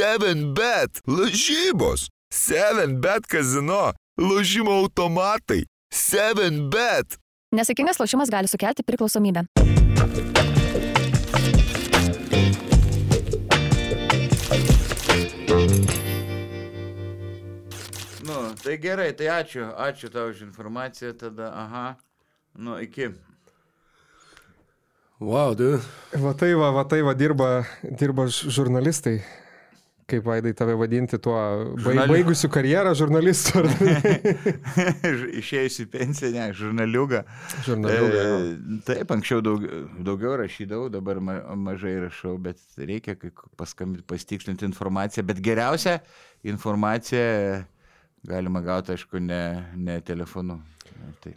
7bet. Lažybos. 7bet kazino. Lošimo automatai. 7bet. Nesėkmingas lošimas gali sukelti priklausomybę. Nu, tai gerai, tai ačiū, ačiū tau už informaciją tada, aha. Nu, iki. Wow, du. Va tai va, va tai va dirba, dirba žurnalistai. Kaip vaidai tave vadinti tuo Žurnali- baigusiu karjerą žurnalistu Išėjusi pensiją, ne, žurnaliuga. žurnaliuga. jo. E, taip, anksčiau daug, daugiau rašydavau, dabar ma, mažai rašau, bet reikia pastikslinti informaciją. Bet geriausia informacija galima gauti, aišku, ne, ne telefonu. Tai.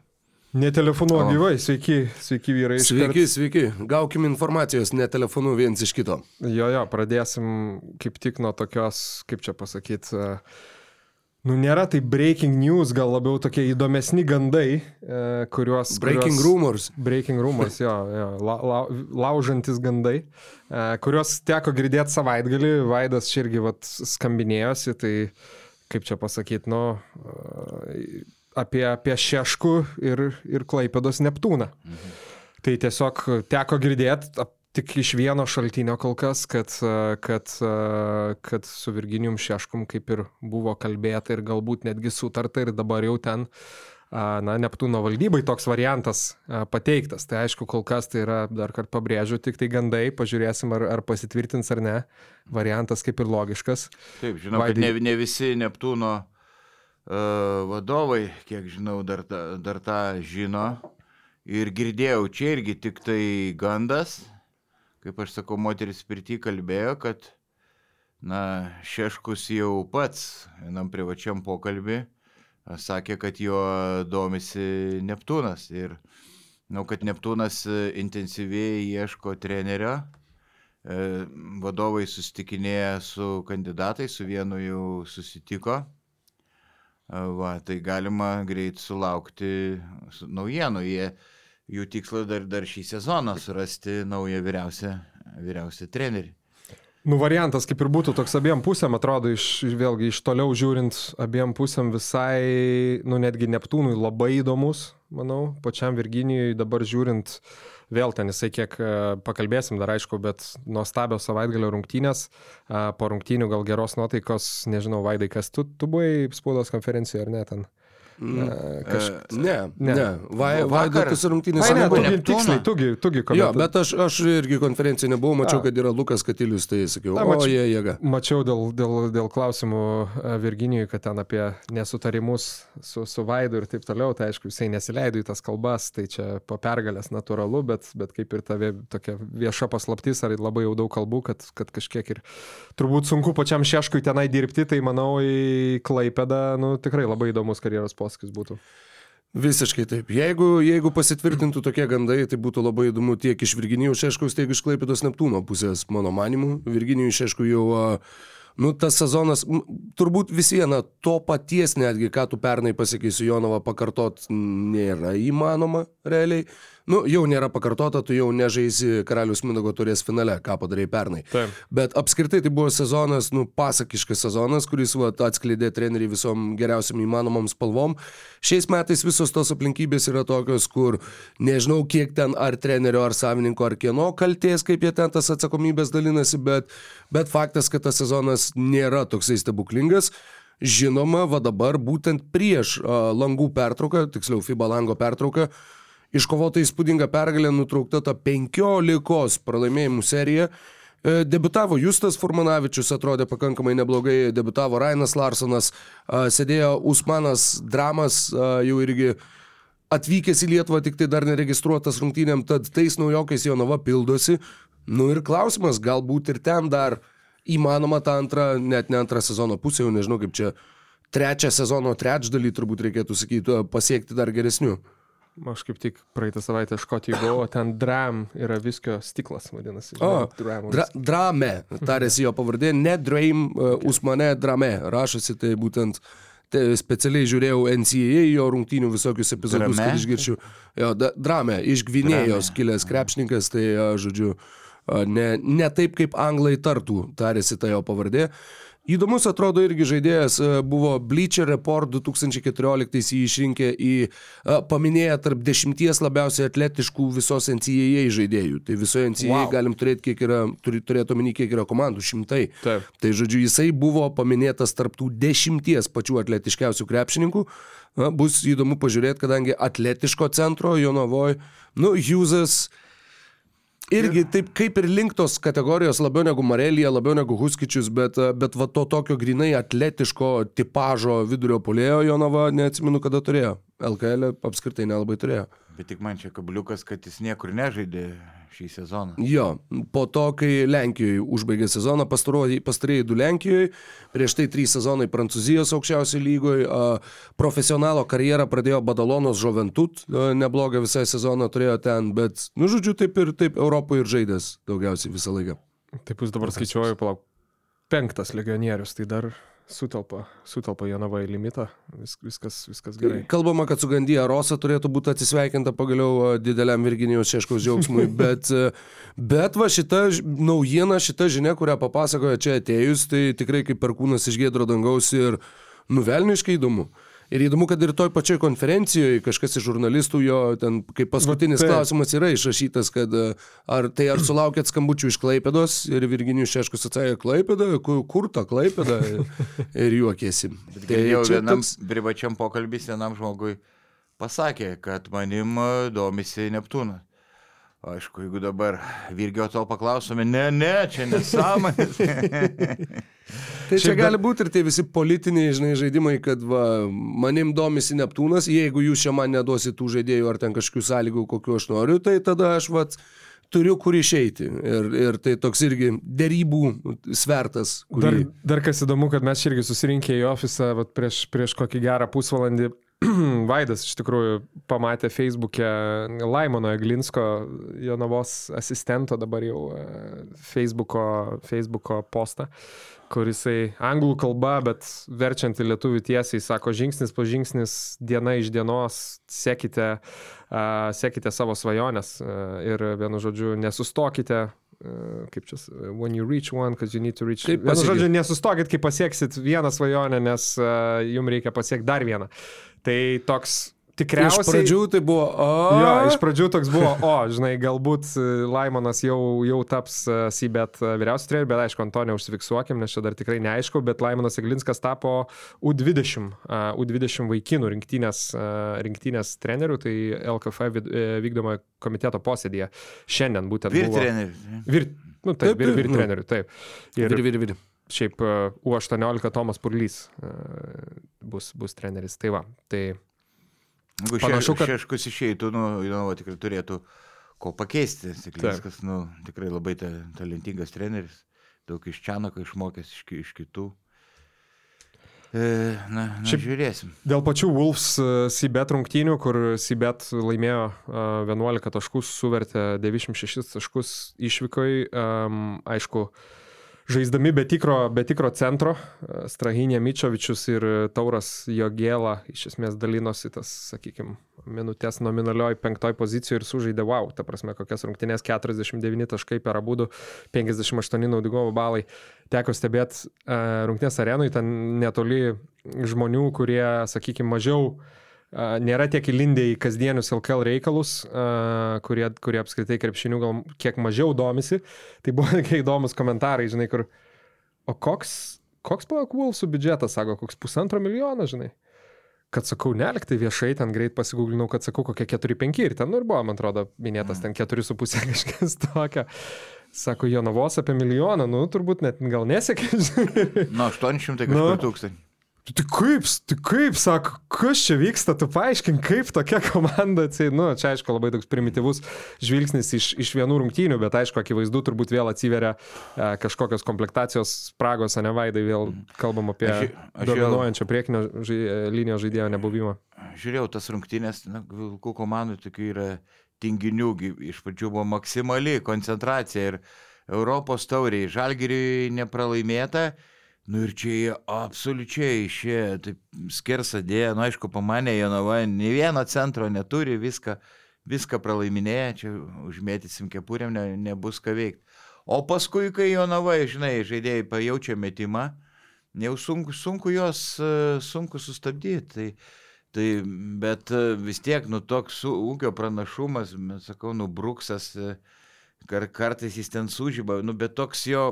Ne telefonu, o gyvai. Sveiki, sveiki vyrai. Sveiki, sveiki. Gaukim informacijos, ne telefonu viens iš kito. Jo, jo, pradėsim kaip tik nuo tokios, kaip čia pasakyti, nu nėra tai breaking news, gal labiau tokie įdomesni gandai, e, kuriuos... Breaking kuriuos, rumors. Breaking rumors, jo, jo la, la, laužantis gandai, e, kuriuos teko girdėti savaitgalį, Vaidas čia irgi vat, skambinėjosi, tai kaip čia pasakyti, nu, e, apie, apie Šeškų ir, ir Klaipėdos Neptūną. Tai tiesiog teko girdėti tik iš vieno šaltinio kol kas, kad, kad, kad su Virginijum Šeškum kaip ir buvo kalbėta ir galbūt netgi sutarta ir dabar jau ten na, Neptūno valdybai toks variantas pateiktas. Tai aišku, kol kas tai yra, dar kartą pabrėžiu, tik tai gandai, pažiūrėsim, ar, ar pasitvirtins ar ne. Variantas kaip ir logiškas. Taip, žinau, kad Vaidai- ne, ne visi Neptūno vadovai, kiek žinau, dar, dar tą žino. Ir girdėjau, čia irgi tik tai gandas, kaip aš sakau, moteris pirti kalbėjo, kad, na, Šeškus jau pats vienam privačiam pokalbį sakė, kad jo domisi Neptūnas. Ir, na, kad Neptūnas e, intensyviai ieško trenerio. E, vadovai susitikinėja su kandidatais, su vienu jau susitiko. Va, tai galima greit sulaukti su- naujienų. Jie, jų tikslas dar, dar šį sezoną surasti naują vyriausią, vyriausią trenerį. Nu, variantas kaip ir būtų toks abiem pusėm, atrodo, iš, vėlgi iš toliau žiūrint, abiem pusėm visai, nu, netgi Neptūnui labai įdomus, manau, pačiam Virginijui dabar žiūrint, vėl ten jisai kiek e, pakalbėsim dar aišku, bet nuostabios savaitgalio rungtynės, a, po rungtynių gal geros nuotaikos, nežinau, Vaidai, kas tu, tu buvai spaudos konferencijoje ar ne ten? Mm. Kaž... Ne, Ne. ne. Vai, Vakar- Vaidotas rungtynės ne, nebuvo. Neptūną. tiksliai, tugi, tugi Jo, bet aš, aš irgi konferencijoje nebuvau, mačiau, A. kad yra Lukas Katilius, tai sakiau, Na, o mačiau- jie jėga. Mačiau dėl, dėl, dėl klausimų e, Virginijui, kad ten apie nesutarimus su, su Vaidu ir taip toliau, tai aišku, jisai nesileido į tas kalbas, tai čia po pergalės natūralu, bet, bet kaip ir ta vie- tokia vieša paslaptis, ar labai jau daug kalbų, kad, kad kažkiek ir turbūt sunku pačiam Šeškui tenai dirbti, tai manau į Klaipėdą, nu tikrai labai įdomus karjeros posūkis būtų. Visiškai taip. Jeigu, jeigu pasitvirtintų tokie gandai, tai būtų labai įdomu tiek iš Virginijų Šeškaus, tiek iš Klaipėdos Neptūno pusės, mano manimu. Virginijų Šeškų jau, nu, tas sezonas, turbūt vis viena to paties netgi, ką tu pernai pasakei su Jonava pakartot, nėra įmanoma realiai. Nu, jau nėra pakartota, tu jau nežaisi Karalius Mindago turės finale, ką padarai pernai. Taip. Bet apskritai tai buvo sezonas, nu, pasakiškas sezonas, kuris va, atskleidė trenerių visom geriausiam įmanomom spalvom. Šiais metais visos tos aplinkybės yra tokios, kur nežinau, kiek ten ar trenerio, ar savininko, ar kieno kalties, kaip jie ten tas atsakomybės dalinasi, bet, bet faktas, kad tas sezonas nėra toksai stebuklingas. Žinoma, va dabar būtent prieš a, langų pertrauką, tiksliau FIBA lango pertrauką, iškovota įspūdinga pergalė, nutraukta ta 15 pralaimėjimų serija. E, Debutavo Justas Furmanavičius, atrodė pakankamai neblogai, debutavo Rainas Larsonas, a, sėdėjo Usmanas Dramas, a, jau irgi atvykęs į Lietuvą, tik tai dar neregistruotas rungtynėm, tad tais naujokais Jonava pildosi. Nu ir klausimas, galbūt ir ten dar įmanoma tą antrą, net ne antrą sezono pusę, jau nežinau kaip čia, trečią sezono trečdalį turbūt reikėtų sakyti, pasiekti dar geresnių. Aš kaip tik praeitą savaitę Škotijoje buvau, ten dram yra viskio stiklas, vadinasi. O, dram. dra, drame, tarėsi jo pavardė, ne Draim, uh, Usmane Drame, rašosi tai būtent specialiai žiūrėjau NCAA jo rungtynių visokius epizodus, Drame? kad išgirčiau. Jo, da, drame, iš Gvinėjos kilęs krepšininkas, tai, a, žodžiu, Ne, ne taip, kaip anglai tartų, tarėsi ta jo pavardė. Įdomus atrodo irgi žaidėjas a, buvo Bleacher Report 2014 jį išrinkę į a, paminėję tarp dešimties labiausiai atletiškų visos NCAA žaidėjų. Tai visoje NCAA Wow. galim turėti, kiek yra, turi, turėti omeny, kiek yra komandų, šimtai. Taip. Tai žodžiu, jisai buvo paminėtas tarptų dešimties pačių atletiškiausių krepšininkų. Na, bus įdomu pažiūrėti, kadangi atletiško centro Jonavoje, nu, Hughesas irgi taip kaip ir link tos kategorijos labiau negu Marelija, labiau negu Huskičius, bet, bet va to tokio grinai atletiško tipažo vidurio polėjo Jonava neatsimenu, kada turėjo. LKL apskritai nelabai turėjo. Bet tik man čia kabliukas, kad jis niekur nežaidė šį sezoną. Jo, po to, kai Lenkijoje užbaigė sezoną, pastarieji du Lenkijoje, prieš tai trys sezonai Prancūzijos aukščiausioje lygoje, a, profesionalo karjerą pradėjo Badalonos Žoventut, neblogą visą sezoną turėjo ten, bet, nu, žodžiu, taip ir taip Europoje ir žaidęs daugiausiai visą laiką. Taip jūs dabar skaičiuoju, palauk. Penktas legionierius, tai dar sutelpa, sutelpa Jonava į limitą. Vis, viskas, viskas gerai. Kalbama, kad su Gandija Rosa turėtų būti atsisveikinta pagaliau dideliam Virginijos Šeškaus džiaugsmui, bet, bet va šita naujiena, šita žinia, kurią papasakojo čia atėjus, tai tikrai kaip perkūnas iš gėdro dangaus ir nuvelniškai įdomu. Ir įdomu, kad ir toj pačioj konferencijoje kažkas iš žurnalistų jo ten kaip paskutinis Va, taip. klausimas yra išrašytas, kad a, ar tai ar sulaukėt skambučių iš Klaipėdos ir Virginijus Šeškus atsakė Klaipėda, kur, kur ta Klaipėda ir juokėsi. Tai čia vienam toks- privačiam pokalbį vienam žmogui pasakė, kad manim e, domisi Neptūnas. Aišku, jeigu dabar Virgio to paklausome, ne, ne, čia nesąmonės. Tai čia gali būti ir tie visi politiniai, žinai, žaidimai, kad va, manim domisi Neptūnas, jeigu jūs čia man neduosit tų žaidėjų ar ten kažkokių sąlygų, kokiu aš noriu, tai tada aš vat, turiu kur išeiti. Ir, ir tai toks irgi dėrybų svertas. Dar, Kurį... dar kas įdomu, kad mes čia irgi susirinkę į ofisą vat, prieš, prieš kokį gerą pusvalandį. Vaidas iš tikrųjų pamatė Facebook'e Laimono Eglinsko, Jonavos asistento dabar jau e, Facebook'o, Facebook'o postą, kur jisai anglų kalba, bet verčiant į lietuvių tiesiai, sako žingsnis po žingsnis, diena iš dienos, sekite, uh, sekite savo svajonės uh, ir vienu žodžiu nesustokite. Kaip čia, when you reach one, because you need to reach. Kaip Vienu žodžiu, nesustokit, kai pasieksit vieną svajonę, nes uh, jums reikia pasiekti dar vieną. Tai toks Iš tikriausiai. pradžių tai buvo, o, Jo, iš pradžių toks buvo, o, žinai, galbūt e, Laimonas jau, jau taps e, Sybet vyriausias treneriu, bet aišku, ant to neužsifiksuokim, nes čia dar tikrai neaišku, bet Laimonas Eglinskas tapo U20, a, U20 vaikinų rinktinės, a, rinktinės treneriu, tai LKF vid- e, vykdomo komiteto posėdėje. Šiandien būtent Vyr buvo. treneris. Vir, nu, taip, Taip, vir, taip, vir treneriu, taip. Ir vir, vir, vir. šiaip e, U18 Tomas Purlys e, bus, bus treneris. Tai va, tai Jeigu Panašu, kad- šeškus išeitų, nu, Jonava tikrai turėtų ko pakeisti. Siklinskas, nu, tikrai labai ta, talentingas treneris, daug iš Čianako išmokęs iš, iš kitų. E, na, na Šiaip- žiūrėsim. Dėl pačių Wolves e, Sibet rungtynių, kur Sibet laimėjo e, 11 taškus, suvertė 96 taškus išvykoj, um, aišku, žaisdami be tikro, be tikro centro, e, Strahinė Mičovičius ir Tauras Jogėla iš esmės dalinosi tas, sakykime, minutės nominalioj penktoj pozicijoje ir sužaidė wow, ta prasme, kokias rungtynės 49 taškai per abudu, 58 naudingumo balai. Teko stebėti uh, rungtynės arenui, ten netoli žmonių, kurie, sakykime, mažiau uh, nėra tiek įlindę į kasdienius LKL reikalus, kurie, kurie apskritai krepšinių gal kiek mažiau domisi. Tai buvo tokie įdomus komentarai, žinai, kur, o koks, koks palauk Wolfsų biudžetas, sako, koks pusantro milijono, žinai. Kad sakau, neliktai viešai, ten greit pasigūglinau, kad sakau, kokie 4-5 ir ten, nu ir buvo, man atrodo, minėtas ten 4,5 kažkas tokio. Sako, Jonavos apie milijoną, nu turbūt net gal nesiekia. žinai. Nu, 800 Nu. kažkur tūkstančių. Tai kaip, tai kaip, sako, kas čia vyksta, tu paaiškink, kaip tokia komanda, tai, nu, čia aišku labai toks primityvus žvilgsnis iš, iš vienų rungtynių, bet aišku, akivaizdu, turbūt vėl atsiveria e, kažkokios komplektacijos spragos, ne vaidai, vėl kalbam apie Aš- aš dominuojančio priekinio žai, e, linijos žaidėjo nebuvimą. Žiūrėjau tas rungtynės, na, vilkų komandų tokių yra tinginių, gi iš pradžių buvo maksimali koncentracija ir Europos tauriai žalgiriui nepralaimėta. Nu ir čia jie absoliučiai išėjo, taip skersa dėja, nu aišku, pamanė Jonava, nei vieno centro neturi, viską, viską pralaiminėja, čia užmėtysim kepurėm, ne, nebus ką veikti. O paskui, kai Jonava, žinai, žaidėjai pajaučia metimą, jau sunku, sunku juos, e, sunku sustabdyti. Tai, tai, bet e, vis tiek, nu, toks ūkio pranašumas, sakau, nu, bruksas, e, kar, kartais jis ten sužyba, nu, bet toks jo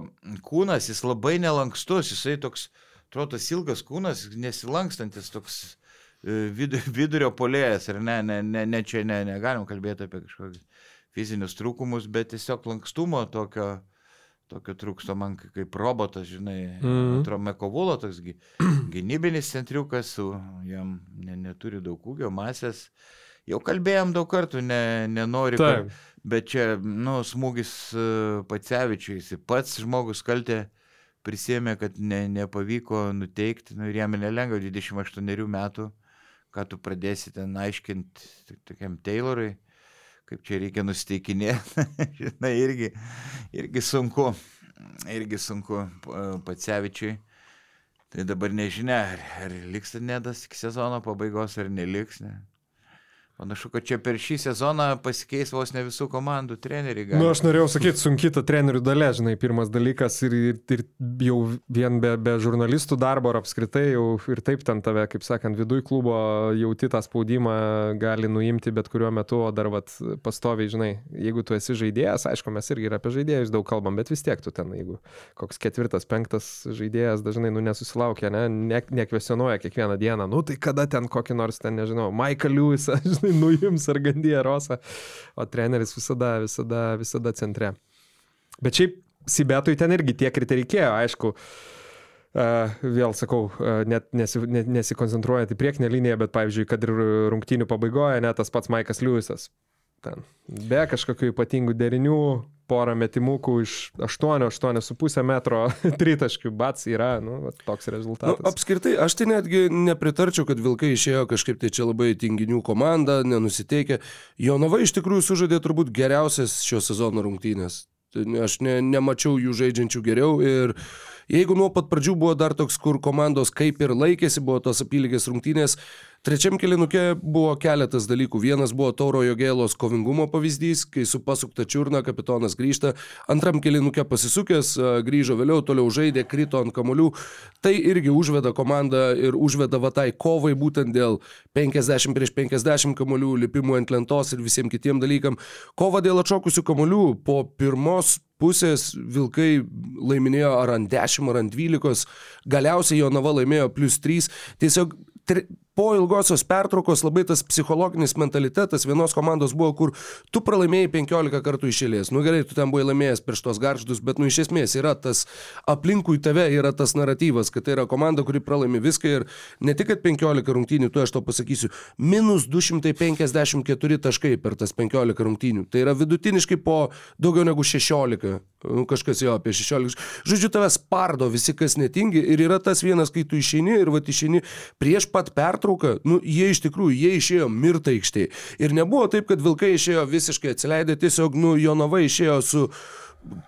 kūnas, jis labai nelankstus, jisai toks, atrodo, ilgas kūnas, nesilankstantis, toks vid, vidurio polėjas, ar ne, ne, ne, ne čia ne, negalim kalbėti apie kažkokius fizinius trūkumus, bet tiesiog lankstumo tokio, tokio trūksto man kaip robotas, žinai, mm. atrodo, Mekovulo toks gynybinis centriukas, su, jam ne, neturi daug ūgio, masės. Jau kalbėjom daug kartų, ne, nenori, kad, bet čia, nu, smūgis uh, Pacevičiui, jis pats žmogus kaltė prisėmė, kad ne, nepavyko nuteikti, nu, ir jam nelengva 28 metų ką tu pradėsi ten aiškinti tokiam Taylorui, kaip čia reikia nusteikinėti, žinai, irgi, irgi sunku, irgi sunku Pacevičiui. Tai dabar nežinia, ar, ar liks Nedas iki sezono pabaigos, ar neliks. Ne. Panašu, kad čia per šį sezoną pasikeis vos ne visų komandų treneriai. Na, nu, aš norėjau sakyti, sunki ta trenerių dalė, žinai, pirmas dalykas ir, ir, ir jau vien be, be žurnalistų darbo ar apskritai jau ir taip ten tave, kaip sakant, viduj klubo jauti tą spaudimą gali nuimti bet kuriuo metu, o dar vat pastoviai, žinai, jeigu tu esi žaidėjas, aišku, mes irgi ir apie žaidėjus daug kalbam, bet vis tiek tu ten, jeigu koks ketvirtas, penktas žaidėjas dažnai, nu, nesusilaukia, ne, ne, nekvesionuoja kiekvieną dieną, nu, tai kada ten kokį nors ten, nežinau, Michael Lewisą, žinai, nuims ar Gandija Rosa, o treneris visada, visada, visada centre. Bet šiaip Sibetui ten irgi tiek ir reikėjo, aišku. Uh, vėl sakau, uh, net nesi, net nesikoncentruojant į priekinę liniją, bet pavyzdžiui, kad ir rungtynių pabaigoje net tas pats Maikas Lewisas. Ten. Be kažkokių ypatingų derinių, porą metimukų iš 8-8,5 metro tritaškių, bats yra, nu, toks rezultatas. Nu, apskritai, aš tai netgi nepritarčiau, kad Vilkai išėjo kažkaip tai čia labai tinginių komanda, nenusiteikė. Jonava iš tikrųjų sužaidė turbūt geriausias šio sezono rungtynės. Aš ne, nemačiau jų žaidžiančių geriau ir jeigu nuo pat pradžių buvo dar toks, kur komandos kaip ir laikėsi, buvo tos apylygės rungtynės, Trečiam kilinuke buvo keletas dalykų. Vienas buvo Tauro Jogėlos kovingumo pavyzdys, kai su pasukta čiurna kapitonas grįžta. Antram kilinuke pasisukęs, grįžo vėliau, toliau žaidė, krito ant kamolių. Tai irgi užveda komandą ir užveda vatai kovai būtent dėl 50 prieš 50 kamolių, lipimų ant lentos ir visiems kitiem dalykam. Kova dėl atšokusių kamolių po pirmos pusės Vilkai laiminėjo ar ant 10, ar ant 12, galiausiai Jonava laimėjo plus 3. Tiesiog po ilgosios pertraukos labai tas psichologinis mentalitetas vienos komandos buvo, kur tu pralaimėjai 15 kartų išėlės. Nu gerai, tu ten buvai laimėjęs prieš tos garždus, bet nu iš esmės yra tas aplinkui tave yra tas naratyvas, kad tai yra komanda, kuri pralaimi viską ir ne tik 15 rungtynių, tu aš to pasakysiu, minus 254 taškai per tas 15 rungtynių. Tai yra vidutiniškai po daugiau negu 16. Nu, kažkas jo apie 16. Žodžiu, tave spardo visi, kas netingi ir yra tas vienas, kai tu išeini ir va išeini prieš pat pertrauką, nu, jie iš tikrųjų, jie išėjo mirta aikštėje. Ir nebuvo taip, kad Vilkai išėjo visiškai atsileidę, tiesiog, nu, Jonava išėjo su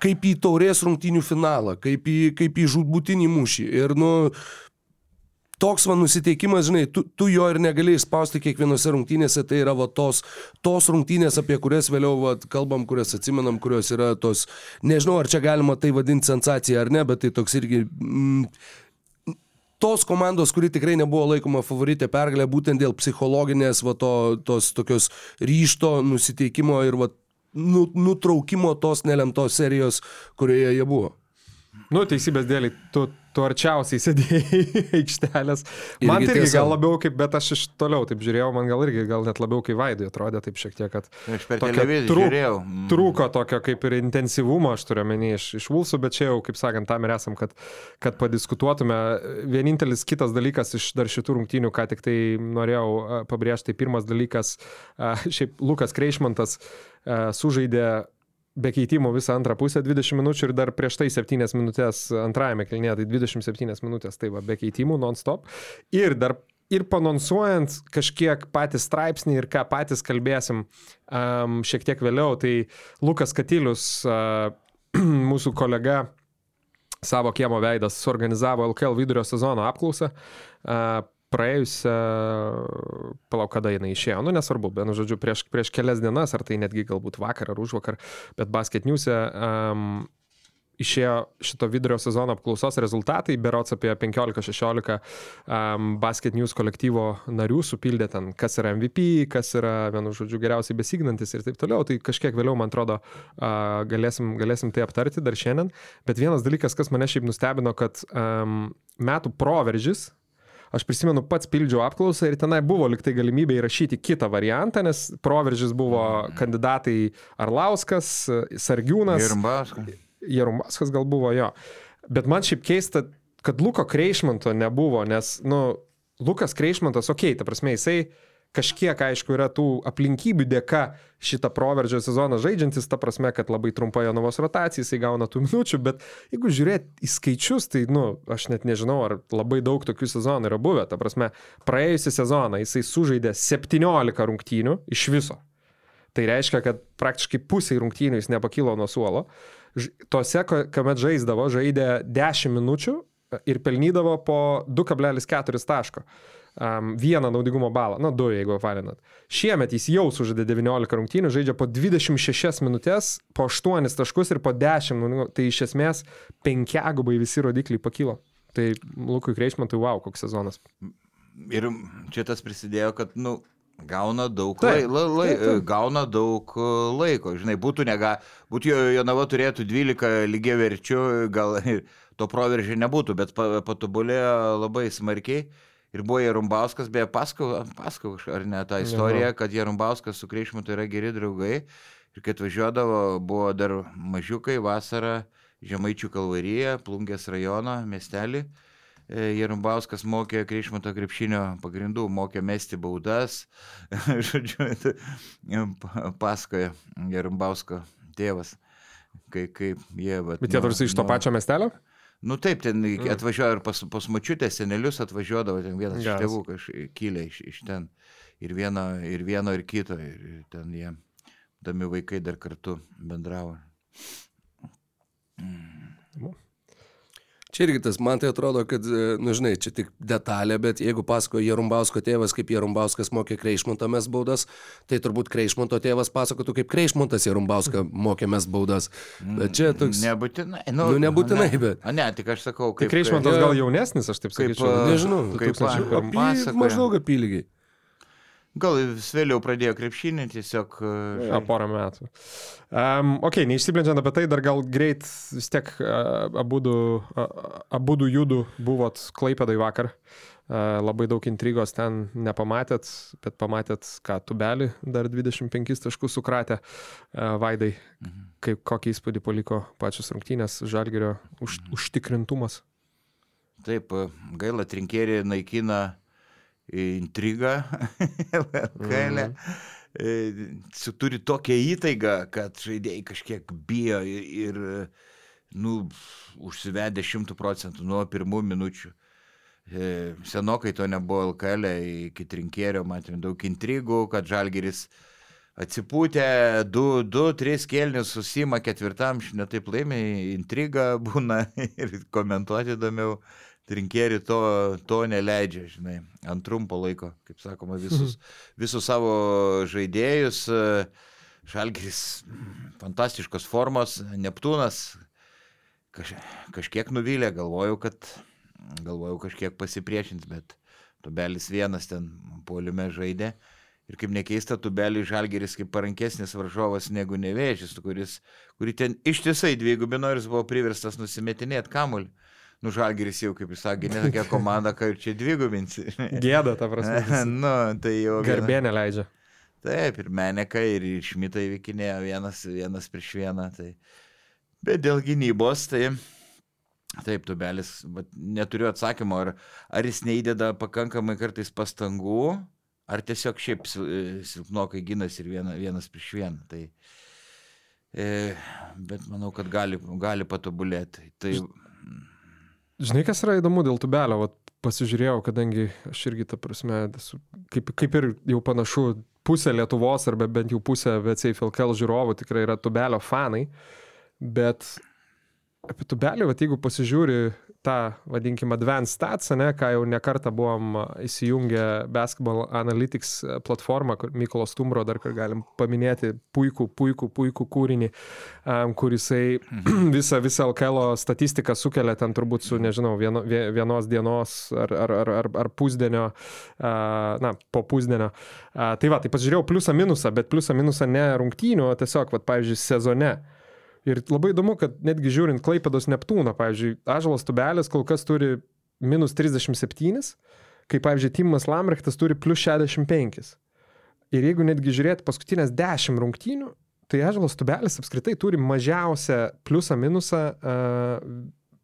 kaip į taurės rungtynių finalą, kaip į, kaip į žudbutinį mūšį. Ir, nu, toks va nusiteikimas, žinai, tu, tu jo ir negali išspausti kiekvienose rungtynėse, tai yra va tos, tos rungtynės, apie kurias vėliau va, kalbam, kurias atsimenam, kurios yra tos, nežinau, ar čia galima tai vadinti sensacija ar ne, bet tai toks irgi mm, tos komandos, kuri tikrai nebuvo laikoma favoritė pergalė, būtent dėl psichologinės, va, to, tos tokios ryšto, nusiteikimo ir va, nu, nutraukimo tos nelemtos serijos, kurioje jie buvo. Nu, teisybės dėlį, tu tu arčiausiai sėdėjai aikštelės. Man irgi tai irgi tiesa. gal labiau kaip, bet aš iš toliau taip žiūrėjau, man gal irgi gal net labiau kaip Vaidui atrodė taip šiek tiek, kad... Aš per televiziją trūk, žiūrėjau. Mm. Trūko tokio kaip ir intensyvumo, aš turiu menį iš, iš Vulsų, bet čia jau, kaip sakant, tam ir esam, kad, kad padiskutuotume. Vienintelis kitas dalykas iš dar šitų rungtynių, ką tik tai norėjau pabrėžti, tai pirmas dalykas, šiaip Lukas Kreišmantas sužaidė be keitimų visą antrą pusę 20 minučių ir dar prieš tai 7 minutės antrajame kelnėje, tai 27 minutės, tai va, be keitimų non-stop. Ir dar ir panonsuojant kažkiek patys straipsnį ir ką patys kalbėsim um, šiek tiek vėliau, tai Lukas Katilius, uh, mūsų kolega, savo kiemo veidas, suorganizavo LKL vidurio sezono apklausą. Uh, praėjusią, palauk, kada jinai išėjo, nu nesvarbu, bet, nu, žodžiu, prieš, prieš kelias dienas, ar tai netgi galbūt vakar ar už vakar, bet Basket News um, išėjo šito vidurio sezono apklausos rezultatai, berots apie 15-16 um, Basket News kolektyvo narių supildė ten, kas yra MVP, kas yra, vienu žodžiu, geriausiai besignantis ir taip toliau. Tai kažkiek vėliau, man atrodo, uh, galėsim, galėsim tai aptarti dar šiandien. Bet vienas dalykas, kas mane šiaip nustebino, kad um, metų proveržis Aš prisimenu, pats pildžiau apklausą ir tenai buvo liktai galimybė įrašyti kitą variantą, nes proveržis buvo kandidatai Arlauskas, Sargiūnas. Jerumbaskas. Jerumbaskas gal buvo jo. Bet man šiaip keista, kad Luko Kreišmanto nebuvo, nes, nu, Lukas Kreišmantas, okei, okay, ta prasme, jisai kažkiek, aišku, yra tų aplinkybių dėka šitą proveržio sezoną žaidžiantis, ta prasme, kad labai trumpa jo novos rotacija, jisai gauna tų minučių, bet jeigu žiūrėt į skaičius, tai, nu, aš net nežinau, ar labai daug tokių sezonų yra buvę. Ta prasme, praėjusią sezoną jisai sužaidė 17 rungtynių iš viso. Tai reiškia, kad praktiškai pusiai rungtynių jis nepakilo nuo suolo. Tose, kuomet žaisdavo, žaidė 10 minučių ir pelnydavo po 2,4 taško um, vieną naudingumo balą, na, du, jeigu valinat. Šiemet jis jau sužaidė 19 rungtynių, žaidžia po 26 minutės, po 8 taškus ir po 10, naudingumo, tai iš esmės penkiagubai visi rodikliai pakilo. Tai Lukui Kreišmantui, wow, koks sezonas. Ir čia tas prisidėjo, kad, nu, gauna daug, lai, lai, lai, gauna daug e, laiko. Žinai, būtų nega, būtų jo Jonava turėtų 12 lygiai verčių, gal to proveržio nebūtų, bet patobulėjo labai smarkiai. Ir buvo Jerumbauskas, beje, pasakau, ar ne tą istoriją, Aha. kad Jerumbauskas su Kreišmatu yra geri draugai. Ir kai atvažiuodavo, buvo dar mažiukai vasarą Žemaičių kalvaryje, Plungės rajono miestelį. E, Jerumbauskas mokė Kreišmato krepšinio pagrindų, mokė mesti baudas. Žodžiu, pasakoja Jerumbausko tėvas, kai, kaip jie... Vat, Bet jie tarsi iš to pačio miestelio? Nu taip, ten mm. atvažiuoja ir pas, pas mačiutę senelius atvažiuodavo, ten vienas Gas. iš tėvų kažkaip kilė iš, iš ten. Ir vieno, ir vieno, ir kito. Ir ten jie, dami vaikai dar kartu bendravo. Mm. Čia irgi tas, man tai atrodo, kad, e, nu žinai, čia tik detalė, bet jeigu pasako Jerumbausko tėvas, kaip Jerumbauskas mokė Kreišmonto mes baudas, tai turbūt Kreišmonto tėvas pasakotų, kaip Kreišmontas Jerumbauską mokė mes baudas. Bet čia toks... Nebūtinai. Nu, nu nebūtinai, ne, bet. A, ne, tik aš sakau, kaip... Tai Kreišmontas gal jaunesnis, aš taip sakyčiau. Kaip, Nežinau, kaip, kaip apy, maždaug apylygiai. Gal vis vėliau pradėjo krepšinį, tiesiog... Ja, porą metų. Um, ok, neišsiplėdžiant apie tai, dar gal greit vis tiek uh, abudu, uh, abudu judų buvot Klaipėdai vakar. Uh, labai daug intrigos ten nepamatėt, bet pamatėt, ką tubelį dar 25 taškus sukratė uh, Vaidai. Mhm. Kaip, kokį įspūdį paliko pačios rungtynės Žalgerio už, mhm. užtikrintumas. Taip, gaila, trinkėri naikina intrigą LKL. Mm. E, turi tokią įtaigą, kad žaidėjai kažkiek bijo ir, ir nu, užsivedė šimtų procentų nuo pirmų minučių. E, senokai to nebuvo LKL, iki trinkėrio matėme daug intrigų, kad Žalgeris atsipūtė, 2-3 kėlinius susima ketvirtam, netaip laimė, intriga būna ir komentuoti įdomiau trinkėri to, to neleidžia, žinai, ant trumpo laiko, kaip sakoma, visus, visus savo žaidėjus. Šalgris, fantastiškos formos, Neptūnas kaž, kažkiek nuvylė, galvojau, kad galvojau kažkiek pasipriešins, bet tubelis vienas ten polime žaidė. Ir kaip nekeista, tubelį žalgeris kaip parankesnis varžovas negu nevėžys, kuris, kurį ten ištisai dvigubino ir jis buvo priverstas nusimetinėti kamuolį. Nu, Žalgiris jau, kaip jūs sakėte, ne tokia komanda, kad čia dvigubinsi. Gėda, ta prasme. nu, tai jau. Garbė neleidžia. Taip, ir Meneka, ir Šmitai vykinėjo vienas, vienas prieš vieną. Tai... Bet dėl gynybos, tai taip, tubelis, neturiu atsakymo, ar, ar jis neįdeda pakankamai kartais pastangų, ar tiesiog šiaip silpnokai ginas ir viena, vienas prieš vieną. Tai, e, bet manau, kad gali, gali patobulėti. Tai, Žinai, kas yra įdomu dėl tubelio, Vat pasižiūrėjau, kadangi aš irgi, ta prasme, kaip, kaip ir jau panašu, pusė Lietuvos arba bent jau pusė VCFLKL žiūrovų tikrai yra tubelio fanai, bet apie tubelį, va, jeigu pasižiūri tą, vadinkim, advanced stats, ne, ką jau nekartą buvom įsijungę Basketball Analytics platformą, kur Mykolo Stumbro dar kur galim paminėti puikų, puikų, puikų kūrinį, um, kur jisai visą, visą LKL statistiką sukelia ten turbūt su, nežinau, vieno, vienos dienos ar, ar, ar, ar, ar pusdienio, uh, na, po pusdienio. Uh, tai va, tai pasižiūrėjau pliusą minusą, bet pliusą minusą ne rungtynių, o tiesiog, va, pavyzdžiui, sezone. Ir labai įdomu, kad netgi žiūrint Klaipados Neptūną, pavyzdžiui, Ažalas Tubelis kol kas turi minus 37, kai, pavyzdžiui, Timas Lamrechtas turi plus 65. Ir jeigu netgi žiūrėti paskutinės 10 rungtynių, tai Ažalas Tubelis apskritai turi mažiausią pliusą minusą uh,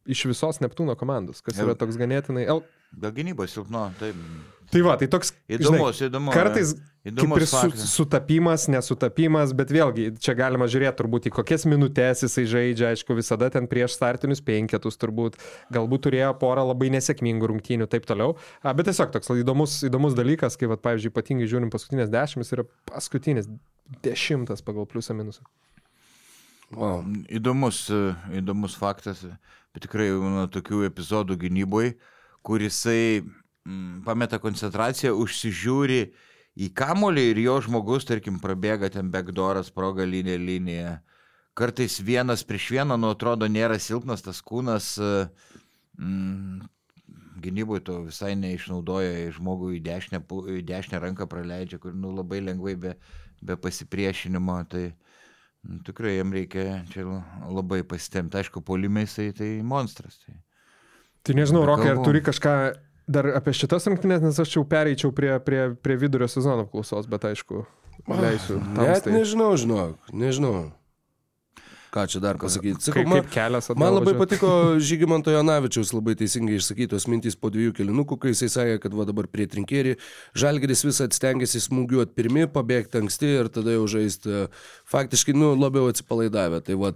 iš visos Neptūno komandos, kas yra toks ganėtinai... El... Dėl gynybos silpno, taip. Tai va, tai toks... Įdomus, žinai, įdomus. Kartais kaip ir su, sutapimas, nesutapimas, bet vėlgi čia galima žiūrėti turbūt į kokias minutės jisai žaidžia, aišku, visada ten prieš startinius penketus turbūt, galbūt turėjo porą labai nesėkmingų rungtynių ir taip toliau. A, bet tiesiog toks įdomus, įdomus dalykas, kai, va, pavyzdžiui, ypatingai žiūrim paskutinės dešimt, jis yra paskutinis dešimtas pagal pliusą minusą. Wow. Įdomus, įdomus faktas, bet tikrai nuo tokių epizodų gynyboje, kur jisai mm, pameta koncentraciją, užsižiūri į kamolį ir jo žmogus, tarkim, prabėga ten backdooras pro galinę liniją. Kartais vienas prieš vieną, nu, atrodo, nėra silpnas tas kūnas, mm, gynybui to visai neišnaudoja, žmogui į dešinę, į dešinę ranką praleidžia, kur nu, labai lengvai be, be pasipriešinimo. Tai nu, tikrai jam reikia čia labai pasitemti. Aišku, polimais tai, tai monstras. Tai, tai nežinau, Rokai, ar turi kažką dar apie šitas rungtynės, nes aš jau pereičiau prie, prie, prie vidurio sezono klausos, bet aišku, leisiu. Net tai. nežinau, žinok, nežinau. Ką čia dar pasakyti? Sakau, man. Man labai patiko Žygimanto Janavičiaus labai teisingai išsakytos mintys po dviejų kelinukų, kai jisai sakė, kad va dabar prie trinkėri Žalgeris visą atstengiasi smūgiuoti pirmi, pabėgti anksti ir tada jau žaisti faktiškai, nu, labiau atsipalaidavę. Tai va,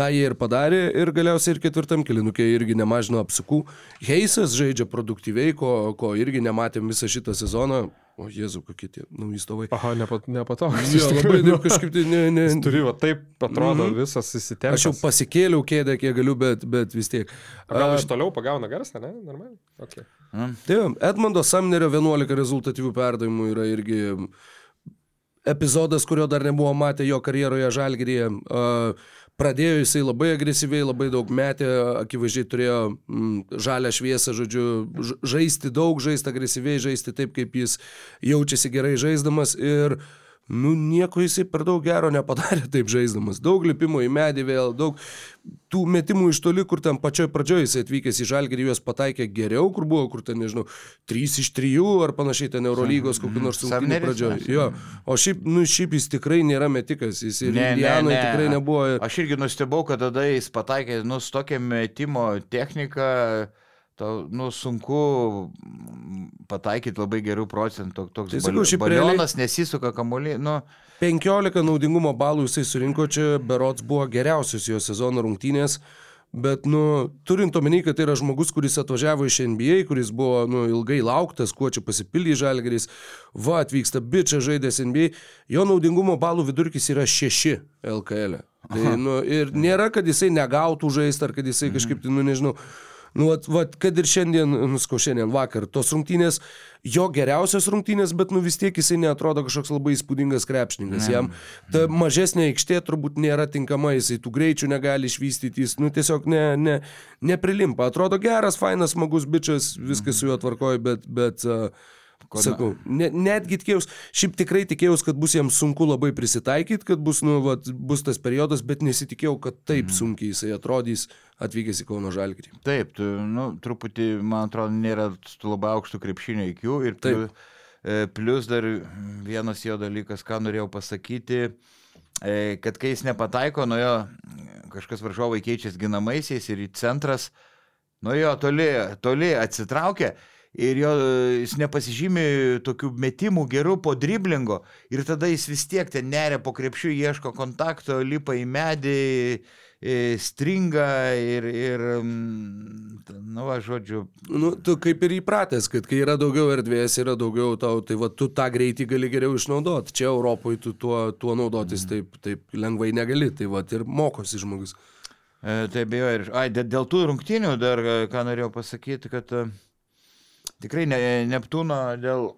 tą jie ir padarė ir galiausiai ir ketvirtam kelinukė irgi nemažino apsukų. Heisas žaidžia produktyviai, ko, ko irgi nematėm visą šitą sezoną. O Jėzu, kokie tie nauji stovai. Aha, nepat, nepatogus. Jo, labai ne, kažkaip tai ne, ne. Jis turi, va, taip atrodo mm -hmm. visas įsitempęs. Aš jau pasikėliau kėdę, kiek galiu, bet, bet vis tiek. A, gal iš toliau pagauna garsą, ne? Normaliai. Okay. Mm. Taip, Edmondo Samnerio 11 rezultatyvių perdavimų yra irgi epizodas, kurio dar nebuvo matę jo karjeroje Žalgiryje. Uh, pradėjo jisai labai agresyviai, labai daug metė, akivaizdžiai turėjo mm, žalę šviesą, žodžiu, žaisti daug, žaisti agresyviai, žaisti taip, kaip jis jaučiasi gerai žaisdamas ir nu nieko jisai per daug gero nepadarė taip žaisdamas. Daug lipimų į medį vėl, daug tų metimų iš toli, kur ten pačioj pradžioje jisai atvykęs į Žalgirį juos pataikė geriau, kur buvo, kur ten, nežinau, 3 iš 3 ar panašiai ten Eurolygos kokį nors sunkinį pradžioje. Jo, o šiaip, nu, šiaip jis tikrai nėra metikas, jis ir ne, Indianoje ne, ne. tikrai nebuvo. Aš irgi nustebau, kad tada jis pataikė, nu, su tokia metimo technika tau, nu, sunku pataikyti labai gerų procentų. Toks tai, sakau, šiaip balionas realiai... nesisuka kamuolį. Nu. 15 naudingumo balų jisai surinko, čia berots buvo geriausios jo sezono rungtynės. Bet, nu, turint omeny, kad tai yra žmogus, kuris atvažiavo iš NBA, kuris buvo, nu, ilgai lauktas, kuo čia pasipildė žalgeris, va, atvyksta bičias žaidęs NBA, jo naudingumo balų vidurkis yra 6 LKL. E. Tai, nu, ir nėra, kad jisai negautų žaisti, ar kad jisai kažkaip, tai, nu, nežinau, Nu, vat, vat, kad ir šiandien, nusko šiandien vakar, tos rungtynės, jo geriausios rungtynės, bet nu vis tiek jisai netrodo kažkoks labai įspūdingas krepšininkas. Ne. Jam ta mažesnė aikštė turbūt nėra tinkama, jisai tų greičių negali išvystyti, jis nu, tiesiog ne, ne, neprilimpa. Atrodo geras, fainas, smagus bičias, viskas su juo tvarkoja, bet... bet uh, Kona. Sakau, ne, netgi tikėjus, šiaip tikrai tikėjus, kad bus jiems sunku labai prisitaikyti, kad bus, nu, vat, bus tas periodas, bet nesitikėjau, kad taip mm. sunkiai jisai atrodys atvykęs į Kauno Žalgirį. Taip, tu, nu, truputį, man atrodo, nėra labai aukštų krepšinio įkių ir taip. E, plus dar vienas jo dalykas, ką norėjau pasakyti, e, kad kai jis nepataiko, nuo jo kažkas varžovai keičiasi ginamaisiais ir į centras, nuo jo toli, toli atsitraukia ir jo, jis nepasižymi tokių metimų gerų po driblingo ir tada jis vis tiek ten neria po krepšių, ieško kontakto, lipa į medį, stringa ir, ir nu, va, žodžiu. Nu, tu kaip ir įpratęs, kad kai yra daugiau erdvės, yra daugiau tau, tai va, tu tą greitį gali geriau išnaudoti. Čia Europoje tu tuo, tuo naudotis mm. taip, taip lengvai negali, tai va, ir mokosi žmogus. E, tai bejo ir, ai, dėl, tų rungtynių dar, e, ką norėjau pasakyti, kad e, tikrai ne, Neptūno dėl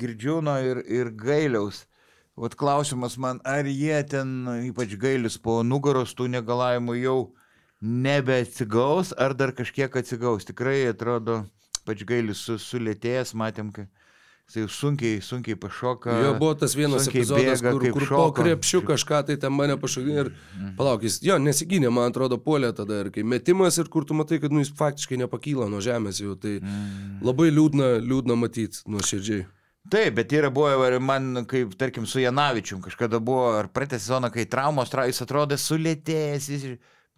Girdžiūno ir, ir Gailiaus. Vat klausimas man, ar jie ten, ypač Gailis po nugaros tų negalavimų jau nebeatsigaus, ar dar kažkiek atsigaus. Tikrai atrodo, pač Gailis su, sulėtėjęs, matėm, kad jau sunkiai, sunkiai pašoka. Jo buvo tas vienas epizodas, bėga, kur, kur po šoka. krepšių kažką tai ten mane pašokė ir palauk, jis jo nesigynė, man atrodo, polė tada ir kai metimas ir kur tu matai, kad nu, jis faktiškai nepakyla nuo žemės jau, tai labai liūdna, liūdna matyti nuoširdžiai. Taip, bet yra buvę, ir man, kaip, tarkim, su Janavičium kažkada buvo, ar praeitą sezoną, kai traumos, tra, jis atrodė sulėtėjęs, jis,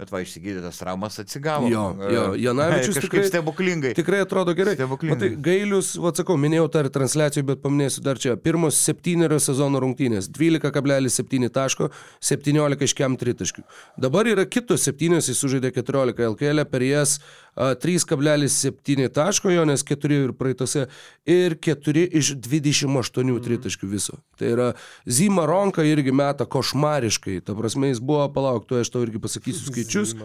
bet va, išsigydytas traumas atsigavo. Jo, jo, Janavičius kažkaip tikrai- stebuklingai. Tikrai atrodo gerai. Stebuklingai. Matai, gailius, atsakau, minėjau tą ir transliacijų, bet paminėsiu dar čia. Pirmos septynerios sezono rungtynės - 12,7 taško, 17 iškiam tritaškių. Dabar yra kitos septynės, jis sužaidė 14 LKL, per jas a, 3,7 taško, jo, nes 4 ir praeitose, ir 4 iš 28 tritaškių viso. Tai yra Zima Ronka irgi meta košmariškai, ta prasme jis buvo, palauk, tu aš tau irgi pasakysiu skaičius.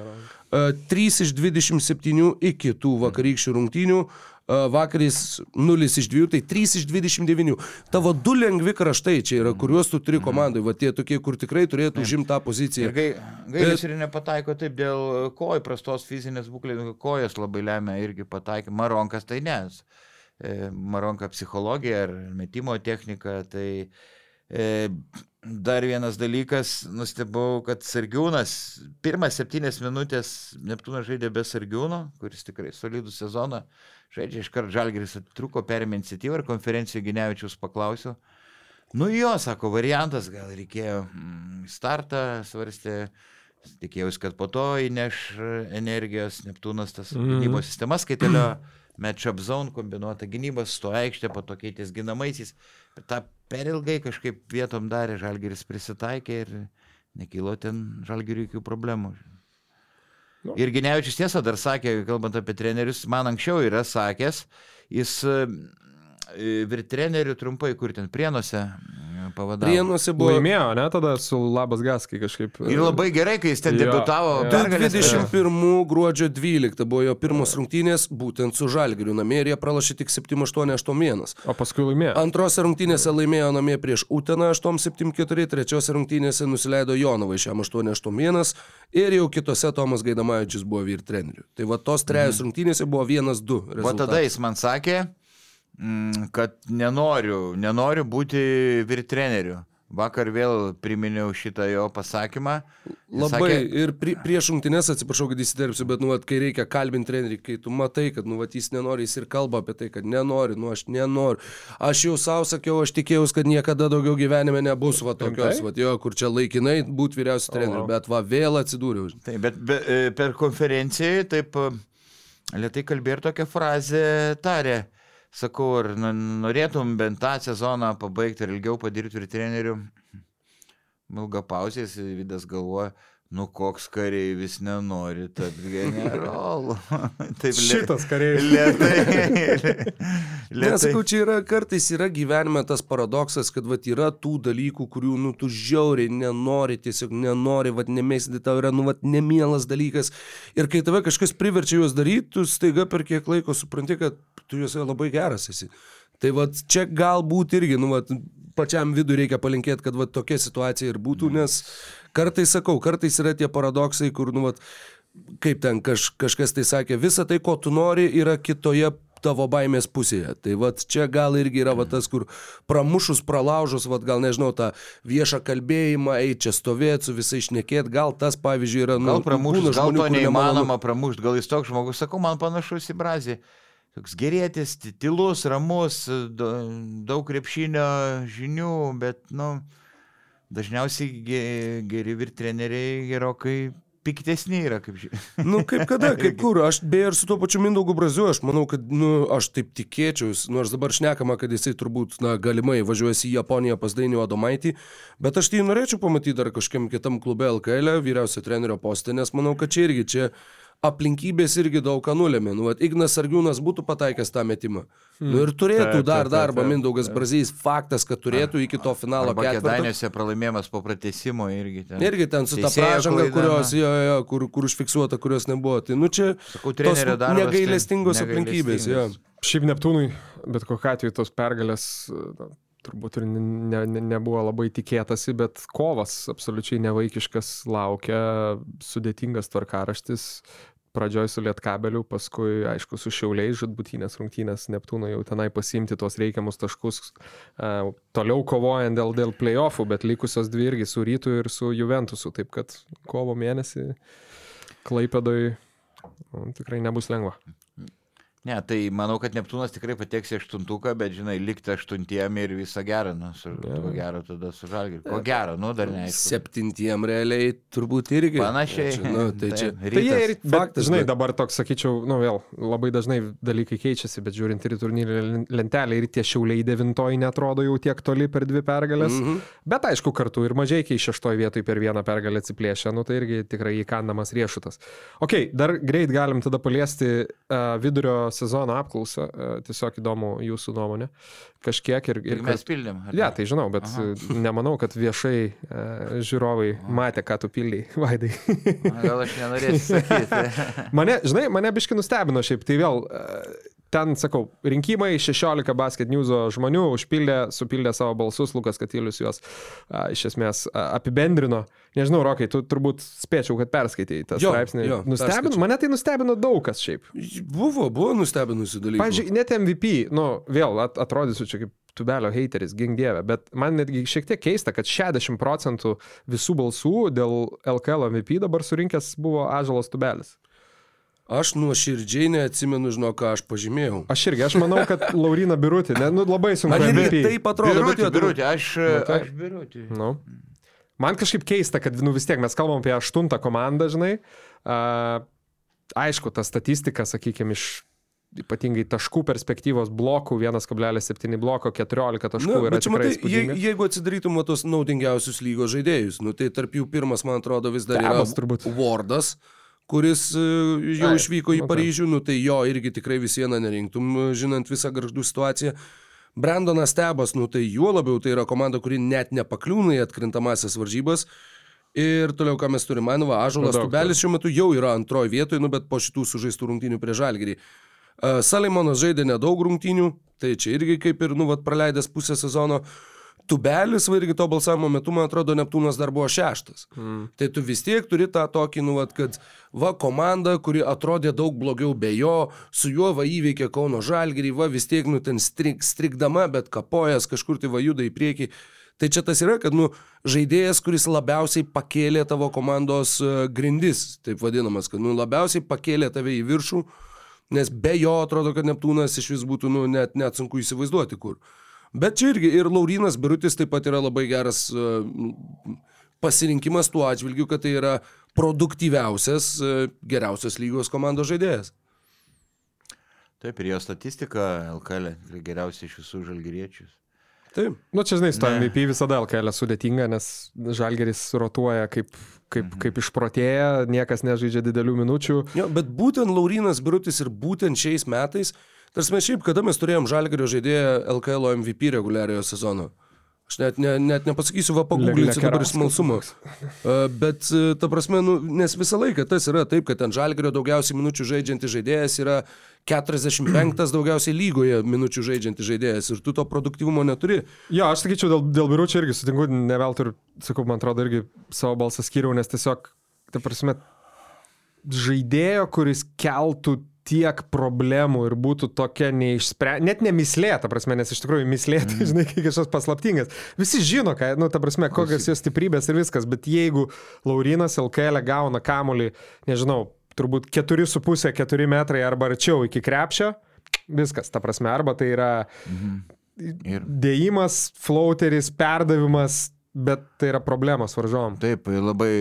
A, 3 iš 27 iki tų vakarykščių rungtynių. a, Vakaris 0 iš 2, tai 3 iš 29. Tavo du lengvi kraštai čia yra, kuriuos tu turi komandai, va tie tokie, kur tikrai turėtų užimti tą poziciją. Ir gai, gailis ir nepataiko taip dėl kojų prastos fizinės būklės, nu, kojas labai lemia irgi pataikė. Maronkas tai nes. E, Maronka psichologija ar metimo technika, tai e, dar vienas dalykas, nustebau, kad Sargiūnas, pirmas septynės minutės Neptūnas žaidė be Sargiūno, kuris tikrai solidų sezoną žaidžia, iškart Žalgeris atruko, perėmė iniciatyvą ir konferencijoje Ginevičius paklausiau. Nu jo, sako, variantas, gal reikėjo mm, startą, svarstė, tikėjausi, kad po to įneš energijos Neptūnas tas Mhm. gynybos sistemas, kai telio matchup zone kombinuota gynybos, sto aikštė, po to keitės ginamaisiais. Ir tą per ilgai kažkaip vietom darė, Žalgeris prisitaikė ir nekilo ten Žalgeriui jokių problemų. Nu. Ir Ginevičius tiesą dar sakė, kalbant apie trenerius, man anksčiau yra sakęs, jis e, vir trenerių trumpai, kur ten prienuose pavadavo. Prienuose buvo Laimėjo, ne, tada su Labas Gaskai kažkaip. Ir labai gerai, kai jis ten Jo, debutavo. jo. pergalės turėjo. 21 gruodžio 12 buvo jo pirmos rungtynės, būtent su Žalgiriu namie ir jie pralašė tik 7-8-8-1. O paskui laimėjo. Antrose rungtynėse laimėjo namie prieš Uteną 8-7-4, trečiose rungtynėse nusileido Jonovai šiam 8-8-1 ir jau kitose Tomas Gaidamavičius buvo vyr treneriu. Tai va tos trejos rungtynėse buvo 1-2. Va tada jis man sakė, kad nenoriu, nenoriu būti vyr treneriu. Vakar vėl priminiau šitą jo pasakymą. Jis Labai sakė, ir pri, prieš rungtynės, atsiprašau, kad įsiterpsiu, bet, nu, vat, kai reikia kalbinti trenerį, kai tu matai, kad, nu, vat, jis nenori, jis ir kalba apie tai, kad nenori, nu, aš nenoriu. Aš jau savo sakiau, aš tikėjausi, kad niekada daugiau gyvenime nebus, va, tokios, va, jo, kur čia laikinai būti vyriausias treneriu, wow. bet, va, vėl atsidūriau. Taip, bet be, e, per konferenciją taip e, lietai kalbėjo ir tokią frazę tarė. Sakau, ar norėtum bent tą sezoną pabaigti ir ilgiau padirbti ir treneriu? Ilga pauzė, vidas galvoja, nu koks kareivis nenori tapti generolu. Taip Šitas kareivis. Lietai. Nesakau, čia yra kartais yra gyvenime tas paradoksas, kad vat, yra tų dalykų, kurių nu, tu žiauriai nenori, tiesiog nenori, vat, nemėsti, tau yra nu, vat, nemielas dalykas. Ir kai tave kažkas priverčia juos daryti, tu staiga per kiek laiko supranti, kad tu juose labai geras esi. Tai vat, čia galbūt irgi, nu, vat, pačiam vidui reikia palinkėti, kad vat, tokia situacija ir būtų, nes kartais sakau, kartais yra tie paradoksai, kur, nu, vat, kaip ten kaž, kažkas tai sakė, visa tai, ko tu nori, yra kitoje tavo baimės pusėje. Tai vad čia gal irgi yra va tas, kur pramušus, pralaužus, vad gal nežinau, tą viešą kalbėjimą, eiti čia stovėti, su visai išnekėti, gal tas pavyzdžiui yra, nu, Gal pramušti, būna gal žmonių, to neįmanoma pramušti, gal jis toks žmogus, sakau, man panašus į Brazį. Toks gerėtis, ty- tylus, ramus, da- daug krepšinio žinių, bet, nu, dažniausiai ge- geri vir treneriai gerokai piktesni yra, kaip žinia. Nu, kaip kada, kaip kur, aš beje ir su tuo pačiu Mindaugu Braziu, aš manau, kad, nu, aš taip tikėčiausi, nors dabar šnekama, kad jisai turbūt, na, galimai važiuosi į Japoniją pas Dainių Adomaitį, bet aš tai norėčiau pamatyti dar kažkiam kitam klube LKL, vyriausio trenerio postą, nes manau, kad čia irgi čia aplinkybės irgi daug ką nulėmė. Nu, vat, Ignas Sargiūnas būtų pataikęs tą metimą. Hmm. Nu, ir turėtų Taip, dar taip, darbą taip, Mindaugas Brazys. Faktas, kad turėtų iki to finalo ketvirto. kėdainiuose pralaimėjimas po pratesimo irgi ten. Irgi ten su ta pražanga, kurios, jo, jo, kur, kur užfiksuota, kurios nebuvo. Tai, nu, čia Sakau, darbas, tai negailestingos aplinkybės. Jo. Šiaip Neptūnui, bet kokiu atveju tos pergalės turbūt ir ne, ne, nebuvo labai tikėtasi, bet kovas absoliučiai nevaikiškas laukia, sudėtingas tvarkaraštis. Pradžioj su Lietkabeliu, paskui, aišku, su Šiauliais, žudbutinės rungtynės Neptūno jau tenai pasimti tuos reikiamus taškus, uh, toliau kovojant dėl, dėl playoffų, bet likusios dvi irgi su Rytu ir su Juventusu, taip kad kovo mėnesį Klaipėdoj tikrai nebus lengva. Ne, tai manau, kad Neptūnas tikrai pateks į aštuntuką, bet žinai, likti aštuntiem ir visą gerą, nu, su, Jo. ko gero tada su žalgiu. Ko gero, nu, dar neaišku. Septintiem realiai turbūt irgi. Panašiai. Čia, nu, tai čia. Tai jie ir, Faktas, žinai, bet- dabar toks, sakyčiau, nu vėl, labai dažnai dalykai keičiasi, bet žiūrint ir į turnyrį lentelę ir tie šiauliai devintoji netrodo jau tiek toli per dvi pergalės. Mm. -hmm. Bet aišku, kartu ir mažai kai šeštoji vietoj per vieną pergalę atsiplėšia, nu tai irgi tikrai įkandamas riešutas. Ok, dar greit galim tada paliesti uh, vidurio sezono apklausą, uh, tiesiog įdomu jūsų nuomonė. Kažkiek ir... Ir mes pildėm. Ne, ja, tai žinau, bet Aha. Aha. nemanau, kad viešai uh, žiūrovai matė, ką tu pildai, Vaidai. Gal aš nenorėsiu sakyti. Mane, žinai, mane biški nustebino šiaip, tai vėl e, ten, sakau, rinkimai 16 basket news žmonių užpildė, supildė savo balsus, Lukas Katilius juos a, iš esmės a, apibendrino. Nežinau, Rokai, tu turbūt spėčiau, kad perskaitėjai tą Jo, straipsnį. jo, nustebino, mane tai nustebino daug kas šiaip. Buvo, buvo nustebinusių dalykų. Pavyzdžiui, net MVP, nu, vėl at, atrodysiu čia kaip tubelio hateris, gink dievė, bet man netgi šiek tiek keista, kad 60 procentų visų balsų dėl LKL MVP dabar surinkęs buvo Ažalas tubelis. Aš nuoširdžiai neatsimenu, žinau, ką aš pažymėjau. Aš irgi, aš manau, kad Laurina Birutė, ne, nu, labai sunku. Man irgi taip atrodo, bet Birutį, jo, birutį, aš, Nu, tai- aš birutį. Nu. Man kažkaip keista, kad nu, vis tiek mes kalbam apie aštuntą komandą, žinai. Uh, aišku, ta statistika, sakykime, iš ypatingai taškų perspektyvos blokų 1,7 bloko 14 taškų Nu, yra bet čia matai, je, jeigu atsidarytum tos naudingiausius lygos žaidėjus, nu, tai tarp jų pirmas, man atrodo, vis dar Tebas yra turbūt. Wardas, kuris e, jau Taip, išvyko į nu, taip. Paryžių, nu, tai jo irgi tikrai vis vieną nerinktum, e, žinant visą garždų situaciją. Brandonas Tebas, nu tai juo labiau tai yra komanda, kuri net nepakliūna į atkrintamasias varžybas. Ir toliau, ką mes turime, man va, Ažulas Nu, Tubelis šiuo metu jau yra antroje vietoje, nu, bet po šitų sužaistų rungtynių prie Žalgirį. Uh, Salimonas žaidė nedaug rungtynių, tai čia irgi kaip ir, nu, vat, praleidęs pusę sezono. Tubelis, va irgi to balsavimo metu, man atrodo, Neptūnas dar buvo šeštas. Mm. Tai tu vis tiek turi tą tokį, nu, vat, kad va komanda, kuri atrodė daug blogiau be jo, su juo va įveikė Kauno Žalgirį, va vis tiek, nu, ten strik, strikdama, bet kapojas kažkur tai va juda į priekį. Tai čia tas yra, kad, nu, žaidėjas, kuris labiausiai pakėlė tavo komandos e, grindis, taip vadinamas, kad, nu, labiausiai pakėlė tave į viršų, nes be jo atrodo, kad Neptūnas iš vis būtų, nu, net, net sunku įsivaizduoti kur. Bet čia irgi ir Laurinas Birutis taip pat yra labai geras e, pasirinkimas tuo atžvilgiu, kad tai yra produktyviausias, e, geriausios lygos komandos žaidėjas. Taip, ir jo statistika LKL tikrai geriausia iš visų žalgyriečių. Taip. Nu, čia žinai, su to. MVP visada LKL sudėtinga, nes Žalgeris rotuoja kaip, kaip, kaip išprotėję, niekas nežaidžia didelių minučių. Jo, bet būtent Laurinas Birutis ir būtent šiais metais, tarsi šiaip, kada mes turėjom Žalgerio žaidėją LKL MVP reguliariojo sezono. Aš net, ne, net nepasakysiu, va, paguglinsiu dabar iš smalsumo. Bet, uh, ta prasme, nu, nes visą laiką tas yra taip, kad ten Žalgerio daugiausiai minučių žaidžiantis žaidėjas yra 45 daugiausiai lygoje minučių žaidžiantis žaidėjas ir tu to produktyvumo neturi. Jo, aš sakyčiau, dėl, dėl biuručio irgi sutinku, ne veltui ir, sakau, man atrodo, irgi savo balsą skiriau, nes tiesiog, ta prasme, žaidėjo, kuris keltų tiek problemų ir būtų tokia neišspręsta, net nemislė, ta prasme, nes iš tikrųjų mislė, tai žinai, kai kažkas paslaptingas. Visi žino, ką, nu, ta prasme, kokios jos stiprybės ir viskas, bet jeigu Laurinas LKL gauna kamolį, nežinau, turbūt 4,5-4 metrai arba arčiau iki krepšio, viskas, ta prasme, arba tai yra Ir dėjimas, flauteris, perdavimas, bet tai yra problemos varžovom. taip, labai.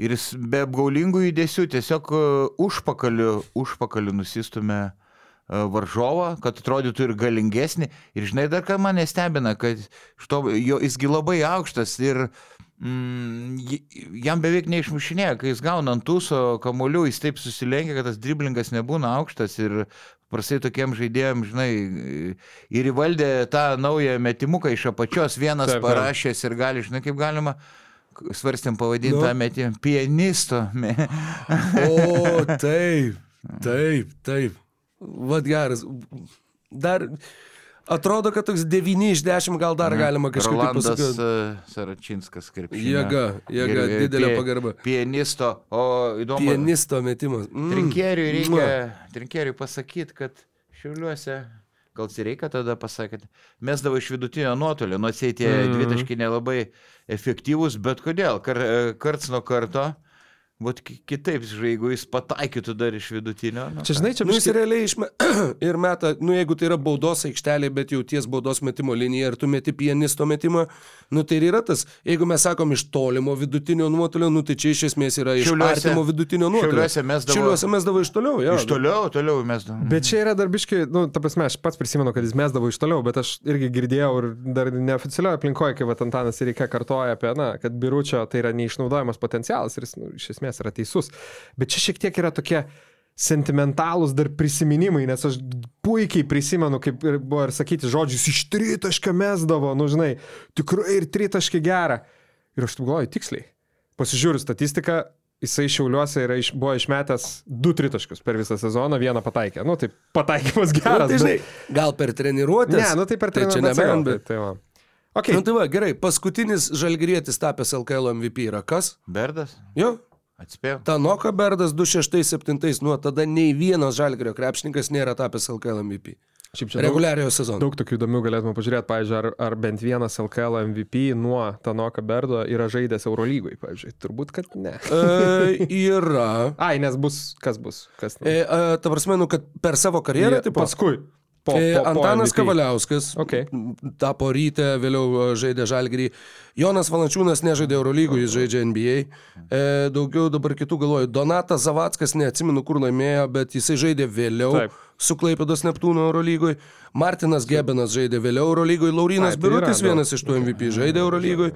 Ir jis be apgaulingų judesių tiesiog e, užpakaliu, užpakaliu nusistumė e, varžovą, kad atrodytų ir galingesnį. Ir žinai, dar ką mane stebina, kad šito, jo, jisgi labai aukštas ir mm, jam beveik neišmušinėja, kai jis gauna ant tūso kamuolių, jis taip susilenkia, kad tas driblingas nebūna aukštas ir prastai tokiem žaidėjim, žinai, ir įvaldė tą naują metimuką iš apačios, vienas Taip, parašęs ir gali, žinai, kaip galima, k- svarstėm pavadinti Nu. tą metimą, pianisto. O, taip, taip, taip. Vat geras. Dar atrodo, kad toks 9 iš 10 gal dar galima kažkaip tai Rolandas pasakyti. uh, Saračinskas krepšinio. Jėga, jėga, Ir- didelė pie- pagarba. Pianisto, o įdomu. Pianisto metimas. Mm. Trinkeriui reikia, trinkeriui pasakyti, kad šiauliuose, gal reikia tada pasakyti, mesdavo iš vidutinio nuotolio, nors jie tie mm. dvitaškai nelabai efektyvūs, bet kodėl? Kar, e, karts nuo karto, būt kitaip, jeigu jis pataikytų dar iš vidutinio. Nu, Čia žinai, čia Nu, jis biški- realiai išme... ir meta, nu jeigu tai yra baudos aikštelė, bet jau ties baudos metimo linija ir tu meti pianisto metimą, nu tai ir yra tas, jeigu mes sakom iš tolimo vidutinio nuotolio, nu tai čia iš esmės yra iš Šiauliuose- artimo vidutinio nuotolio. Šiauliuose mesdavo- Šiauliuose mesdavo iš toliau, jo. Iš toliau, toliau mes davom. Bet čia yra dar biški, nu, ta prasme, aš pats prisimenu, kad jis mesdavo iš toliau, bet aš irgi girdėjau ir dar neoficialioje aplinkoje, kai vat Antanas Reika kartoja apie, na, kad biručio tai yra neišnaudojamas potencialas ir jis, nu, iš esmės yra teisus. Bet čia šiek tiek yra tokie sentimentalūs dar prisiminimai, nes aš puikiai prisimenu, kaip ir buvo ir sakyti žodžius, iš tritaškio mesdavo, nu, žinai, tikrai ir tritaškį gerą. Ir aš taip galvoju, tiksliai. Pasižiūriu statistiką, jisai šiauliuose yra iš, buvo išmetęs du tritaškius per visą sezoną, vieną pataikė. Nu, tai pataikymas Nu, geras. tai žinai, bet- gal per treniruotės. Ne, nu tai per tai čia treniruotę. nebent, bet... Tai, va. okay. Nu tai va, gerai, paskutinis žalgrietis tapęs LKL MVP yra kas? Berdas, Jo, atspėjau. Tanoka Berdas 267, nuo tada nei vienas žalgrio krepšininkas nėra tapęs LKL MVP. Šiaip čia Reguliariojo sezono. daug tokių įdomių galėtume pažiūrėti, pavyzdžiui, ar, ar bent vienas LKL MVP nuo Tanoka Berdo yra žaidęs Eurolygoj, pavyzdžiui. Turbūt, kad ne. E, yra. Ai, nes bus, kas bus, kas ne. E, e, ta prasme, nu, kad per savo karjerą, tipo, paskui. Po, po, po Antanas MVP. Kavaliauskas Okay. tapo ryte, vėliau e, žaidė žalgrį. Jonas Valančiūnas nežaidė Eurolygų, jis žaidžia NBA. E, daugiau dabar kitų galvoju. Donatas Zavackas, neatsimenu, kur laimėjo, bet jisai žaidė vėliau. Taip. Su Klaipėdos Neptūno Eurolygoj. Martinas Gebenas žaidė vėliau Eurolygoj. Laurinas Ai, tai yra Birutis daug. vienas iš tų MVP žaidė Eurolygoj.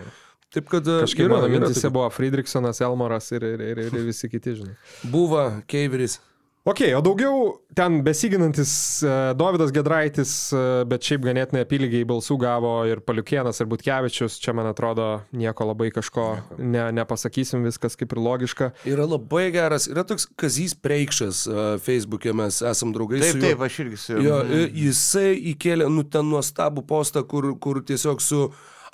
Taip kad e, Kažkaip yra, mano yra mintise buvo Friedrichsonas, Elmoras ir, ir, ir, ir visi kiti, žinai. Buvo Keiveris. Ok, o daugiau ten besiginantis uh, Davidas Gedraitis, uh, bet šiaip ganėtinai apylygiai balsų gavo ir Paliukienas, ir Butkevičius, čia man atrodo nieko labai kažko ne, nepasakysim, viskas kaip ir logiška. Yra labai geras, yra toks Kazys Preikšas uh, Facebook'e, mes esam draugai Taip, su juo. taip, aš irgi su Jo, i- jisai įkėlė, nu, ten nuostabų postą, kur, kur tiesiog su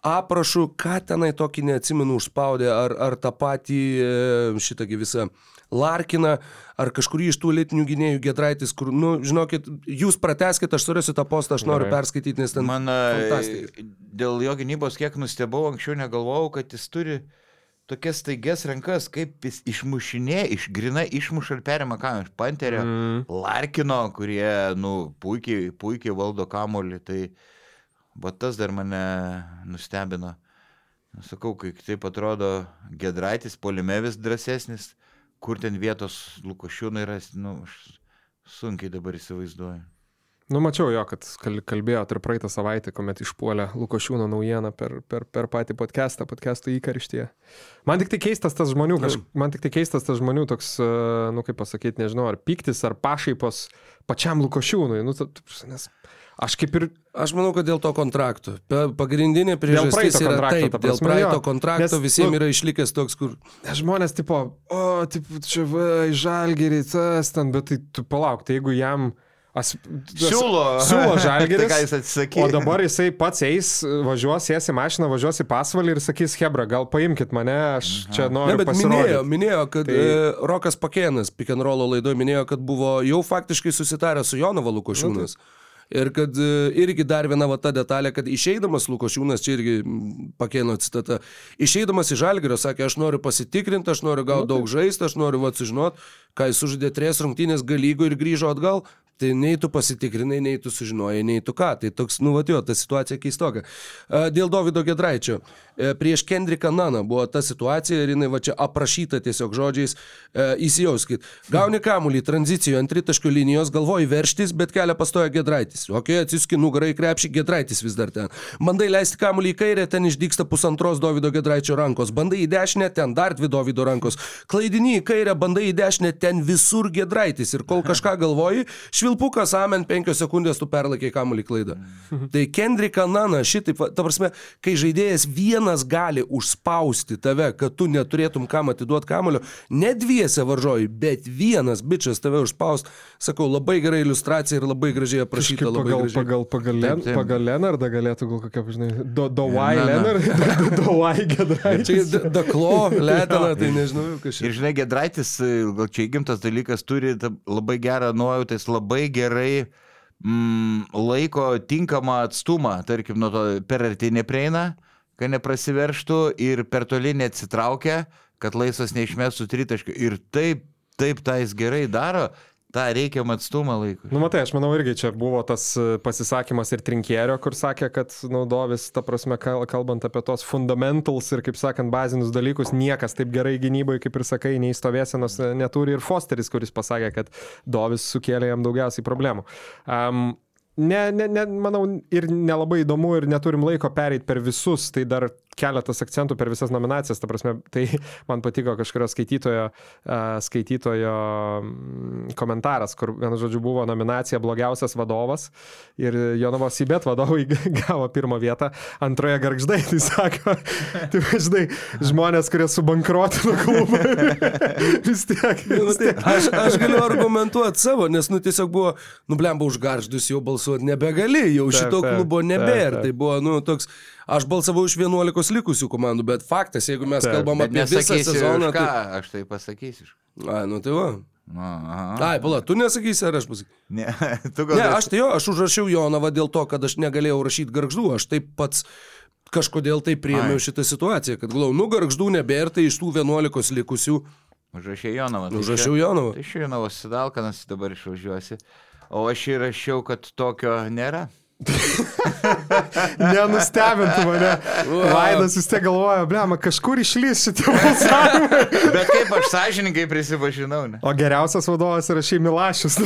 aprašu, ką tenai tokį neatsimenu užspaudė, ar, ar tą patį e, šitągi visą Larkiną, ar kažkurį iš tų lėtinių gynėjų Gedraitis, kur, nu, žinokit, jūs prateskite, aš surasiu tą postą, aš noriu Gerai. perskaityti, nes ten... Man dėl jo gynybos kiek nustebau, anksčiau negalvojau, kad jis turi tokias staigias rankas, kaip jis išmušinė, iš grinai išmuša ir perima ką iš Panterio, mm. Larkino, kurie, nu, puikiai, puikiai valdo kamolį, tai va tas dar mane nustebino. Nu, Sakau, kai taip atrodo Gedraitis, polime vis drąsesnis, kur ten vietos Lukošiūnai yra, nu, aš sunkiai dabar įsivaizduoju. Nu, mačiau jo, kad kal- kalbėjot ir praeitą savaitę, kuomet išpuolė Lukošiūno naujieną per, per, per patį podcastą, podcastų įkarštyje. Man tik tai keistas tas žmonių, kaž, man tik tai keistas tas žmonių toks, e, nu kaip pasakyti, nežinau, ar piktis, ar pašaipos pačiam Lukošiūnui. Nu, ta- ta- nes aš kaip ir Aš manau, kad dėl to kontrakto. Pa- Pagrindinė priežastis yra taip, ta dėl prasme, praeito jo. kontrakto Nes, visiems nu- yra išlikęs toks, kur... žmonės tipo, o, taip, čia va, žalgerį, tas ten, bet tai tu palauk, tai jeigu jam... As, Siūlo. Siūlo žalgeris. Tai ką jis atsisakė? O dabar jisai pats eis, važiuos, sės į mašiną, važiuos į pasvalį ir sakys, Hebra, gal paimkit mane, aš čia Ne, noriu bet pasirodyti. minėjo, minėjo, kad Tai- tai... e, Rokas Pakėnas, pick and roll laidoje, minėjo, kad buvo jau faktiškai susitarę su Jonava Lukošiūnas. Ir kad e, irgi dar viena va ta detalė, kad išeidamas Lukošiūnas, čia irgi pakėno citata, išeidamas į Žalgirio sakė, aš noriu pasitikrinti, aš noriu gauti daug žaisti, aš noriu va sužinot, ką jis sužaidė trys rungtynės galygų ir grįžo atgal. Tai nei tu pasitikrinai, nei tu sužinojai, nei tu ką. Tai toks, nu, va, jo, ta situacija keistoka. Dėl Davido Gedraičio. E, Prieš Kendriką Naną buvo ta situacija ir jinai va čia aprašyta tiesiog žodžiais. E, Įsijauskit. Gauni kamuolį tranzicijoje ant tritaškio linijos, galvoji verštis, bet kelią pastoja Gedraitis. Ok, atsiski nugarai krepšį, Gedraitis vis dar ten. Bandai leisti kamuolį į kairę, ten išdyksta pusantros Davido Gedraičio rankos. Bandai į dešinę, ten dar dvi Davido rankos. Klaidini į kairę, bandai į dešinę, ten visur Gedraitis. Ir kol kažką galvoji, švilpukas, amen, penkios sekundės tu perlaikai kamuolį klaidą. Tai Kendrika Nana, šitaip, ta prasme, kai žaidėjas vienas gali užspausti tave, kad tu neturėtum kam atiduoti kamulio, ne dviese varžoji, bet vienas bičias tave užspaus, sakau, labai gera iliustracija ir labai gražiai aprašyta. Kažkaip Labai pagal, gražiai. pagal, pagal, Len, Taip, taip. pagal Lenardą galėtų gal kokia, žinai, do, Dovai. Lenardą, Dovai Čia Gedraitis. daklo, letena, tai nežinau, kas Ir žinai, Gedraitis, gal čia įgimtas dalykas, turi labai gerą nuojautą, jis labai gerai mm, laiko tinkamą atstumą, tarkim, nuo to per arti neprieina, kad neprasiverštų ir per toli neatsitraukia, kad laisvas neišmestų tritaškių. Ir taip, taip tą jis gerai daro, tą reikiamą atstumą laiko. Nu, matai, aš manau, irgi čia buvo tas e, pasisakymas ir trinkėrio, kur sakė, kad naudovis, ta prasme, kal- kalbant apie tos fundamentals ir, kaip sakant, bazinius dalykus, niekas taip gerai gynyboje, kaip ir sakai, nei stovėsenos e, neturi ir Fosteris, kuris pasakė, kad Dovis sukėlė jam daugiausiai problemų. Um, Ne, ne, ne, manau, ir nelabai įdomu ir neturim laiko pereiti per visus, tai dar keletas akcentų per visas nominacijas, ta prasme, tai man patiko kažkurio skaitytojo, skaitytojo mm, komentaras, kur, vienu žodžiu, buvo nominacija blogiausias vadovas ir Jonovos Sibet vadovai gavo pirmą vietą, antroje garždai, tai sako, tai žinai, žmonės, kurie subankrotino klubą, vis tiek. Nu, Vis tai tiek. aš, aš galiu argumentuoti savo, nes, nu, tiesiog buvo, nu, blemba už garždus jau balsuoti nebegali, jau Taip, šito taip, klubo nebėra. Tai buvo, nu, toks, aš balsavau iš 11 likusių komandų, bet faktas, jeigu mes Taip, kalbam apie visą sezoną, ką, tai... aš tai pasakysiu. A, nu tai va. Na, aha. Ai, pala, tu nesakysi, ar aš pasakysiu? Ne, tu gal Ne, aš tai jo, aš užrašiau Jonavą dėl to, kad aš negalėjau rašyti garždų, aš taip pats kažkodėl tai priėmiau Ai. šitą situaciją, kad galvoju, nu garždų nebėra, tai iš tų 11 likusių Užrašė Jonovą. tai užrašiau Jonavą. Tai iš Jonovos Sidalkanas dabar išvažiuosi. O aš įrašiau, kad tokio nėra. Nenustebintų mane. Vaidas vis tiek galvoja, blema, kažkur išlys šitie balsavimai. Bet kaip aš sąžininkai prisipažinau, ne? O geriausias vadovas yra šiaip Milašius.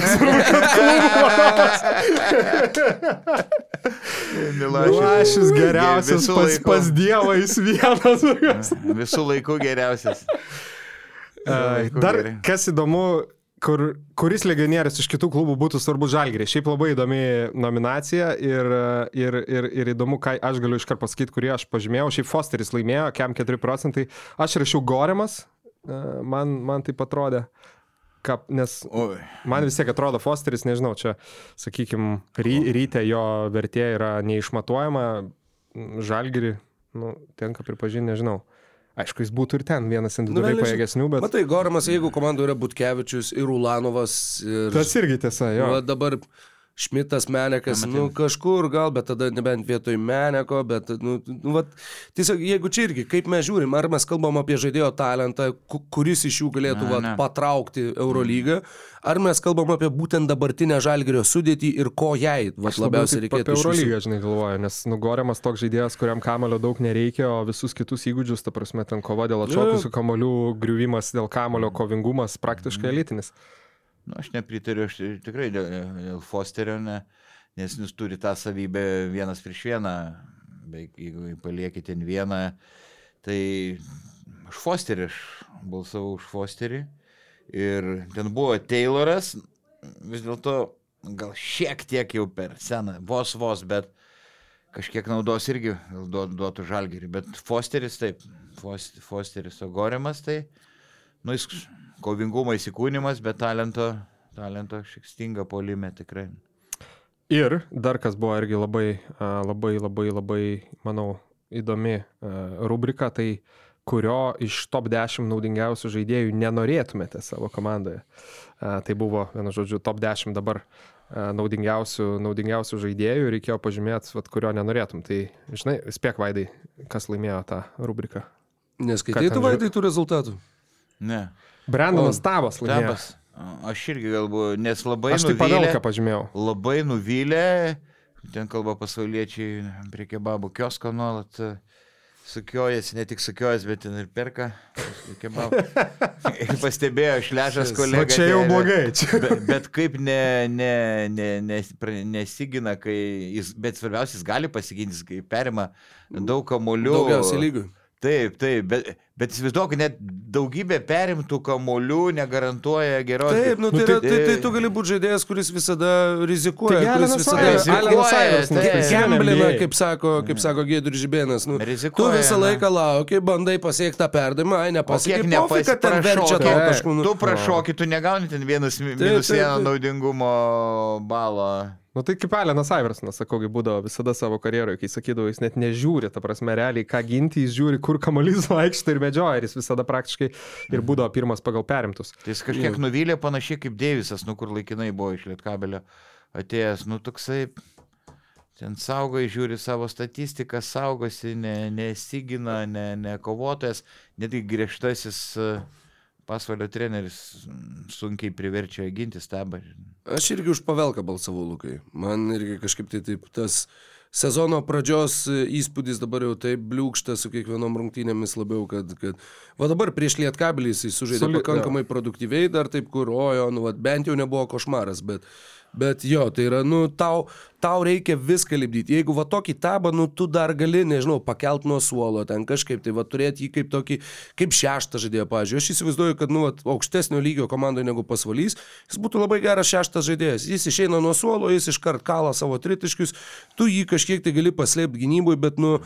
Milašius geriausias pas, pas Dievą jis vienas. Visų laikų geriausias. Dar kas įdomu, kur, kuris legionierius iš kitų klubų būtų svarbus žalgeriai. Šiaip labai įdomi nominacija ir, ir, ir, ir įdomu, ką aš galiu iškart pasakyti, kurį aš pažymėjau. Šiaip Fosteris laimėjo, kiam 4 procentai. Aš rašiau Gorimas, e, man, man tai atrodė. Ką, nes Oi. man vis tiek atrodo Fosteris, nežinau, čia, sakykime, ry, ryte jo vertė yra neišmatuojama, žalgerį, nu, tenka pripažinti, nežinau. Aišku, jis būtų ir ten vienas individualiai velnias žino. pajėgesnių, bet... Matai, Goramas, jeigu komandoje yra Butkevičius ir Ulanovas ir... Tas irgi tiesa, jo. Va dabar Šmitas Menekas, nu kažkur gal, bet tada nebent vietoj Meneko, bet, nu, nu va, tiesiog jeigu čia irgi, kaip mes žiūrim, ar mes kalbam apie žaidėjo talentą, ku- kuris iš jų galėtų Ne, va, ne. patraukti Eurolygą, ar mes kalbam apie būtent dabartinę žalgerio sudėtį ir ko jai va, Aš labiau labiausiai taip reikėtų Apie. Eurolygą, žinai, galvoju, nes nugoriamas toks žaidėjas, kuriam kamulio daug nereikia, o visus kitus įgūdžius, ta prasme, ten kova dėl atšokusių kamolių, griuvimas dėl kamulio, kovingumas praktiškai elitinis. Nu, aš nepritariu, aš tikrai dėl, dėl Fosterio, ne, nes jis turi tą savybę vienas prieš vieną, beveik jeigu jį palieki ten vieną, tai aš Fosterį, aš balsavau už Fosterį. Ir ten buvo Tayloras, vis dėlto gal šiek tiek jau per seną, vos vos, bet kažkiek naudos irgi duotų žalgerį, bet Fosteris taip, Fos- Fosteris Ogorimas tai, nu jis kovingumo įsikūnymas, bet talento, talento šiek stinga polime tikrai. Ir dar kas buvo irgi labai, a, labai, labai, labai, manau, įdomi a, rubrika, tai kurio iš top 10 naudingiausių žaidėjų nenorėtumėte savo komandoje. A, Tai buvo, vienu žodžiu, top 10 dabar a, naudingiausių, naudingiausių žaidėjų, reikėjo pažymėti, vat, kurio nenorėtum. Tai, žinai, spėk vaidai, kas laimėjo tą rubriką. Neskaitai tu vaidai tų rezultatų? Ne. Brandonas Tavas laimėjo. Tabas. Aš irgi galvoju, nes labai Aš tai pavelką pažymėjau. Labai nuvylė, ten kalba pasauliečiai prie kebabų kiosko nuolat e, sukiojasi, ne tik sukiojasi, bet ten ir perka kebabų. ir pastebėjo šležas kolega. čia jau kėlė. blogai. Čia... Bet, bet kaip ne, ne, ne, ne, nesigina, kai jis, bet svarbiausia, jis gali pasiginti, kai perima daug kamolių. Daugiausiai lygių. Taip, taip, bet, bet įsivaizduok, net daugybė perimtų kamolių negarantuoja geros. Taip, nu, Nu, tai, tai- yra, tai, tai tu gali būti žaidėjas, kuris visada rizikuoja, Tai kuris visada Rizikuoja, nu, Gemblina, kaip sako, kaip sako Gėdrius Žibėnas. Nu, tu visą laiką lauki, bandai pasiekti tą perdavimą, ai nepasiekti, pofik, kad ten verčia tau kažkur. tu prašoki, tu negauni ten vienas minus taip. naudingumo balo. Nu tai kaip Alenas Iversonas, sakau, kai būdavo visada savo karjeroje, kai sakydavo, jis net nežiūri, ta prasme, realiai ką ginti, jis žiūri, kur kamuolys vaikšto ir medžioja, ir jis visada praktiškai ir būdavo pirmas pagal perimtus. Tai jis kažkiek nuvylė panašiai kaip Deivisas, nu kur laikinai buvo iš Lietkabelio atėjęs, nu toksai. Ten saugai, žiūri savo statistiką, saugosi, ne, nesigina, ne, ne kovotojas, netgi griežtasis e, pasvalio treneris mm, sunkiai priverčia ginti stabą. Aš irgi už pavelką balsavau, Lukai. Man irgi kažkaip tai taip tas sezono pradžios įspūdis dabar jau taip bliūkšta su kiekvienom rungtynėmis labiau, kad, kad va dabar prieš lietkabelį jisai sužaidė Soli- pakankamai produktyviai, dar taip kur, ojo, nu, vat, bent jau nebuvo košmaras, bet, bet jo, tai yra, nu, tau, tau reikia viską lipdyti. Jeigu va tokį tabą, nu, tu dar gali, nežinau, pakelt nuo suolo, ten kažkaip, tai va turėti jį kaip tokį, kaip šeštą žaidėją, pažiūrėjau. Aš įsivaizduoju, kad, nu, vat, aukštesnio lygio komandoje negu pasvalys, jis būtų labai geras šeštas žaidėjas. Jis išeina nuo suolo, jis iškart kala savo tritiškius, tu jį kažkiek tai gali paslėpti gynybui, bet, nu,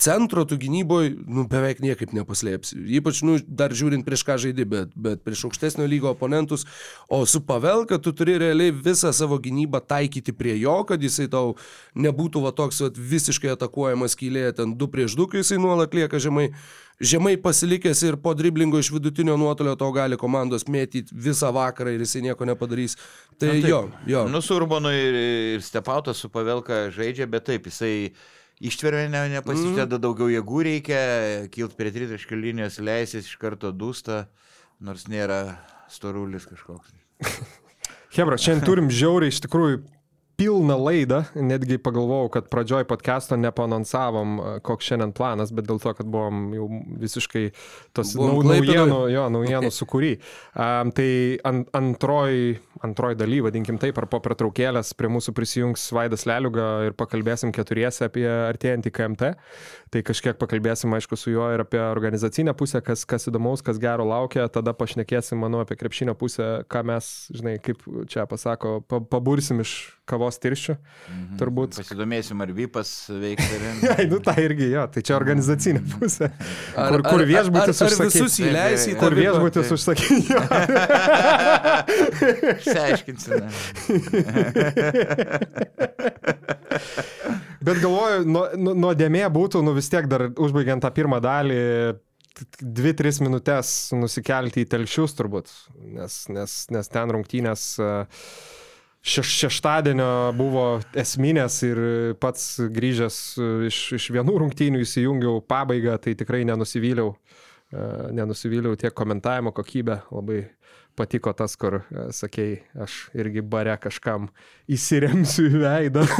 centro tu gynyboje, nu, beveik niekaip nepaslėpsi. Ypač, nu, dar žiūrint prieš ką žaidži, bet, bet prieš aukštesnio lygio oponentus, o su Pavelka tu turi realiai visą savo gynybą taikyti prie jo, kad jisai tau nebūtų va toks vat, visiškai atakuojamas kylėje, ten du prieš du, kai jisai nuolat lieka žemai. Žemai pasilikęs ir po driblingo iš vidutinio nuotolio tau gali komandos mėtyti visą vakarą ir jisai nieko nepadarys. Tai Na, taip. jo, jo. Nu, su Urbanu ir, ir Stepautas su Pavelka žaidžia, bet taip, jisai ištveria, ne, nepasižada, mm. daugiau jėgų reikia, kilt prie tritaškio linijos, leisis iš karto dūsta, nors nėra storulis kažkoks. Hebra, šiandien turim žiauriai iš tikrųjų pilną laidą, netgi pagalvojau, kad pradžioj podcast'o nepanonsavom, e, koks šiandien planas, bet dėl to, kad buvom jau visiškai tos Buvom naujienų, jo, naujienų sukūry. Um, tai an, antroji, antroji daly, vadinkim taip, ar po pertraukėlės prie mūsų prisijungs Vaidas Leliuga ir pakalbėsim keturiese apie artėjantį KMT. Tai kažkiek pakalbėsim, aišku, su juo ir apie organizacinę pusę, kas, kas įdomaus, kas gero laukia. Tada pašnekėsim, manau, apie krepšinio pusę, ką mes, žinai, kaip čia pasako, pa, pabursim iš kavos tirščių. Mhm. Turbūt. Pasidomėsim, ar Vypas veiks ar Ai, nu tai irgi jo, tai čia organizacinė pusė. Ar, kur, kur viešbutis ar, ar užsakys. visus įleisi Kur viešbutis užsakys. Išsiaiškinsime. Bet galvoju, nuo- nuo- nuodėmė būtų, nu vis tiek dar užbaigiant tą pirmą dalį, t- dvi, tris minutės nusikelti į telšius turbūt, nes, nes, nes ten rungtynės e, šeš, šeštadienio buvo esminės ir pats grįžęs e, iš, iš vienų rungtynių įsijungiau pabaigą, tai tikrai nenusivyliau, e, nenusivyliau tiek komentavimo kokybę, labai patiko tas, kur e, sakėjai, aš irgi bare kažkam įsiremsiu į veidą.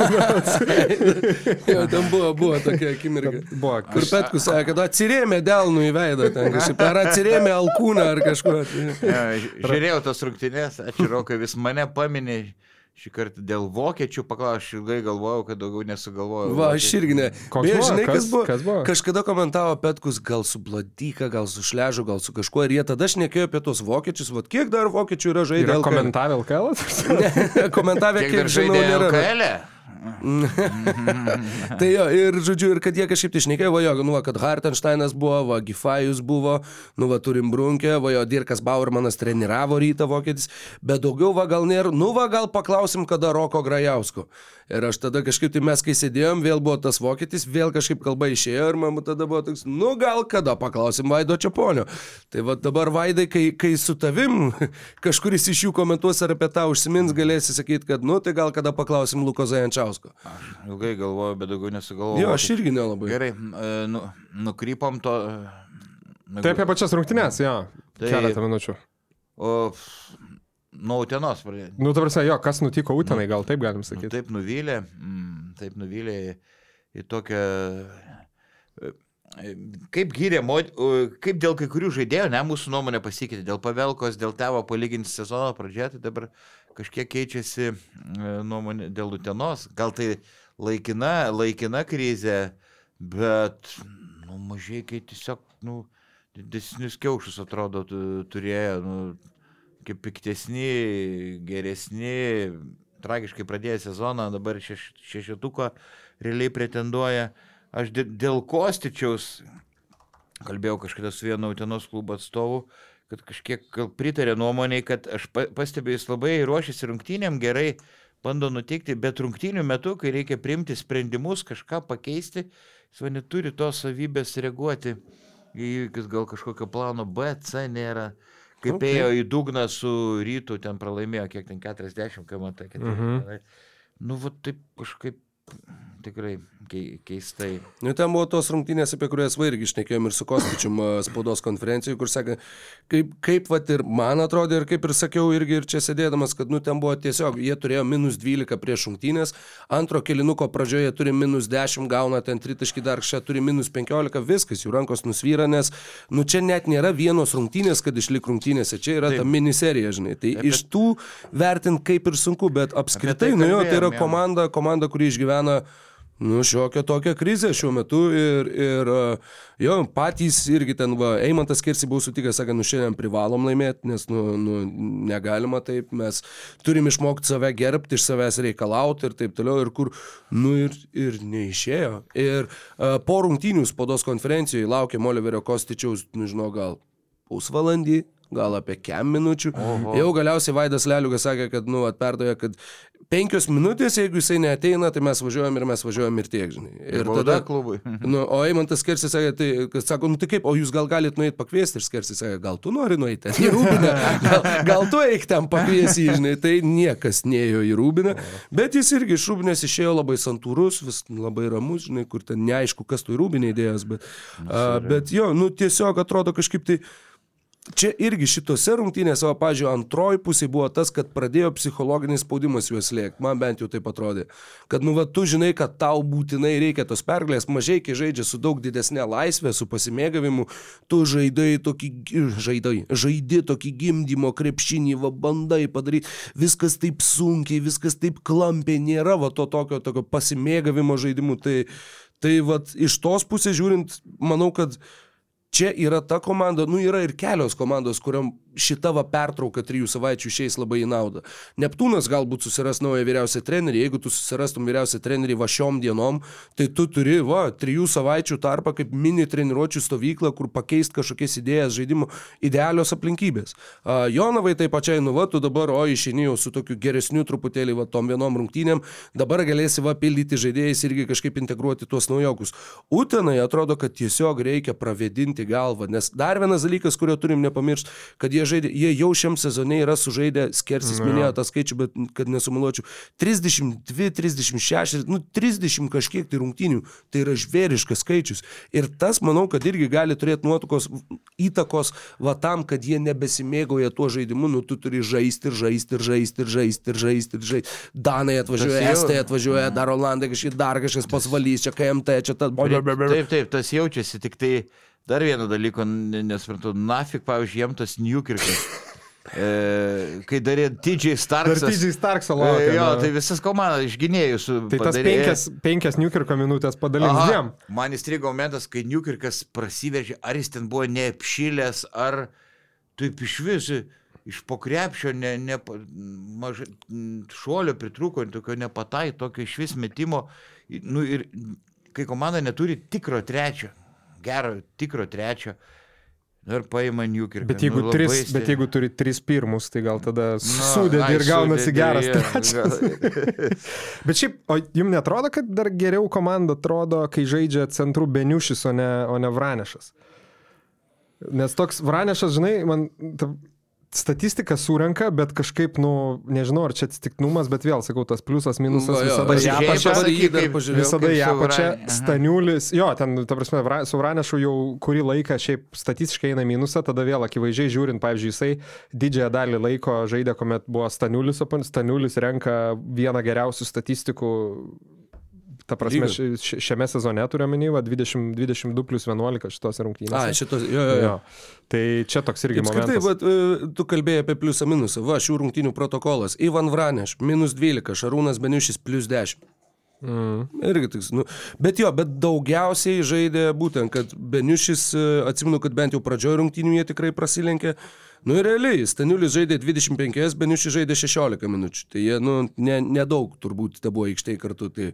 Jo, ten buvo, buvo tokia akimirka. Buvo Kur Petkus sakė, kad atsirėmė delnų į veidą, ten kažkaip, ar atsirėmė alkūną ar kažkuo. Jo, ž- Žiūrėjau tas rungtynės, ačiū Rokai, vis mane paminė šį kartą dėl vokiečių, paklausau, aš ilgai galvojau, kad daugiau nesugalvojau. Va, aš irgi ne. Koks Beje, žinai, kas Kas- buvo? kas buvo? Kažkada komentavo Petkus, gal su Bladyka, gal su Šležu, gal su kažkuo. Ir jie tada šnekėjo apie tos vokiečius. Vat kiek dar vokiečių yra LKL? komentavę LKL? Ne, Komentavę, Kiek kiek dar žinau, žaidė nėra. LKL? Tai jo, ir žodžiu, ir kad jie kažkaip tai šnekėjo, va jo, nu va, kad Hartensteinas buvo, va, Gifajus buvo, nu va, turim Brunkę, va jo, Dirkas Bauermanas treniravo rytą vokietis, bet daugiau va gal nėra, nu va, gal paklausim, kada Roko Grajausko. Ir aš tada kažkaip tai mes, kai sėdėjom, vėl buvo tas vokietis, vėl kažkaip kalba išėjo ir man tada buvo toks, nu gal kada paklausim Vaido Čiaponio. Tai va dabar Vaidai, kai, kai su tavim kažkuris iš jų komentuos ar apie tą užsimins, galėsi sakyti, kad, nu tai gal kada paklausim Luko Zajančiausko. Ilgai galvojau, bet daugiau nesugalvojau. Jo, aš irgi nelabai. Gerai, e, nu, nukrypom to. e, Tai apie pačias rungtynės, jo. Tai- Keletą minučių. O, nuo Utenos pradėjo. Nu, tarsi, jo, kas nutiko Utenai, gal taip galim Nu, sakyti. taip nuvylė, mm, taip nuvylė į, į tokią... e, Kaip gyrė, kaip dėl kai kurių žaidėjų, ne, mūsų nuomonė pasikeitė, dėl pavelkos, dėl tavo palyginti sezono pradžioje, tai dabar kažkiek keičiasi e, nuomonė dėl Utenos. Gal tai laikina, laikina krizė, bet, nu, mažai kai tiesiog, nu, didesnius kiaušus atrodo tu- turėjo, nu, kaip piktesni, geresni, tragiškai pradėję sezoną, dabar šeš, šešetuko realiai pretenduoja. Aš dė- dėl Kostičiaus kalbėjau kažkada su vienu Utenos klubo atstovu, kad kažkiek pritarė nuomoniai, kad aš pa- pastebėjau, jis labai ruošiasi rungtynėm, gerai bando nutikti, bet rungtynių metu, kai reikia priimti sprendimus, kažką pakeisti, jis va neturi tos savybės reaguoti į įvykius, gal kažkokio plano B, C nėra. Kaip Ok. okay. ėjo į dugną su rytu, ten pralaimėjo, kiek ten 40 km. Mhm. Mhm. Nu, va taip kažkaip tikrai kei- keistai. Nu, ten buvo tos rungtynės, apie kurias va irgi išnekėjom ir su Kostičium a, spaudos konferencijoje, kur sakė, kaip, kaip vat ir man atrodė, ir kaip ir sakiau irgi ir čia sėdėdamas, kad nu ten buvo tiesiog, jie turėjo minus 12 prieš rungtynės, antro kilinuko pradžioje turi minus 10, gauna ten tritaškį dar čia turi minus 15, viskas, jų rankos nusvyra, nes nu čia net nėra vienos rungtynės, kad išlik rungtynėse, čia yra Taip. ta miniserija, žinai. Tai Apie- iš tų vertint kaip ir sunku, bet apskritai, tai nu jo, tai yra komanda, komanda, kuri išgyvena Nu, šiokia tokia krizė šiuo metu ir, ir a, jo, patys irgi ten, va, Eimantas Kirsi buvo sutikęs, sakė, nu šiandien privalom laimėti, nes, nu, nu, negalima taip, mes turim išmokti save gerbti, iš savęs reikalauti ir taip toliau, ir kur, nu, ir, ir neišėjo. Ir a, po rungtynių spaudos konferencijoje laukia Oliverio Kostičiaus, nu, žinau, gal pusvalandį, gal apie kem minučių. Oho. Jau galiausiai Vaidas Leliukas sakė, kad, nu, atperdavė, kad penkios minutės, jeigu jisai neteina, tai mes važiuojam ir mes važiuojam ir tiek, žinai. Ir bauda tada, klubui. nu, o Eimantas Kersis sakė, tai, kad sako, nu tai kaip, o jūs gal galite nueiti pakviesti, ir Kersis sakė, gal tu nori nueiti į Rūbinę, gal, gal tu eik ten pakviesi, žinai, tai niekas neėjo į Rūbinę, bet jis irgi iš Rūbinės išėjo labai santūrus, vis labai ramus, žinai, kur ten neaišku, kas tu į Rūbinę įdėjęs, bet, a, bet jo, nu tiesiog atrodo kažkaip tai Čia irgi šitose rungtynėse, o, pažiūrėjau, antroji pusė buvo tas, kad pradėjo psichologinis spaudimas juos lėkti. Man bent jau taip atrodė. Kad, nu, va, tu žinai, kad tau būtinai reikia tos pergalės. Mažai, kai žaidžia su daug didesnė laisvė, su pasimėgavimu, tu žaidai tokį, žaidai, žaidi tokį gimdymo krepšinį, va, bandai padaryti. Viskas taip sunkiai, viskas taip klampiai, nėra va to tokio, tokio pasimėgavimo žaidimų. Tai, tai va, iš tos pusės žiūrint, manau, kad čia yra ta komanda, nu yra ir kelios komandos, kuriam šita va pertrauka trijų savaičių išeis labai į naudą. Neptūnas galbūt susiras naują vyriausią trenerį, jeigu tu susirastum vyriausią trenerį va šiom dienom, tai tu turi va trijų savaičių tarpą kaip mini treniruočių stovyklą, kur pakeist kažkokias idėjas žaidimo idealios aplinkybės. A, Jonavai taip pačiai, nu va, tu dabar, o išeini jau su tokiu geresniu truputėlį va tom vienom rungtynėm, dabar galėsi va pildyti žaidėjais irgi kažkaip integruoti tuos naujokus. Utenai atrodo, kad tiesiog reikia pravedinti galvą, nes dar vienas dalykas, kurio turim nepamiršti, kad jie žaidė, jie jau šiam sezone yra sužaidę, skersis minėjo tą skaičių, bet kad nesumuliuočiau, 32, 36, nu 30 kažkiek tai rungtynių, tai yra žvėriškas skaičius. Ir tas, manau, kad irgi gali turėti nuotakos įtakos va tam, kad jie nebesimėgauja tuo žaidimu, nu tu turi žaisti ir žaisti ir žaisti ir žaisti ir žaisti ir žaisti. Danai atvažiuoja, Tas jau- Estai atvažiuoja, dar Olandai kažkaip dar kažkas pasvalys, čia KMT, čia ta... Taip, taip, tas jaučiasi, tik tai dar vieno dalyko ne- nesuprantu. Nafik, pavyzdžiui, jiem tas Newkirkas. E, kai darė TJ Dar Starksas. TJ Starkso E, laukia. jo, nu. tai visas komanda iš gynėjų su Tai tas penkias, penkias Newkirko minutės padalins dviem. Man įstrigo momentas, kai Newkirkas prasiveržė, ar jis ten buvo neapšilęs, ar taip iš viso iš pokrepšio ne, ne, mažai šuolio pritruko, tokio nepatai, tokio iš vis metimo. Nu, ir kai komanda neturi tikro trečio, gero tikro trečio, nu, ir paima Newkirką. Bet jeigu, nu, tris, labai bet jeigu turi tris pirmus, tai gal tada Nu, sudėdi ir gaunasi geras trečias. Bet šiaip, o jums netrodo, kad dar geriau komanda atrodo, kai žaidžia centrų Beniušis, o ne, o ne Vranešas? Nes toks Vranešas, žinai, man ta, statistiką surenka, bet kažkaip, nu, nežinau, ar čia atsitiktinumas, bet vėl sakau, tas pliusas, minusas Va, jo, visada į apačią. Visada į apačią. Staniulis, jo, ten, ta prasme, su Vranešu jau kurį laiką šiaip statistiškai eina minusą, tada vėl akivaizdžiai žiūrint, pavyzdžiui, jisai didžiąją dalį laiko žaidė, kuomet buvo Staniulis, o Staniulis renka vieną geriausių statistikų. Ta prasme, ši- šiame sezone turiu 20, 22 plus 11 šitos rungtynės. A, šitos, jo, jo, jo. Jo. Tai čia toks irgi momentas. vat, e, tu kalbėjai apie pliusą minusą. Va, šių rungtynių protokolas. Ivan Vraneš, minus 12, Šarūnas Beniušis, plus 10. Mm. Irgi tiks, nu, bet jo, bet daugiausiai žaidė būtent, kad Beniušis, e, atsimenu, kad bent jau pradžioje rungtynių jie tikrai prasilenkė. Nu ir realiai, Staniulis žaidė 25, Beniušis žaidė 16 minučių. Tai jie, nu, ne, nedaug turbūt te buvo aikštėje kartu. Tai,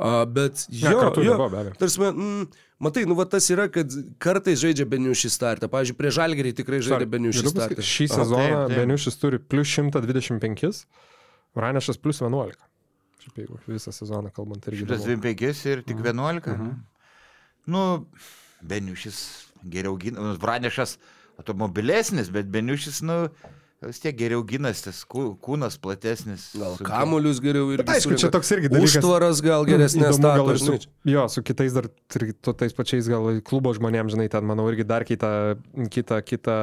a, bet jo, kartu jo, abejo. tarsi, mm, matai, nu va tas yra, kad kartais žaidžia Beniušis startą. Pavyzdžiui, prie Žalgerį tikrai žaidė pasakyt, startą. Šį O, sezoną taip, taip. Beniušis turi plus 125, Ranešas plus 11. Šiaip jeigu visą sezoną kalbant irgi. įdomu. 125 ir tik 11. Nu, Beniušis geriau gina, nu, Vranešas automobilesnis, bet Beniušis, nu, vis tiek geriau kū- kūnas platesnis. Gal sunkiau. kamuolius geriau ir Aišku, čia toks irgi dalykas. Užtvaras gal geresnės su, žinai. jo, su kitais dar, tu tais pačiais gal klubo žmonėms, žinai, ten, manau, irgi dar kitą, kitą, kitą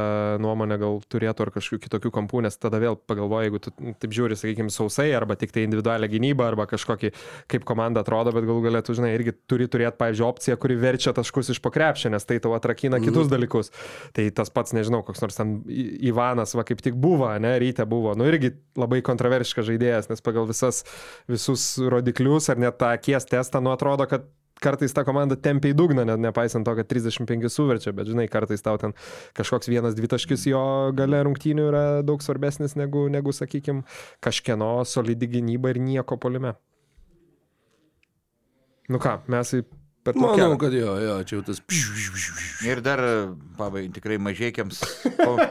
nuomonę gal turėtų ar kažkokių kitokių kampų, nes tada vėl pagalvoji, jeigu tu taip žiūri, sakykime, sausai, arba tik tai individualią gynybą, arba kažkokį, kaip komanda atrodo, bet gal galėtų, žinai, irgi turi turėti, pavyzdžiui, opciją, kuri verčia taškus iš pokrepšio, nes tai tau atrakina kitus dalykus. Tai tas pats, nežinau, koks nors ten Ivanas, va kaip tik buvo, ne, ryte buvo, nu irgi labai kontroversiškas žaidėjas, nes pagal visas, visus rodiklius ar net tą akies testą, nu atrodo, kad kartais ta komanda tempia į dugną, net nepaisant to, kad 35 suverčia, bet žinai, kartais tau ten kažkoks vienas, dvi taškis jo gale rungtynių yra daug svarbesnis negu, negu sakykime, kažkieno solidi gynyba ir nieko polime. Nu ką, mes į per Manau, tokią- kad jo, jo, čia jau tas. Ir dar, pabai, tikrai mažiekiams kom,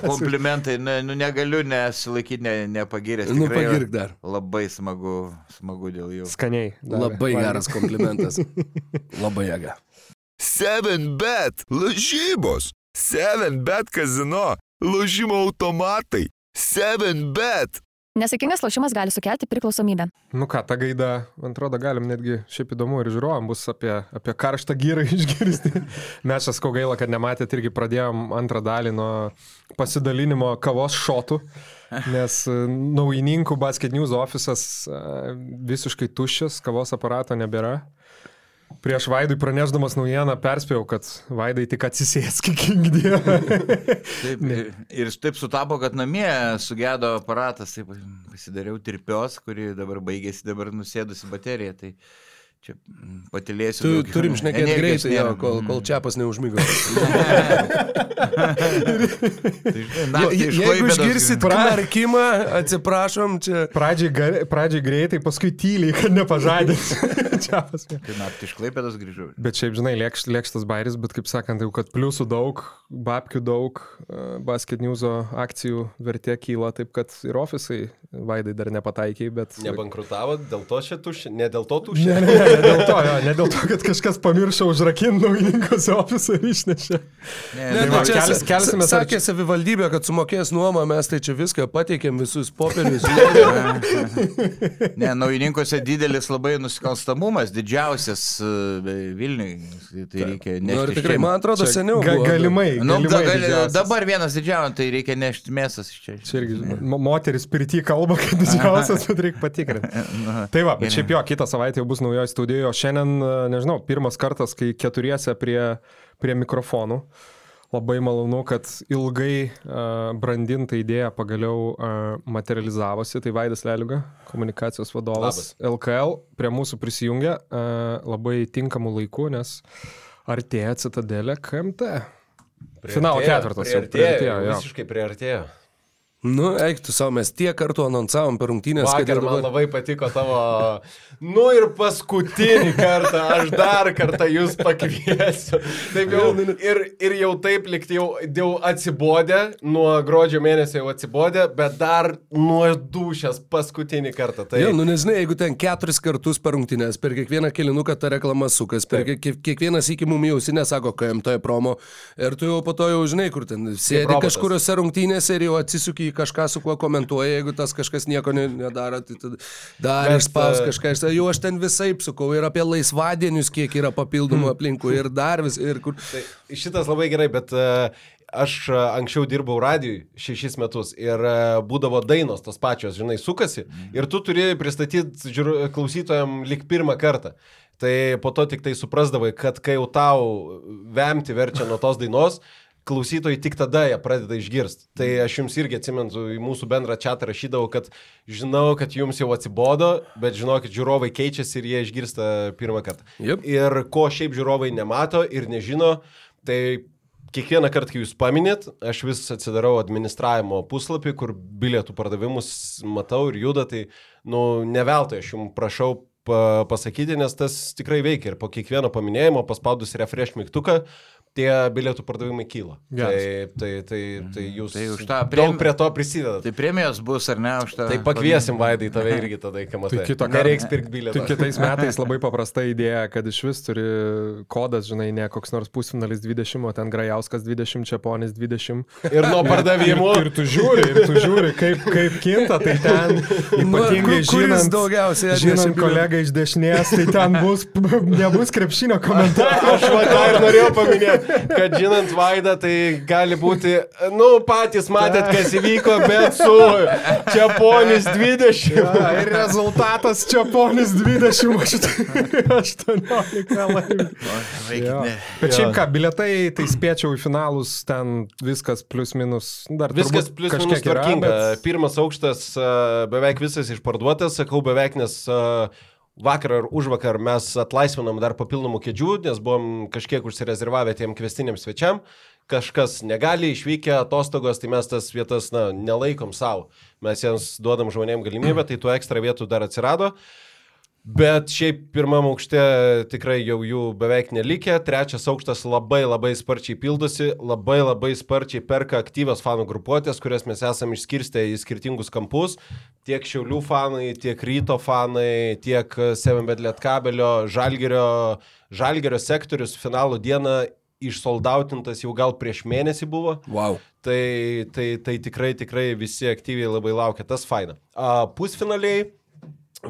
komplimentai, ne, nu, negaliu nesilaikyti ne, nepagiręs. Nu, Tikrai pagirk dar. Labai smagu, smagu dėl jų. skaniai. davė. Labai Valgė. geras komplimentas. Labai jėga. 7bet lažybos. 7bet kazino. Lošimo automatai. 7bet. Nesėkmingas lošimas gali sukelti priklausomybę. Nu ką, tą gaidą, man atrodo, galim netgi šiaip įdomu ir žiūrovam bus apie, apie karštą gyrą išgirsti. Mes čia skau gaila, kad nematėt irgi pradėjom antrą dalį nuo pasidalinimo kavos šotų, nes e, naujininkų Basket News ofisas e, visiškai tuščias, kavos aparato nebėra. Prieš Vaidui pranešdamas naujieną perspėjau, kad Vaidai tik atsisėsk dieną. Taip, ir, taip sutapo, kad namie sugedo aparatas, taip pasidariau tirpios, kuri dabar baigėsi, dabar nusėdusi baterija. Tai čia mm, patilėsiu. Tu, daugiau. turim šnekėti greitai, jo, nėra. kol, Mm. kol čiapas neužmygo. Tai, naktį iš Jeigu išgirsit grįžau. knarkimą, atsiprašom, čia. Pradžiai, gar- pradžiai greitai, paskui tyliai, kad nepažadins. Čia pasmė. Tai naktį iš Klaipėdos grįžau. Bet šiaip, žinai, lėkš, lėkštas bairis, bet kaip sakant, jau kad pliusų daug, babkių daug, e, basket newso akcijų vertė kyla, taip kad ir ofisai vaidai dar nepataikiai, bet... Nebankrutavo, dėl to čia tuščia, ne dėl to tuščia. Ne, ne, ne dėl to, jo, ne dėl to, kad kažkas pamiršo užrakinti naujininkos ofisą ir išnešė. Ne, Tai va, čia kelis- sa- kelsimės sa- ar Sakė savivaldybė, kad sumokės nuomą, mes tai čia viską pateikėm, visus popierius. ne, naujininkose didelis labai nusikalstamumas, didžiausias e, Vilniui. Tai reikia Nu, nešti. tikrai, šeimą. man atrodo, Čia seniau. ga, buvo. galimai. Nu, da, galimai gali, didžiausias. dabar vienas didžiausias, tai reikia nešti mėsas iš čia. Čia irgi, moteris pirty kalba, kad didžiausias, bet reikia patikrinti. Tai va, bet šiaip jo, kitą savaitę jau bus naujoje studijoje, o šiandien, e, nežinau, pirmas kartas, kai keturiese prie, prie mikrofonų. Labai malonu, kad ilgai uh, brandinta idėja pagaliau uh, materializavosi. Tai Vaidas Leliuga, komunikacijos vadovas Labas. LKL, prie mūsų prisijungia uh, labai tinkamų laikų, nes artėja citadelė KMT. Finalo ketvirtas jau Priartėjo, priartėjo, jo. visiškai priartėjo. Nu, eik tu savo, mes tiek kartų anonsavom per rungtynės, Vakar jau man dabar... labai patiko tavo. Nu ir paskutinį kartą, aš dar kartą jūs pakviesiu. Taip jau, ir, ir jau taip likti jau, jau atsibodė, nuo gruodžio mėnesio jau atsibodė, bet dar nuo dušės paskutinį kartą. Tai Jo, nu nežinai, jeigu ten keturis kartus per rungtynės, per kiekvieną kilinuką ta reklama sukas, per kiek, kiekvienas iki mum jau ausinė sako, KMT promo, ir tu jau po to jau žinai, kur ten sėdi kažkuriuose rungtynėse ir jau atsisuki į kažką, su kuo komentuoja, jeigu tas kažkas nieko ne- nedaro, tai tada dar išspaus e, kažką, jau aš ten visai sukau ir apie laisvadienius, kiek yra papildomų aplinkų ir dar vis, ir kur... Tai šitas labai gerai, bet uh, aš uh, anksčiau dirbau radijui šešis metus ir būdavo dainos tos pačios, žinai, sukasi ir tu turi pristatyti klausytojam lik pirmą kartą. Tai po to tik tai suprasdavai, kad kai jau tau vemti verčia nuo tos dainos, klausytojai tik tada ją pradeda išgirsti. Tai aš jums irgi atsimenu, į mūsų bendrą čia rašydavau, kad žinau, kad jums jau atsibodo, bet žinokit, žiūrovai keičiasi ir jie išgirsta pirmą kartą. Jep. Ir ko šiaip žiūrovai nemato ir nežino, tai kiekvieną kartą, kai jūs paminėt, aš vis atsidarau administravimo puslapį, kur bilietų pardavimus matau ir juda, tai, nu, neveltui aš jums prašau pa pasakyti, nes tas tikrai veikia ir po kiekvieno paminėjimo paspaudus refresh mygtuką, tie bilietų pardavimai kyla. Geras. Tai, tai, tai, tai jūs Tai už tą daug prem- prie to prisidedat. Tai premijos bus ar ne už tą? Tai pakviesim vaidai tave irgi tada, kai matai. Tai kito karto- Nereiks pirkti bilietą. Tai kitais metais labai paprasta idėja, kad iš vis turi kodas, žinai, ne koks nors pusfinalis 20, o ten Grajauskas 20, Čiaponis 20. Ir nuo pardavimų. Ir tu žiūri, ir tu žiūri, kaip, kaip kinta, tai ten ypatingai Nu, kuris žinant, daugiausiai žinant bilietų? kolegą iš dešinės, tai ten bus, nebus krepšinio komentarų. Aš tą ir norėjau paminėti, kad žinant Vaidą, tai gali būti, nu, patys matėt, kas įvyko, bet su Čiaponis 20. Ja, ir rezultatas Čiaponis 20, aš 18 laimė. Vaikit, Jo. ne. Bet šiaip ką, biletai, tai spėčiau į finalus, ten viskas plus minus, dar Viskas plus minus kažkiek yra, tvarkinga. bet- Pirmas aukštas beveik visas išparduotas, sakau beveik, nes a, vakar ar už vakar mes atlaisvinom dar papildomų kėdžių, nes buvom kažkiek užsirezervavę tiem kvestiniam svečiam. Kažkas negali išvykę atostogos, tai mes tas vietas, na, nelaikom savo. Mes jiems duodam žmonėm galimybę, tai tų ekstra vietų dar atsirado. Bet šiaip pirmam aukšte tikrai jau jų beveik nelikė, trečias aukštas labai labai sparčiai pildosi, labai labai sparčiai perka aktyvios fanų grupuotės, kurias mes esame išskirstę į skirtingus kampus. Tiek Šiaulių fanai, tiek Ryto fanai, tiek 7bet Lietkabelio, Žalgerio, Žalgerio sektorius finalo dieną išsoldautintas jau gal prieš mėnesį buvo. Wow. Tai, tai, tai tikrai, tikrai visi aktyviai labai laukia, tas faina. Pusfinaliai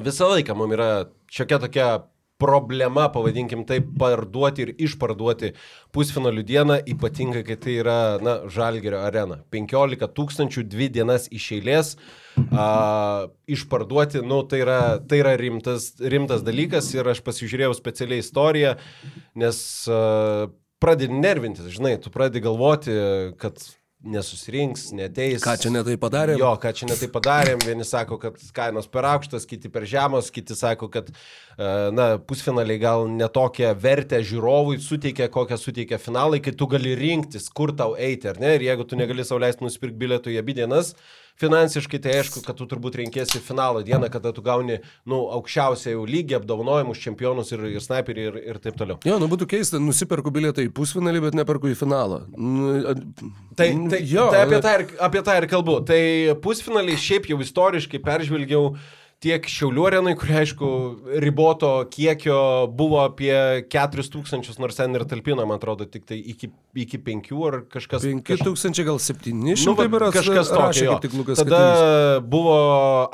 visą laiką mums yra šiokia tokia problema, pavadinkim taip, parduoti ir išparduoti pusfinalių dieną, ypatingai, kai tai yra, na, Žalgerio arena. 15 tūkstančių dvi dienas iš eilės a, išparduoti, nu, tai yra, tai yra rimtas, rimtas dalykas ir aš pasižiūrėjau specialiai istoriją, nes a, pradedi nervintis, žinai, tu pradedi galvoti, kad nesusirinks, neteis. Ką čia netai padarė? Jo, ką čia netai padarėm, vieni sako, kad kainos per aukštas, kiti per žemos, kiti sako, kad e, na, pusfinaliai gal netokią vertę žiūrovui suteikia, kokią suteikia finalai, kai tu gali rinktis, kur tau eiti, ar ne? Ir jeigu tu negali sauliaisti nusipirkti bilietų į abi dienas, finansiškai tai aišku, kad tu turbūt renkėsi finalo dieną, kada tu gauni, nu, aukščiausią jau lygį, apdovanojimus, čempionus ir, ir sniperį ir, ir taip toliau. Jo, nu būtų keista, nusiperku bilietą į pusfinalį, bet neperku į finalą. Nu, Tai, tai, jo, tai apie, tą ir, apie tą ir kalbu. Tai pusfinaliai šiaip jau istoriškai peržvelgiau tiek Šiaulių arenai, kur aišku riboto kiekio buvo apie 4000, nors ten ir talpino, man atrodo, tik tai iki, iki 5 ar kažkas. 5000 gal 700 Nu, va, berods kažkas tokio. Tada Katinis. buvo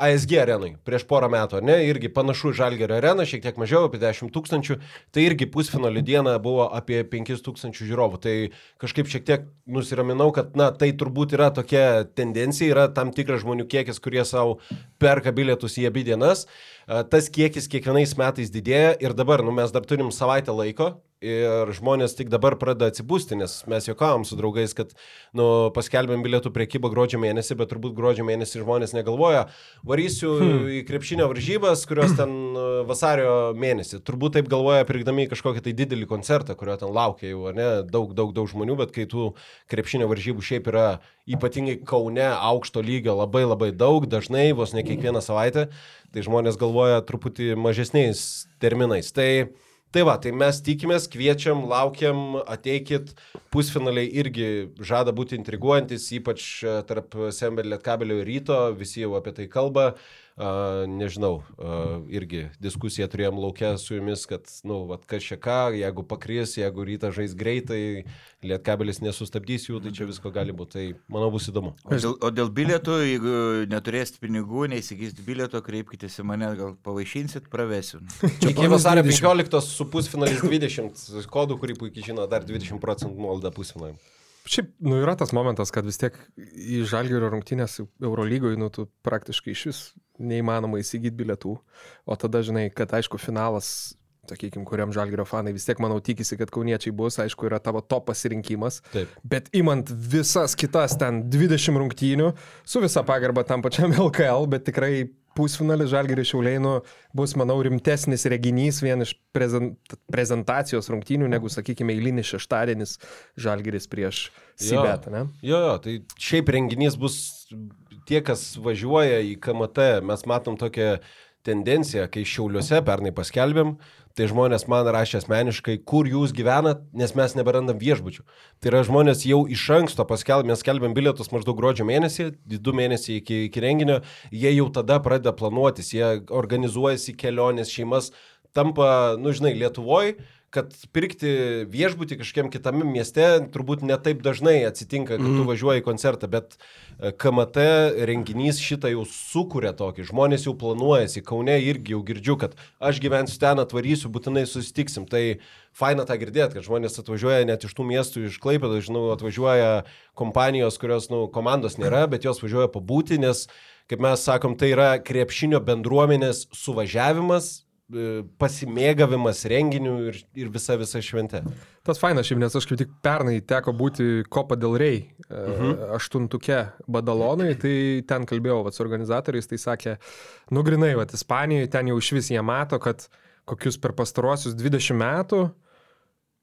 ASG arenai prieš porą metų, ne? Irgi panašu į Žalgerio areną, šiek tiek mažiau, apie 10 tūkstančių. Tai irgi pusfinalio dieną buvo apie 5 tūkstančių žiūrovų. Tai kažkaip šiek tiek nusiraminau, kad, na, tai turbūt yra tokia tendencija, yra tam tikras žmonių kiekis, kurie savo perka bilietus į abi dienas. a, tas kiekis kiekvienais metais didėja ir dabar, nu, mes dar turim savaitę laiko ir žmonės tik dabar pradeda atsibūsti, nes mes juokavom su draugais, kad nu, paskelbėm bilietų priekybą gruodžio mėnesį, bet turbūt gruodžio mėnesį žmonės negalvoja, varysiu hmm. į krepšinio varžybas, kurios ten e, vasario mėnesį. Turbūt taip galvoja, pirkdami kažkokį tai didelį koncertą, kurio ten laukia jau, ne, daug, daug, daug žmonių, bet kai tų krepšinio varžybų šiaip yra ypatingai Kaune aukšto lygio labai labai daug, dažnai, vos ne kiekvieną savaitę, tai žmonės galvoja truputį mažesniais terminais. Tai Tai va, tai mes tikimės, kviečiam, laukiam, ateikit, pusfinaliai irgi žada būti intriguojantis, ypač e, tarp Sembel Lietkabelio ir ryto, visi jau apie tai kalba. Uh, nežinau, irgi diskusiją turėjom laukia su jumis, kad, na, nu, kas čia ką, jeigu pakris, jeigu ryta žais greitai, lietkabelis nesustabdys jų, tai čia visko gali būti. Tai, manau, bus įdomu. O dėl, o dėl bilietų, jeigu neturėsit pinigų, neįsigysit bilieto, kreipkitės į mane, gal pavaišinsit, pravesiu. Iki vasario 15 su pusfinalis 20 kodų, kurį puikiai žino, dar 20 procentų nuolaida pusfinaliam. Šiaip, nu, yra tas momentas, kad vis tiek į Žalgirio rungtynės Eurolygoje, nu, tu praktiškai iš vis neįmanoma įsigyti bilietų. O tada, žinai, kad aišku, finalas, sakykime, kuriam Žalgirio fanai vis tiek, manau, tikisi, kad kauniečiai bus, aišku, yra tavo to pasirinkimas. Taip. Bet imant visas kitas ten 20 rungtynių, su visa pagarba tam pačiam LKL, bet tikrai pusfinalis Žalgiris Šiaulėnų bus, manau, rimtesnis reginys vien iš prezent, prezentacijos rungtynių, negu, sakykime, eilinis šeštadienis Žalgiris prieš Sibetą. Jo, jo, jo, tai šiaip renginys bus tie, kas važiuoja į KMT, mes matom tokią tendenciją, kai Šiauliuose pernai paskelbėm, tai žmonės man rašė asmeniškai, kur jūs gyvenat, nes mes neberandam viešbučių. Tai yra žmonės jau iš anksto paskelbėm, mes skelbėm bilietus maždaug gruodžio mėnesį, du mėnesiai iki, iki renginio, jie jau tada pradeda planuotis, jie organizuojasi kelionės, šeimas, tampa, nu žinai, Lietuvoje kad pirkti viešbutį kažkiam kitame mieste turbūt netaip dažnai atsitinka, kad mm. tu važiuoji į koncertą, bet e, KMT renginys šitą jau sukuria tokį, žmonės jau planuojasi, Kaune irgi jau girdžiu, kad aš gyvensiu ten, atvarysiu, būtinai susitiksim. Tai faina tą girdėti, kad žmonės atvažiuoja net iš tų miestų, iš Klaipėdo, žinau, atvažiuoja kompanijos, kurios, nu, komandos nėra, bet jos važiuoja pabūti, nes, kaip mes sakom, tai yra krepšinio bendruomenės suvažiavimas pasimėgavimas renginių ir, ir visa visa šventė. Tas fainas šiaip, nes aš kaip tik pernai teko būti Kopa del Rey e. Mhm. aštuntuke Badalonai, tai ten kalbėjau vat, su organizatoriais, tai sakė, nugrinai, va, Ispanijoje ten jau iš vis jie mato, kad kokius per pastaruosius 20 metų uh,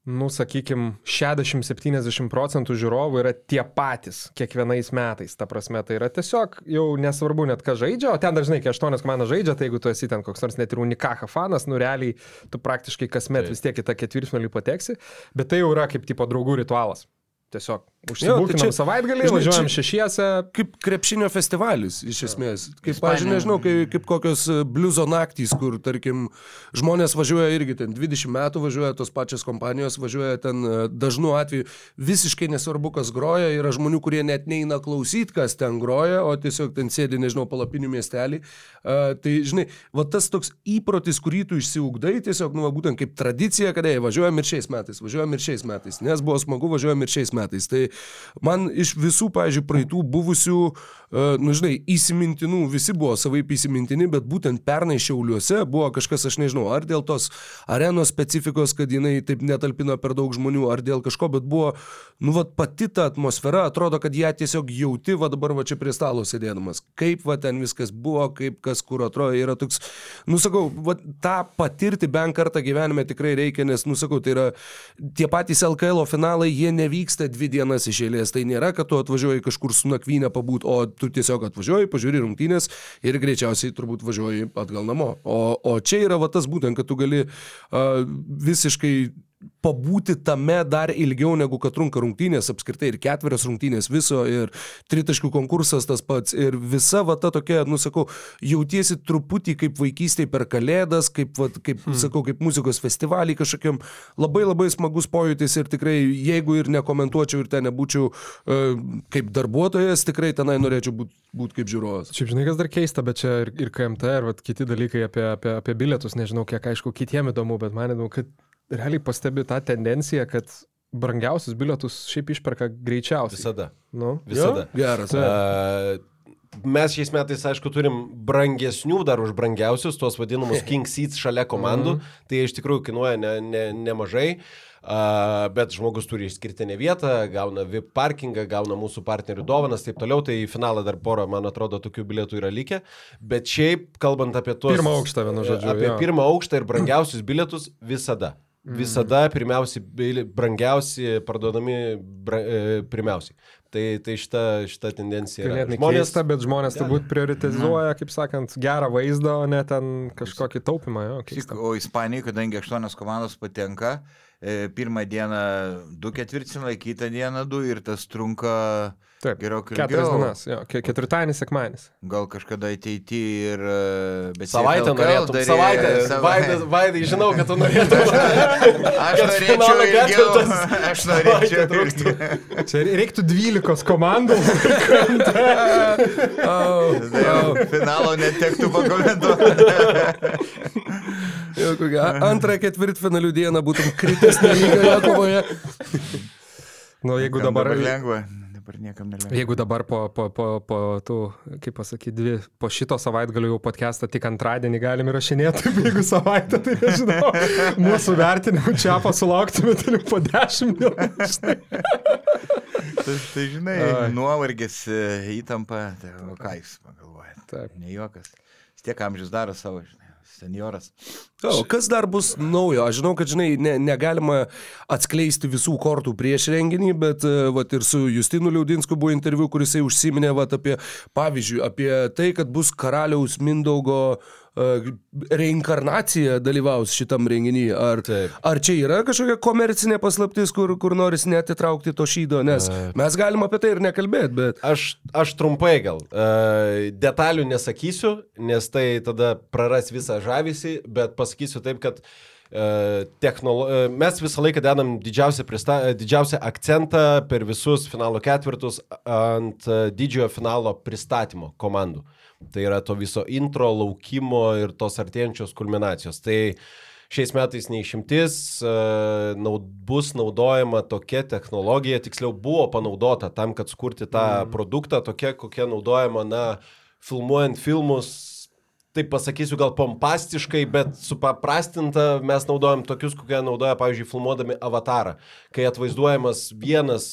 nu, sakykime, 60-70 procentų žiūrovų yra tie patys kiekvienais metais. Ta prasme, tai yra tiesiog jau nesvarbu net ką žaidžia, o ten dažnai, kai aštuonios komandos žaidžia, tai jeigu tu esi ten koks nors net ir unikaha fanas, nu realiai tu praktiškai kasmet tai. vis tiek į tą ketvirtfinalį pateksi, bet tai jau yra kaip tipo draugų ritualas. Tiesiog užsibūkinam tai savaitgalį, žinai, važiuojam čia, šešiese. Kaip krepšinio festivalis, iš esmės. Kaip, pažiūrėjau, nežinau, kaip, kaip kokios e, bliuzo naktys, kur, tarkim, žmonės važiuoja irgi ten 20 metų, važiuoja tos pačios kompanijos, važiuoja ten e, dažnu atveju, visiškai nesvarbu, kas groja, yra žmonių, kurie net neina klausyti, kas ten groja, o tiesiog ten sėdi, nežinau, palapinių miestelį. Uh, tai, žinai, va tas toks įprotis, kurį tu išsiugdai, tiesiog, nu, va, būtent kaip tradicija, kad, ei, važiuojam ir šiais metais, važiuojam ir šiais metais, nes buvo smagu, važiuojam ir šiais metais metais. Tai man iš visų, pažiūrėjau, praeitų buvusių, e, nu žinai, įsimintinų, visi buvo savai įsimintini, bet būtent pernai Šiauliuose buvo kažkas, aš nežinau, ar dėl tos arenos specifikos, kad jinai taip netalpino per daug žmonių, ar dėl kažko, bet buvo, nu, va, pati ta atmosfera, atrodo, kad ją tiesiog jauti, va dabar va čia prie stalo sėdėdamas. Kaip va ten viskas buvo, kaip kas kur atrodo, yra toks, nu sakau, va, tą patirti bent kartą gyvenime tikrai reikia, nes, nu sakau, tai yra tie patys LKL finalai, jie nevyksta dvi dienas iš eilės. Tai nėra, kad tu atvažiuoji kažkur su nakvynė pabūt, o tu tiesiog atvažiuoji, pažiūri rungtynės ir greičiausiai turbūt važiuoji atgal namo. O, o čia yra va tas būtent, kad tu gali uh, visiškai pabūti tame dar ilgiau negu kad trunka rungtynės, apskritai ir ketverios rungtynės viso, ir tritaškių konkursas tas pats, ir visa va ta tokia, nusakau, jautiesi truputį kaip vaikystėje per kalėdas, kaip, va, kaip hmm. sakau, kaip muzikos festivalį kažkokiam, labai labai smagus pojūtis ir tikrai, jeigu ir nekomentuočiau ir ten nebūčiau uh, kaip darbuotojas, tikrai tenai norėčiau būti būt kaip žiūrovas. Šiaip žinai, kas dar keista, bet čia ir, ir KMT, ir vat, kiti dalykai apie, apie, apie bilietus, nežinau, kiek aišku, kitiem įdomu, bet man įdomu, kad realiai pastebi tą tendenciją, kad brangiausius bilietus šiaip išperka greičiausiai. Visada. Nu? Visada. Jo? Geras. Uh, mes šiais metais, aišku, turim brangesnių dar už brangiausius, tuos vadinamus King Seats šalia komandų, Mhm. tai iš tikrųjų kainuoja ne, ne, nemažai. Uh, bet žmogus turi išskirtinę vietą, gauna VIP parkingą, gauna mūsų partnerių dovanas, taip toliau, tai į finalą dar porą, man atrodo, tokių bilietų yra likę. Bet šiaip, kalbant apie tuos... Pirmą aukštą, vienu žodžiu, Apie jo. pirmą aukštą ir brangiausius bilietus visada. Visada pirmiausi, bili- brangiausi parduodami bra, e, pirmiausiai. Tai, tai šita, šita tendencija yra. Ganėtinai keista, bet žmonės turbūt prioritizuoja, kaip sakant, gerą vaizdą, o ne ten kažkokį taupimą. Jo, Tik, keista. o Ispanijai, kadangi aštuonios komandos patenka, e, pirmą dieną du ketvirtfinaliai, kitą dieną du ir tas trunka Taip, gerokai keturias ilgiau. dienas. Jo, ke- ketvirtadienis, sekmadienis. Gal kažkada ateityje ir... e, Savaitę norėtum. darė- Savaitę. sava- Vaidas, Vaidai, žinau, kad tu norėtum. Aš norėčiau ilgiau. Aš norėčiau savaitę ilgiau. Čia reiktų 12 komandų. Tada jau Finalo netektų pakomentuoti. Jau kokią Antrą ketvirtfinalių dieną būtum kritęs nelygioje kovoje. nu, jeigu Kam dabar... lengva. Dabar niekam nelengva. Jeigu dabar po, po, po, po tų, kaip pasakyti, dvi, po šito savaitgalio jau podcastą tik antradienį galim įrašinėti, jeigu savaitę, tai nežinau, mūsų vertinimų čia pasulauktumėte jau po dešimt dienų. Tai, tai žinai, Ai. nuovargis, e, įtampa, tai o ką jūs pagalvojate? Taip. Ne juokas. Tiek amžius daro savo, žinai, senioras. O kas dar bus naujo? Aš žinau, kad, žinai, ne, negalima atskleisti visų kortų prieš renginį, bet e, vat, ir su Justinu Liaudinsku buvo interviu, kuris užsiminė vat, apie, pavyzdžiui, apie tai, kad bus karaliaus Mindaugo e, reinkarnacija dalyvaus šitam renginį. Ar, Taip. ar čia yra kažkokia komercinė paslaptis, kur, kur noris netitraukti to šydo? Nes mes galim apie tai ir nekalbėti, bet... Aš, aš trumpai gal. Uh, detalių nesakysiu, nes tai tada praras visą žavesį, bet pasakysiu taip, kad uh, technolo... mes visą laiką dedam didžiausią, prista... didžiausią akcentą per visus finalo ketvirtus ant didžiojo finalo pristatymo komandų. Tai yra to viso intro, laukimo ir tos artėjančios kulminacijos. Tai Šiais metais neišimtis e, bus naudojama tokia technologija, tiksliau buvo panaudota tam, kad skurti tą mm. produktą, tokia, kokia naudojama, na, filmuojant filmus, taip pasakysiu, gal pompastiškai, bet supaprastinta mes naudojam tokius, kokie naudoja, pavyzdžiui, filmuodami avatarą, kai atvaizduojamas vienas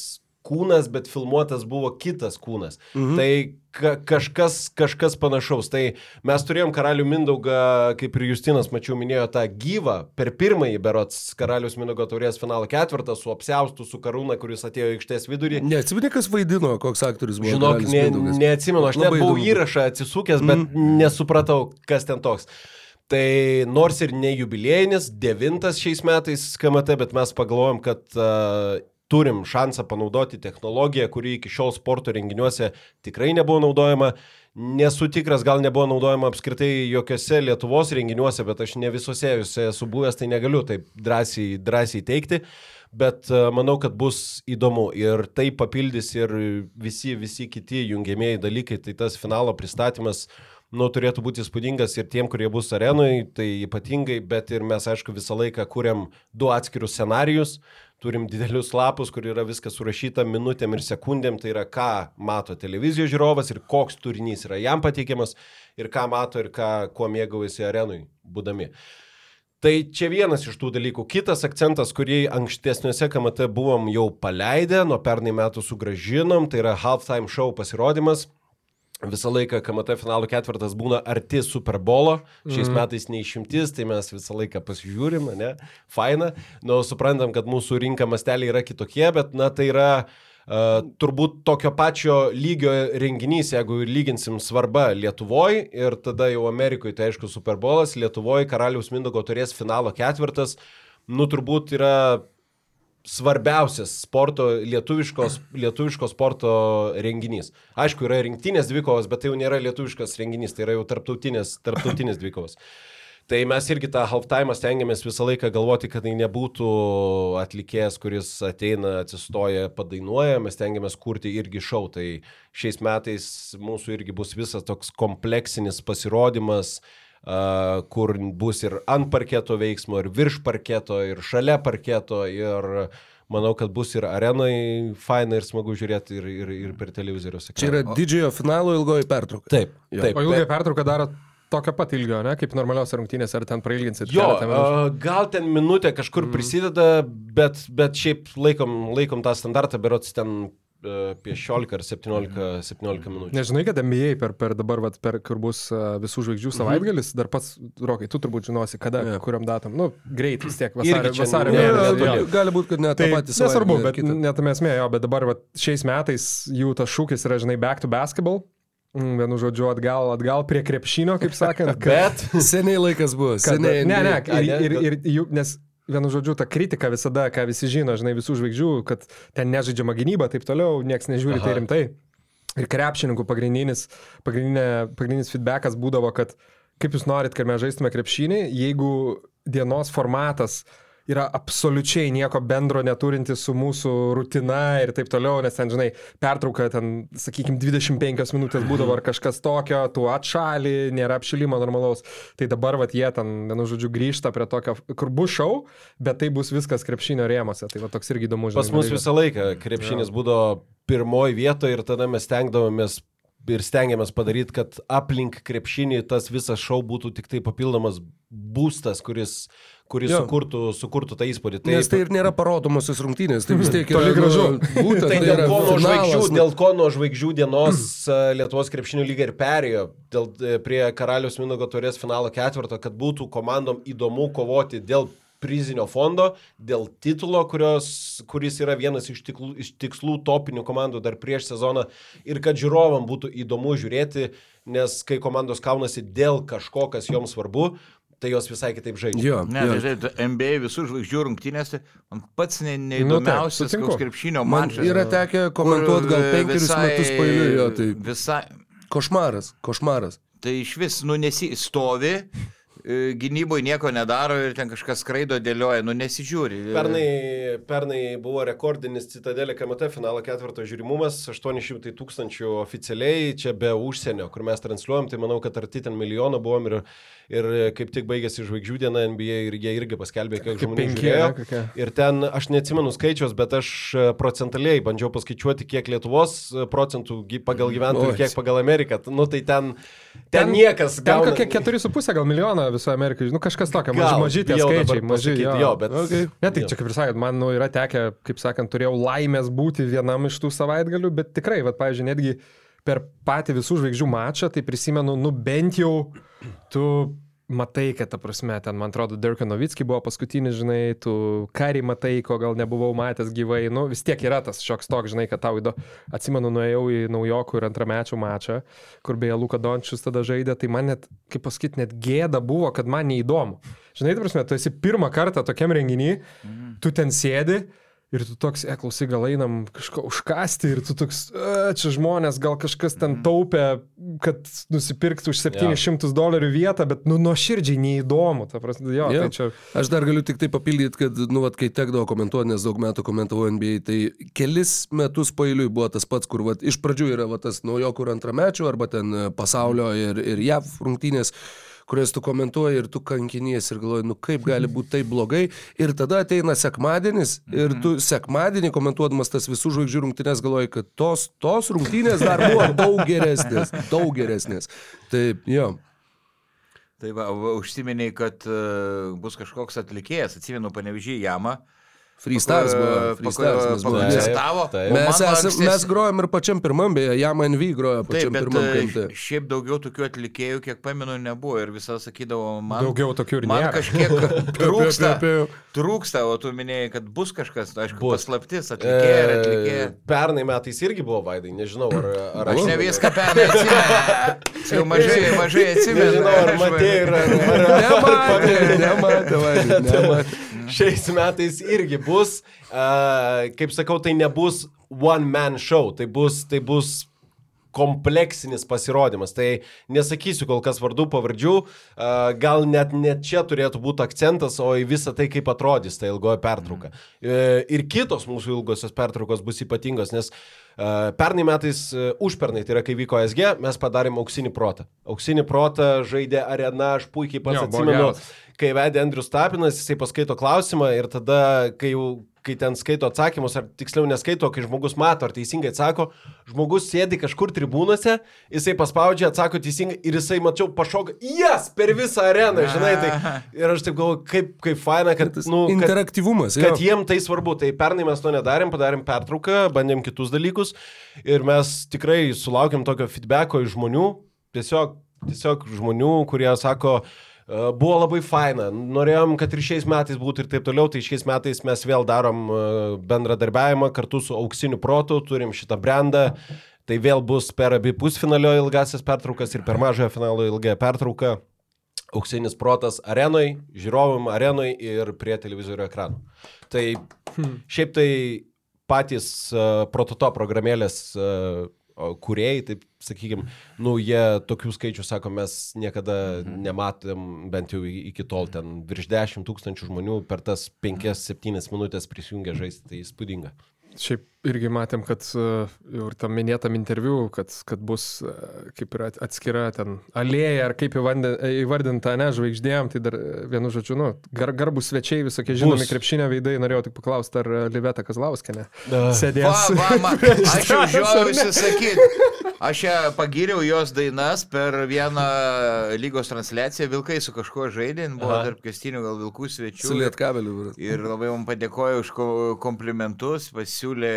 kūnas, bet filmuotas buvo kitas kūnas. Mhm. Tai ka kažkas, kažkas panašaus. Tai mes turėjom karalių Mindaugą, kaip ir Justinas, mačiau, minėjo tą gyvą, per pirmąjį berots karalius Mindaugo taurės finalo ketvirtą su apsiaustu, su karūna, kuris atėjo aikštės vidurį. Neatsimeni, kas vaidino, koks aktorius buvo. Žinok, ne, Mindaugas? neatsimenu, aš net buvau įrašą atsisukęs, bet mm. nesupratau, kas ten toks. Tai nors ir ne jubiliejinis, devintas šiais metais KMT, bet mes pagalvojom, kad uh, turim šansą panaudoti technologiją, kuri iki šiol sporto renginiuose tikrai nebuvo naudojama. Nesu tikras, gal nebuvo naudojama apskritai jokiose Lietuvos renginiuose, bet aš ne visose juose esu buvęs, tai negaliu taip drąsiai, drąsiai teikti. Bet e, manau, kad bus įdomu ir tai papildys ir visi, visi kiti jungiamieji dalykai. Tai tas finalo pristatymas, nu, turėtų būti įspūdingas ir tiem, kurie bus arenui, tai ypatingai, bet ir mes, aišku, visą laiką kuriam du atskirus scenarius, turim didelius lapus, kur yra viskas surašyta minutėm ir sekundėm, tai yra ką mato televizijos žiūrovas ir koks turinys yra jam pateikiamas ir ką mato ir ką, kuo mėgaujasi arenui būdami. Tai čia vienas iš tų dalykų. Kitas akcentas, kurį ankstesniuose KMT buvom jau paleidę, nuo pernai metų sugražinom, tai yra halftime show pasirodymas. Visą laiką KMT finalų ketvirtas būna arti Super Bolo, šiais mm. metais neišimtis, tai mes visą laiką pasižiūrim, ne? Faina. Nu, suprantam, kad mūsų rinka masteliai yra kitokie, bet, na, tai yra uh, turbūt tokio pačio lygio renginys, jeigu lyginsim svarbą Lietuvoje ir tada jau Amerikoje, tai aišku, Super Bolas, Lietuvoje Karaliaus Mindogo turės finalo ketvirtas, nu, turbūt yra svarbiausias sporto, lietuviškos, lietuviško sporto renginys. Aišku, yra rinktinės dvikovos, bet tai jau nėra lietuviškas renginys, tai yra jau tarptautinės, tarptautinės dvikovos. Tai mes irgi tą halftime stengiamės visą laiką galvoti, kad tai nebūtų atlikėjas, kuris ateina, atsistoja, padainuoja, mes stengiamės kurti irgi šau. Tai šiais metais mūsų irgi bus visas toks kompleksinis pasirodymas, Uh, kur bus ir ant parketo veiksmo, ir virš parketo, ir šalia parketo, ir manau, kad bus ir arenai faina ir smagu žiūrėti ir, ir, ir per televizorius. Čia yra didžiojo finalo ilgoji pertrauka. Taip, taip. O ilgai pertrauką daro tokio pat ilgio, ne, kaip normalios rungtynės, ar ten prailginsit? Jo, a, gal ten minutė kažkur prisideda, bet, bet šiaip laikom, laikom tą standartą, berots ten apie 16 ar 17, 17 minučių. Nežinai, kad NBA per, per dabar, vat, per, kur bus uh, visų žvaigždžių savaitgalis, dar pats, Rokai, tu turbūt žinosi, kada, yeah. kuriam datom. Nu, greit vis tiek, vasario, čia vasario ne- Ne, mėnesį. netoli. jo. gali būti, kad net Tai patį nesvarbu, bet netame esmė, jo, bet dabar vat, šiais metais jų tas šūkis yra, žinai, back to basketball. Mm, Vienu žodžiu, atgal, atgal prie krepšinio, kaip sakant. kad- Bet Seniai laikas buvo. kad, Seniai. ne, ne, ir, ne, ir, gal- ir, jų, nes vienu žodžiu, ta kritika visada, ką visi žino, žinai, visų žvaigždžių, kad ten nežaidžiama gynyba, taip toliau, niekas nežiūri Aha. tai rimtai. Ir krepšininkų pagrindinis, pagrindinė, pagrindinis feedbackas būdavo, kad kaip jūs norit, kad mes žaistume krepšinį, jeigu dienos formatas yra absoliučiai nieko bendro neturinti su mūsų rutina ir taip toliau, nes ten, žinai, pertrauka ten, sakykime, 25 minutės būdavo ar kažkas tokio, tu atšali, nėra apšilimo normalaus. Tai dabar, vat, jie ten, vienu žodžiu, grįžta prie tokio, kur bus šau, bet tai bus viskas krepšinio rėmose. Tai va toks irgi įdomus pas mus visą laiką krepšinis būdavo pirmoji vietoje ir tada mes stengdavomės ir stengiamės padaryti, kad aplink krepšinį tas visas šou būtų tik tai papildomas būstas, kuris, kuris Jo. sukurtų, sukurtų tą įspūdį. Nes tai ir nėra parodomosios rungtynės, tai vis tiek yra Toli gražu. nu, Būtent Tai tai dėl yra ko, nuo žvaigždžių, finalas, nu. dėl ko nuo žvaigždžių dienos Lietuvos krepšinio lyga ir perėjo dėl, e, prie Karalius Minugo turės finalo ketvirto, kad būtų komandom įdomu kovoti dėl prizinio fondo, dėl titulo, kurios, kuris yra vienas iš tiklų, iš tikslų topinių komandų dar prieš sezoną ir kad žiūrovam būtų įdomu žiūrėti, nes kai komandos kaunasi dėl kažko, kas joms svarbu, tai jos visai kitaip žaidžia. Jo, Ne, jo. tai žinai, tu NBA visų žvaigždžių rungtynėse, man pats ne, Nu, neįdomiausias nu, koks krepšinio Man mačas. yra tekę komentuoti gal kur, penkerius visai- metus pailiui, jo, tai Visai, košmaras, košmaras. tai iš vis, nu, nesi stovi, e, gynyboje nieko nedaro ir ten kažkas skraido, dėlioja, nu, nesižiūri. Pernai, pernai buvo rekordinis Citadelė KMT finalo ketvirto žiūrimumas, 800 tūkstančių oficialiai, čia be užsienio, kur mes transliuojam, tai manau, kad arti ten milijono buvom ir, ir kaip tik baigėsi žvaigždžių diena NBA ir jie irgi paskelbė, kiek Kaip žmonių penki, žiūrėjo. ne, kokie? Ir ten, aš neatsimenu skaičius, bet aš e, procentaliai bandžiau paskaičiuoti, kiek Lietuvos e, procentų pagal gyventojų kiek pagal Ameriką. Nu tai ten, ten, ten niekas Ten gauna- kokie 4,5 gal milijono visoje Amerikoje, nu kažkas tokio, bijau dabar skaičiai, pasakyti, jo. jo, bet- Okay. Ne, tai jo. čia kaip ir sakėt, man nu, yra tekę, kaip sakant, turėjau laimės būti vienam iš tų savaitgalių, bet tikrai, va, pavyzdžiui, netgi per patį visų žvaigždžių mačą, tai prisimenu, nu bent jau tu matai, kad, ta prasme, ten, man atrodo, Dirk Novitski buvo paskutinis, žinai, tu karį matai, ko gal nebuvau matęs gyvai, nu vis tiek yra tas šioks toks, žinai, kad tau įdomu. Atsimenu, nuėjau į naujokų ir antramečių mačą, kur beje Luka Dončius tada žaidė, tai man net, kaip pasakyti, net gėda buvo, kad man neįdomu. Žinai, ta prasme, tu esi pirmą kartą tokiam renginiui, tu ten sėdi. Ir tu toks, e, klausai, gal einam kažko užkasti ir tu toks, e, čia žmonės, gal kažkas ten taupė, kad nusipirktų už 700 dolerių vietą, bet, nu, nuoširdžiai neįdomu. Ta prasme, jo, Jo. tai čia... Aš dar galiu tik tai papildyti, kad, nu, vat, kai tekdavo komentuoti, nes daug metų komentavau NBA, tai kelis metus pailiui buvo tas pats, kur vat, iš pradžių yra vat, tas naujokų ir antramečių, arba ten e, pasaulio ir, ir JAV rungtynės kurias tu komentuoji ir tu kankinies ir galvoji, nu kaip gali būti taip blogai. Ir tada ateina sekmadienis ir tu sekmadienį komentuodamas tas visų žvaigždžių rungtynės galvoji, kad tos, tos rungtynės dar buvo daug geresnės, daug geresnės. Taip, jo. Tai va, užsiminiai, kad uh, bus kažkoks atlikėjas, atsimenu, panevežį Jamą. Freestars buvo. Freestars. Pakoncertavo. Taip, taip. Mes, esam, mes grojom ir pačiam pirmam, beje, Jam NV grojo Taip, pačiam bet pirmam kante. šiaip daugiau tokių atlikėjų, kiek pamenu, nebuvo ir visą sakydavo, man, Daugiau tokių ir man nėra. kažkiek trūksta. Trūksta, o tu minėjai, kad bus kažkas, tai aišku, Bus. paslaptis, atlikėja ir. E, Pernai metais irgi buvo vaidai, nežinau, ar... ar Aš ne viską pernai atsimenu. Jau mažai, mažai atsimenu. Nežinau, ar Aš matė ir... Ar, Nematė, nematė, nematė. Šiais metais irgi bus, uh, kaip sakau, tai nebus one man show, tai bus, tai bus kompleksinis pasirodymas. Tai nesakysiu kol kas vardų, pavardžių, gal net, net čia turėtų būti akcentas, o į visą tai, kaip atrodys ta ilgoji pertrauka. Mm. Ir kitos mūsų ilgosios pertraukos bus ypatingos, nes pernai metais, uh, užpernai, tai yra kai vyko SG, mes padarėm auksinį protą. Auksinį protą žaidė arena, aš puikiai pats Jo, atsimenu, kai vedė Andrius Tapinas, jisai paskaito klausimą ir tada, kai jau kai ten skaito atsakymus, ar tiksliau neskaito, kai žmogus mato, ar teisingai atsako, žmogus sėdi kažkur tribūnose, jisai paspaudžia, atsako teisingai ir jisai, mačiau, pašoka, jas per visą areną, žinai, tai ir aš taip galvoju, kaip, kaip faina, kad, Tas nu, kad, interaktyvumas. kad jo. jiem tai svarbu. Tai pernai mes to nedarėm, padarėm pertrauką, bandėm kitus dalykus ir mes tikrai sulaukėm tokio feedbacko iš žmonių, tiesiog, tiesiog žmonių, kurie sako, "E, Buvo labai faina, norėjom, kad ir šiais metais būtų ir taip toliau, tai šiais metais mes vėl darom e, bendradarbiavimą kartu su auksiniu protu, turim šitą brandą, tai vėl bus per abi pusfinalio ilgasis pertraukas ir per mažojo finalo ilgąją pertrauką. Auksinis protas arenui, žiūrovam arenui ir prie televizorių ekranų. Tai šiaip tai patys uh, prototo programėlės uh, kuriejai, taip sakykime, nu jie tokių skaičių, sako, mes niekada nematėm, bent jau iki tol ten virš 10 tūkstančių žmonių per tas 5-7 minutės prisijungia žaisti, tai įspūdinga. Šiaip irgi matėm, kad e, jau ir tam minėtam interviu, kad, kad bus e, kaip ir at- atskira ten alėja, ar kaip įvandė- įvardinta, ne, žvaigždėjom, tai dar e, vienu žodžiu, nu, gar, garbus svečiai, visokie žinomi Bus. krepšinio veidai, norėjau tik paklausti, ar e, Liveta Kazlauskenė sėdės. Va, va, ma, aš jau žiaujusi sakyti. Aš ją pagyriau jos dainas per vieną lygos transliaciją. Vilkai su kažkuo žaidė, buvo Aha. tarp kestinių gal vilkų svečių. Su lietkabeliu. Ir labai man padėkojo už ko- komplimentus, pasiūlė.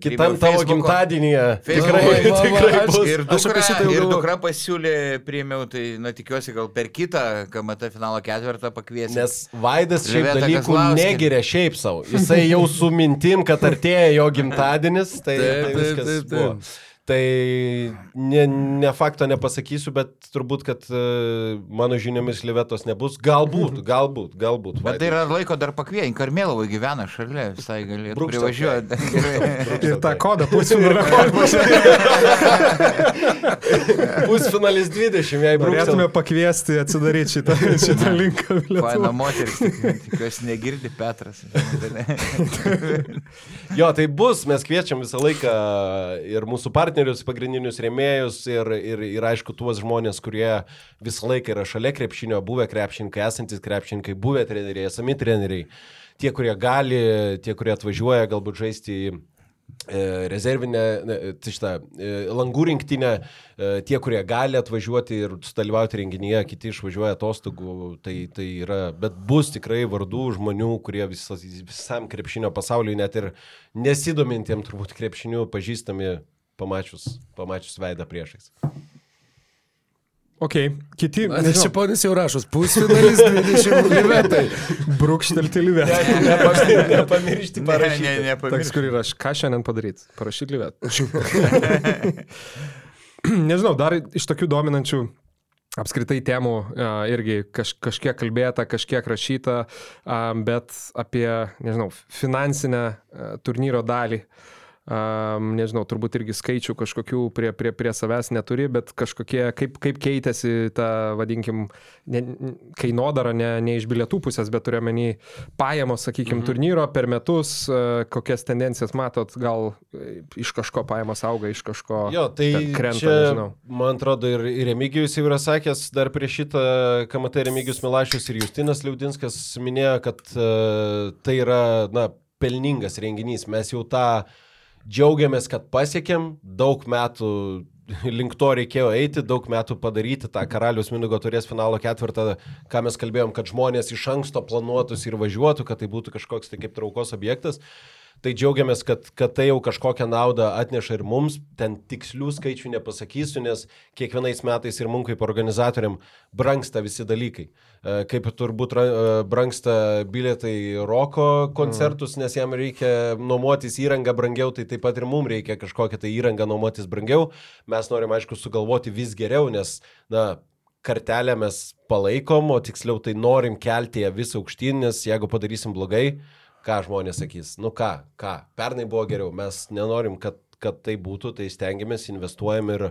Kitam tavo Facebooko- gimtadienyje. Tikrai, Va, va, va, tikrai aš- bus. Ir dukra, jau ir dukra pasiūlė, priėmiau, tai, na, tikiuosi, gal per kitą KMT finalo ketvirtą pakviesi. Nes Vaidas šiaip Liveta dalykų Kazlauskienė. negeria šiaip savo. Jisai jau su mintim, kad artėja jo gimtadienis, tai, Taip, tai taip, viskas taip, taip. buvo. Tai ne, ne fakto nepasakysiu, bet turbūt, kad uh, mano žiniomis Livetos nebus. Galbūt, galbūt, galbūt. Bet tai yra laiko dar pakviesti. Karmėlavai gyvena šalia, visai Brūkštelk. privažiuoti. Gerai. Ir tą kodą pusfinalio. Pusfinalis 20, jei Norėtume pakviesti atsidaryti šitą, šitą linką. Faina moteris, tik- tikiuosi negirdi Petras. Jo, tai bus, mes kviečiam visą laiką ir mūsų partnerius, pagrindinius rėmėjus ir, ir, ir aišku tuos žmonės, kurie visą laiką yra šalia krepšinio, buvę krepšininkai, esantis krepšininkai, buvę treneriai, esami treneriai, tie, kurie gali, tie, kurie atvažiuoja galbūt žaisti į e, rezervinę, ne, tai šitą, e, langų rinktinę, e, tie, kurie gali atvažiuoti ir sudalyvauti renginyje, kiti išvažiuoja atostogų, tai, tai yra, bet bus tikrai vardų žmonių, kurie visas, visam krepšinio pasauliui, net ir nesidomintiem turbūt krepšiniu, pažįstami pamačius, pamačius veidą priešais. Ok, kiti. Nes čia ponis jau rašos, pusfinalis 20 limetai. Brūkštelti lyvę. Nepamiršti Ne, parašyti. ne, ne, Toks, kur yra, ką šiandien padaryti? Parašyti lyvę. Nežinau, dar iš tokių dominančių apskritai temų a, irgi kaž, kažkiek kalbėta, kažkiek rašyta, a, bet apie, nežinau, finansinę a, turnyro dalį. Um, nežinau, turbūt irgi skaičių kažkokių prie, prie, prie savęs neturi, bet kažkokie, kaip, kaip keitėsi ta, vadinkim, ne, kainodara ne, ne iš bilietų pusės, bet turiuomenį pajamos, sakykime, mhm. turnyro per metus, uh, kokias tendencijas matot, gal e, iš kažko pajamos auga, iš kažko Jo, tai krenta, čia, nežinau. man atrodo, ir, ir Remigijus jau yra sakęs, dar prieš šitą KMT Remigijus Milašius ir Justinas Liaudinskas minėjo, kad uh, tai yra, na, pelningas renginys. Mes jau tą džiaugiamės, kad pasiekėm, daug metų link to reikėjo eiti, daug metų padaryti tą karalius Minugo turės finalo ketvirtą, ką mes kalbėjom, kad žmonės iš anksto planuotųsi ir važiuotų, kad tai būtų kažkoks tai kaip traukos objektas. Tai džiaugiamės, kad, kad tai jau kažkokią naudą atneša ir mums, ten tikslių skaičių nepasakysiu, nes kiekvienais metais ir mums kaip organizatoriam brangsta visi dalykai. E, Kaip turbūt e, brangsta bilietai roko koncertus, nes jam reikia nuomotis įrangą brangiau, tai taip pat ir mums reikia kažkokią tai įrangą nuomotis brangiau. Mes norim, aišku, sugalvoti vis geriau, nes, na, kartelę mes palaikom, o tiksliau tai norim kelti ją vis aukštyn, nes jeigu padarysim blogai, ką žmonės sakys, nu ką, ką, pernai buvo geriau, mes nenorim, kad, kad tai būtų, tai stengiamės, investuojam ir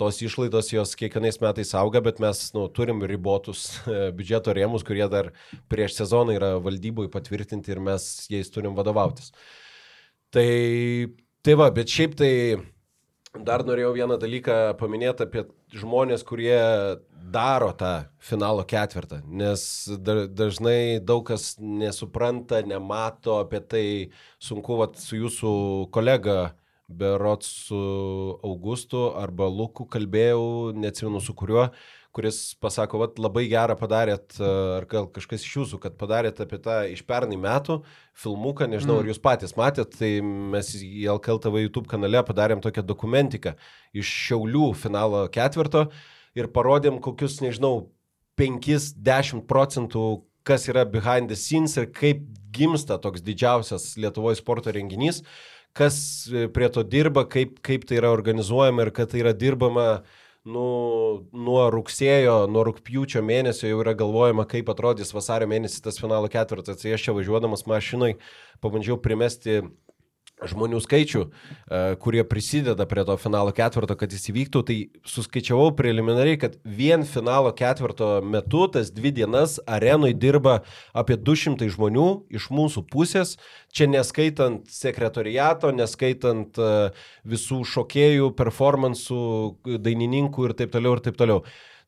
tos išlaidos jos kiekvienais metais auga, bet mes nu, turim ribotus e, biudžeto rėmus, kurie dar prieš sezoną yra valdyboje patvirtinti ir mes jais turim vadovautis. Tai Tai va, bet šiaip tai dar norėjau vieną dalyką paminėti apie žmonės, kurie daro tą finalo ketvirtą, nes da, dažnai daug kas nesupranta, nemato apie tai, sunku vat, su jūsų kolega Berot su Augustu arba Luku kalbėjau, neatsimenu su kuriuo, kuris pasako, vat, labai gerą padarėt, ar gal kažkas iš jūsų, kad padarėt apie tą iš pernai metų filmuką, nežinau, mm. ar jūs patys matėt, tai mes į LKLTV YouTube kanale padarėm tokią dokumentiką iš Šiaulių finalo ketvirto ir parodėm kokius, nežinau, 5-10 procentų, kas yra behind the scenes ir kaip gimsta toks didžiausias Lietuvoje sporto renginys, kas prie to dirba, kaip, kaip tai yra organizuojama ir kad tai yra dirbama uh, nu, nuo rugsėjo, nuo rūpjūčio mėnesio jau yra galvojama, kaip atrodys vasario mėnesį tas finalo ketvirtas. Tai aš čia važiuodamas mašinai pabandžiau primesti žmonių skaičių, e, kurie prisideda prie to finalo ketvirto, kad jis įvyktų, tai suskaičiavau preliminariai, kad vien finalo ketvirto metu, tas dvi dienas, arenui dirba apie 200 žmonių iš mūsų pusės, čia neskaitant sekretoriato, neskaitant e, visų šokėjų, performansų, dainininkų ir taip toliau ir taip toliau.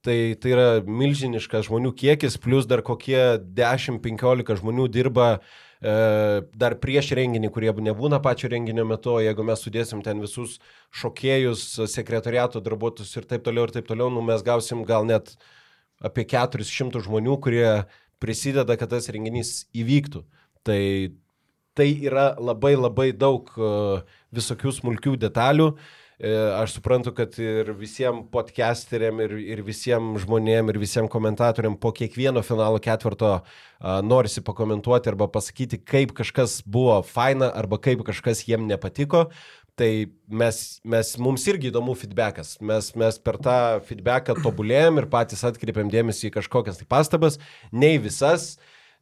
Tai, tai yra milžiniškas žmonių kiekis, plus dar kokie 10-15 žmonių dirba uh, dar prieš renginį, kurie nebūna pačio renginio metu, jeigu mes sudėsim ten visus šokėjus, sekretariato darbuotojus ir taip toliau ir taip toliau, nu, mes gausim gal net apie 400 žmonių, kurie prisideda, kad tas renginys įvyktų. Tai, tai yra labai labai daug e, visokių smulkių detalių. Uh, E, aš suprantu, kad ir visiems podcasteriam, ir, ir visiems žmonėm, ir visiems komentatoriam po kiekvieno finalo ketvirto norisi pakomentuoti arba pasakyti, kaip kažkas buvo faina arba kaip kažkas jiem nepatiko. Tai mes, mes, mums irgi įdomu feedbackas. Mes, mes per tą feedbacką tobulėjom ir patys atkreipiam dėmesį į kažkokias tai pastabas, ne į visas,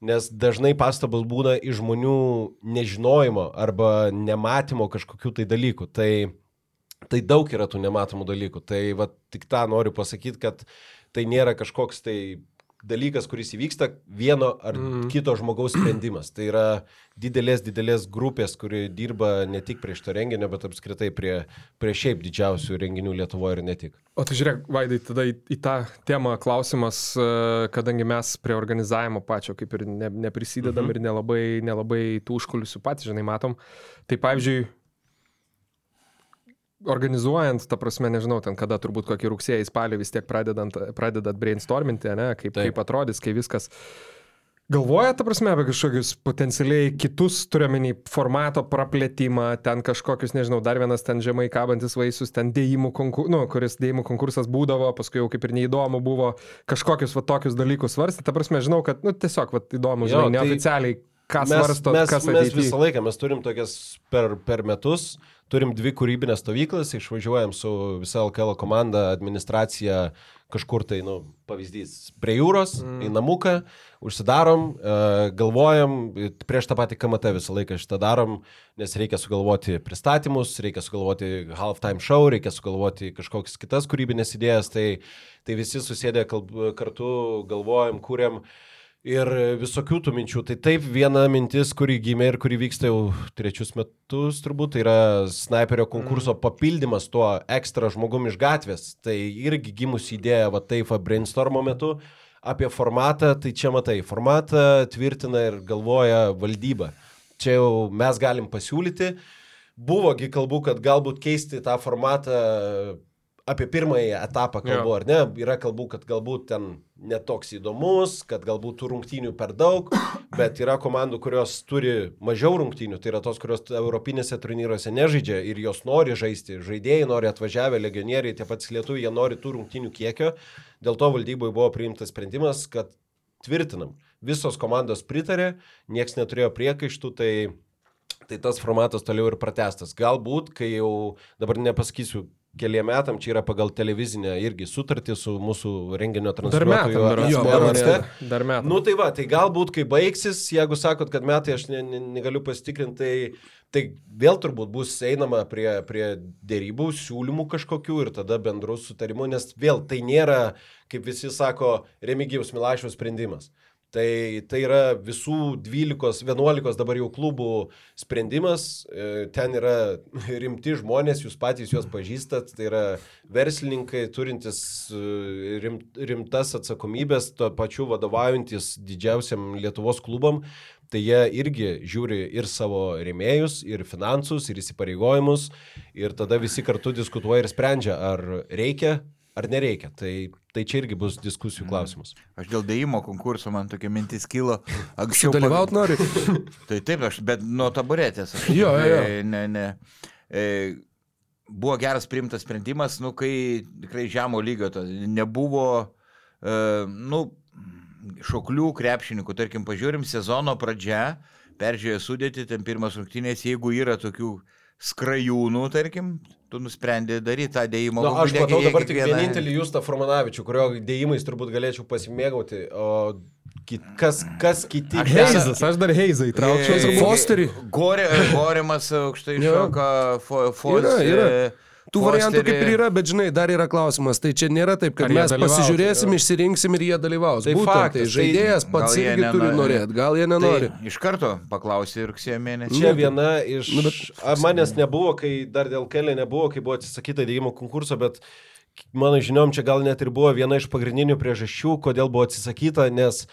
nes dažnai pastabos būna iš žmonių nežinojimo arba nematymo kažkokių tai dalykų. Tai Tai daug yra tų nematomų dalykų. Tai va, tik tą noriu pasakyti, kad tai nėra kažkoks tai dalykas, kuris įvyksta vieno ar mm. kito žmogaus sprendimas. Tai yra didelės, didelės grupės, kuri dirba ne tik prie šito renginio, bet apskritai prie, prie šiaip didžiausių renginių Lietuvoje ir ne tik. O tai žiūrėk, Vaidai, tada į, į tą temą klausimas, e, kadangi mes prie organizavimo pačio kaip ir ne, neprisidedam mm -hmm. ir nelabai, nelabai tų užkulisių patys, žinai, matom. Tai pavyzdžiui, organizuojant, ta prasme, nežinau, ten kada turbūt kokį rugsėjį, spalį vis tiek pradedant, pradedat brainstorminti, ne, kaip, Taip. kaip atrodys, kai viskas. Galvoja, ta prasme, apie kažkokius potencialiai kitus, turiuomenį, formato praplėtimą, ten kažkokius, nežinau, dar vienas ten žemai kabantis vaisius, ten dėjimų konkursas, nu, kuris dėjimų konkursas būdavo, paskui jau kaip ir neįdomu buvo kažkokius va tokius dalykus svarstyti. Ta prasme, žinau, kad, nu, tiesiog, va, įdomu, žinai, jo, tai neoficialiai, kas svarsto, kas ateity. Mes visą laiką, mes turim tokias per, per metus, uh, turim dvi kūrybinės stovyklas, išvažiuojam su visa LKL komanda, administracija kažkur tai, nu, pavyzdys, prie jūros, mm. į namuką, užsidarom, uh, galvojam, prieš tą patį KMT visą laiką šitą darom, nes reikia sugalvoti pristatymus, reikia sugalvoti halftime show, reikia sugalvoti kažkokias kitas kūrybinės idėjas, tai, tai visi susėdė kalb, kartu, galvojam, kūrėm. Uh, ir visokių tų minčių. Tai taip, viena mintis, kuri gimė ir kuri vyksta jau trečius metus, turbūt, tai yra sniperio konkurso mm. papildymas tuo ekstra žmogum iš gatvės. Tai irgi gimusi idėja, va taip, brainstormo metu apie formatą, tai čia matai, formatą tvirtina ir galvoja valdyba. Čia jau mes galim pasiūlyti. Buvogi kalbų, kad galbūt keisti tą formatą apie pirmąjį etapą kalbu, ja. ar ne? Yra kalbų, kad galbūt ten netoks įdomus, kad galbūt tų rungtynių per daug, bet yra komandų, kurios turi mažiau rungtynių, tai yra tos, kurios europinėse turnyruose nežaidžia ir jos nori žaisti, žaidėjai nori atvažiavę, legionieriai, tie patys lietuviai, jie nori tų rungtynių kiekio, dėl to valdyboje buvo priimtas sprendimas, kad tvirtinam, visos komandos pritarė, nieks neturėjo priekaištų, tai Tai tas formatas toliau ir pratestas. Galbūt, kai jau, dabar nepasakysiu, keliem metam, čia yra pagal televizinę irgi sutartį su mūsų renginio transliuotoju. Dar metam, dar metam. Nu tai va, tai galbūt kai baigsis, jeigu sakot, kad metai aš ne, ne, negaliu pasitikrinti, tai, tai vėl turbūt bus einama prie, prie dėrybų, siūlymų kažkokių ir tada bendrų sutarimų, nes vėl tai nėra, kaip visi sako, Remigijus Milašiaus sprendimas. Tai, tai yra visų 12-11 dabar jau klubų sprendimas. E, Ten yra rimti žmonės, jūs patys juos pažįstat. Tai yra verslininkai turintys e, rim, rimtas atsakomybės, tuo pačiu vadovaujantis didžiausiam Lietuvos klubam. Tai jie irgi žiūri ir savo rėmėjus, ir finansus, ir įsipareigojimus. Ir tada visi kartu diskutuoja ir sprendžia, ar reikia ar nereikia. Tai, tai čia irgi bus diskusijų klausimas. Aš dėl dėjimo konkurso man tokia mintis kilo. Anksčiau Dalyvaut nori? Tai taip, aš, bet nuo taburetės. Aš, Jo, jo, jo. Ne, ne. E, buvo geras priimtas sprendimas, nu, kai tikrai žemo lygio to nebuvo, e, nu, šoklių krepšininkų, tarkim, pažiūrim sezono pradžia, peržiūrėjo sudėti, ten pirmas rungtynės, jeigu yra tokių skrajūnų, tarkim, tu nusprendė daryti tą dėjimo Na, aš konkursą, matau jie dabar tik kiekvieną- vienintelį Justą Formanavičių, kurio dėjimais turbūt galėčiau pasimėgauti. O ki- kas, kas kiti? Heizas, aš dar Heizą įtraukčiau. Fosterį. Gore, Gorimas aukštai šoka, fo, Tų Fosterį. variantų kaip ir yra, bet žinai, dar yra klausimas. Tai čia nėra taip, kad mes pasižiūrėsim, jo. išsirinksim ir jie dalyvaus. Tai Būtent, faktas, tai tai žaidėjas pats irgi turi nenori. norėti, gal jie nenori. Tai iš karto paklausė rugsėjo mėnesį. Čia viena iš... Nu, bet- bet... Manęs nebuvo, kai dar dėl kelio nebuvo, kai buvo atsisakyta dėjimo konkurso, bet mano žiniom čia gal net ir buvo viena iš pagrindinių priežasčių, kodėl buvo atsisakyta, nes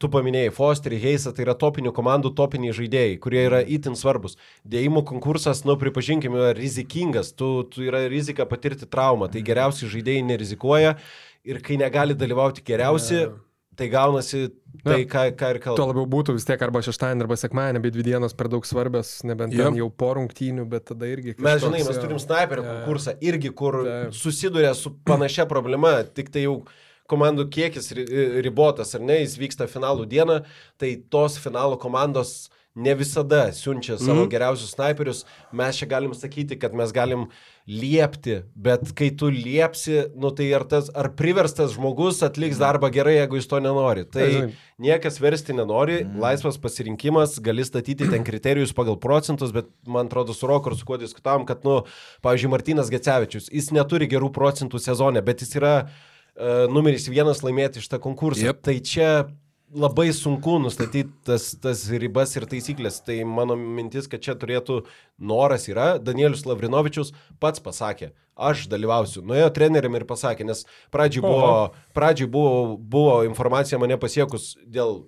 tu paminėjai Fosterį, Heisą, tai yra topinių komandų topiniai žaidėjai, kurie yra itin svarbus. Dėjimo konkursas, nu, pripažinkime, yra rizikingas, tu, tu yra rizika patirti traumą, tai geriausi žaidėjai nerizikuoja ir kai negali dalyvauti geriausi, tai gaunasi tai, ką, ką ir Tuo kalbame. labiau būtų vis tiek arba šeštadienį, arba sekmadienį, bet dvi dienos per daug svarbios, nebent ten jau po rungtynių, bet tada irgi... Mes, kažkoks, žinai, mes turim sniperio konkursą irgi, kur susiduria su panašia problema, tik tai jau komandų kiekis ri- ribotas, ar ne, jis vyksta finalų dieną, tai tos finalo komandos ne visada siunčia savo mm. geriausius sniperius. Mes čia galim sakyti, kad mes galim liepti, bet kai tu liepsi, nu tai ar, tas, ar priverstas žmogus atliks darbą gerai, jeigu jis to nenori. Tai niekas versti nenori, mm. laisvas pasirinkimas, gali statyti ten kriterijus pagal procentus, bet man atrodo su Roku ir su kuo diskutavom, kad, nu, pavyzdžiui, Martinas Gecevičius, jis neturi gerų procentų sezone, bet jis yra numeris vienas laimėti šitą konkursą. Jep. Tai čia labai sunku nustatyti tas, tas ribas ir taisyklės. Tai mano mintis, kad čia turėtų noras yra. Danielius Lavrinovičius pats pasakė, aš dalyvausiu. Nuėjo treneriam ir pasakė, nes pradžiai buvo, pradžiai buvo, buvo informacija mane pasiekus dėl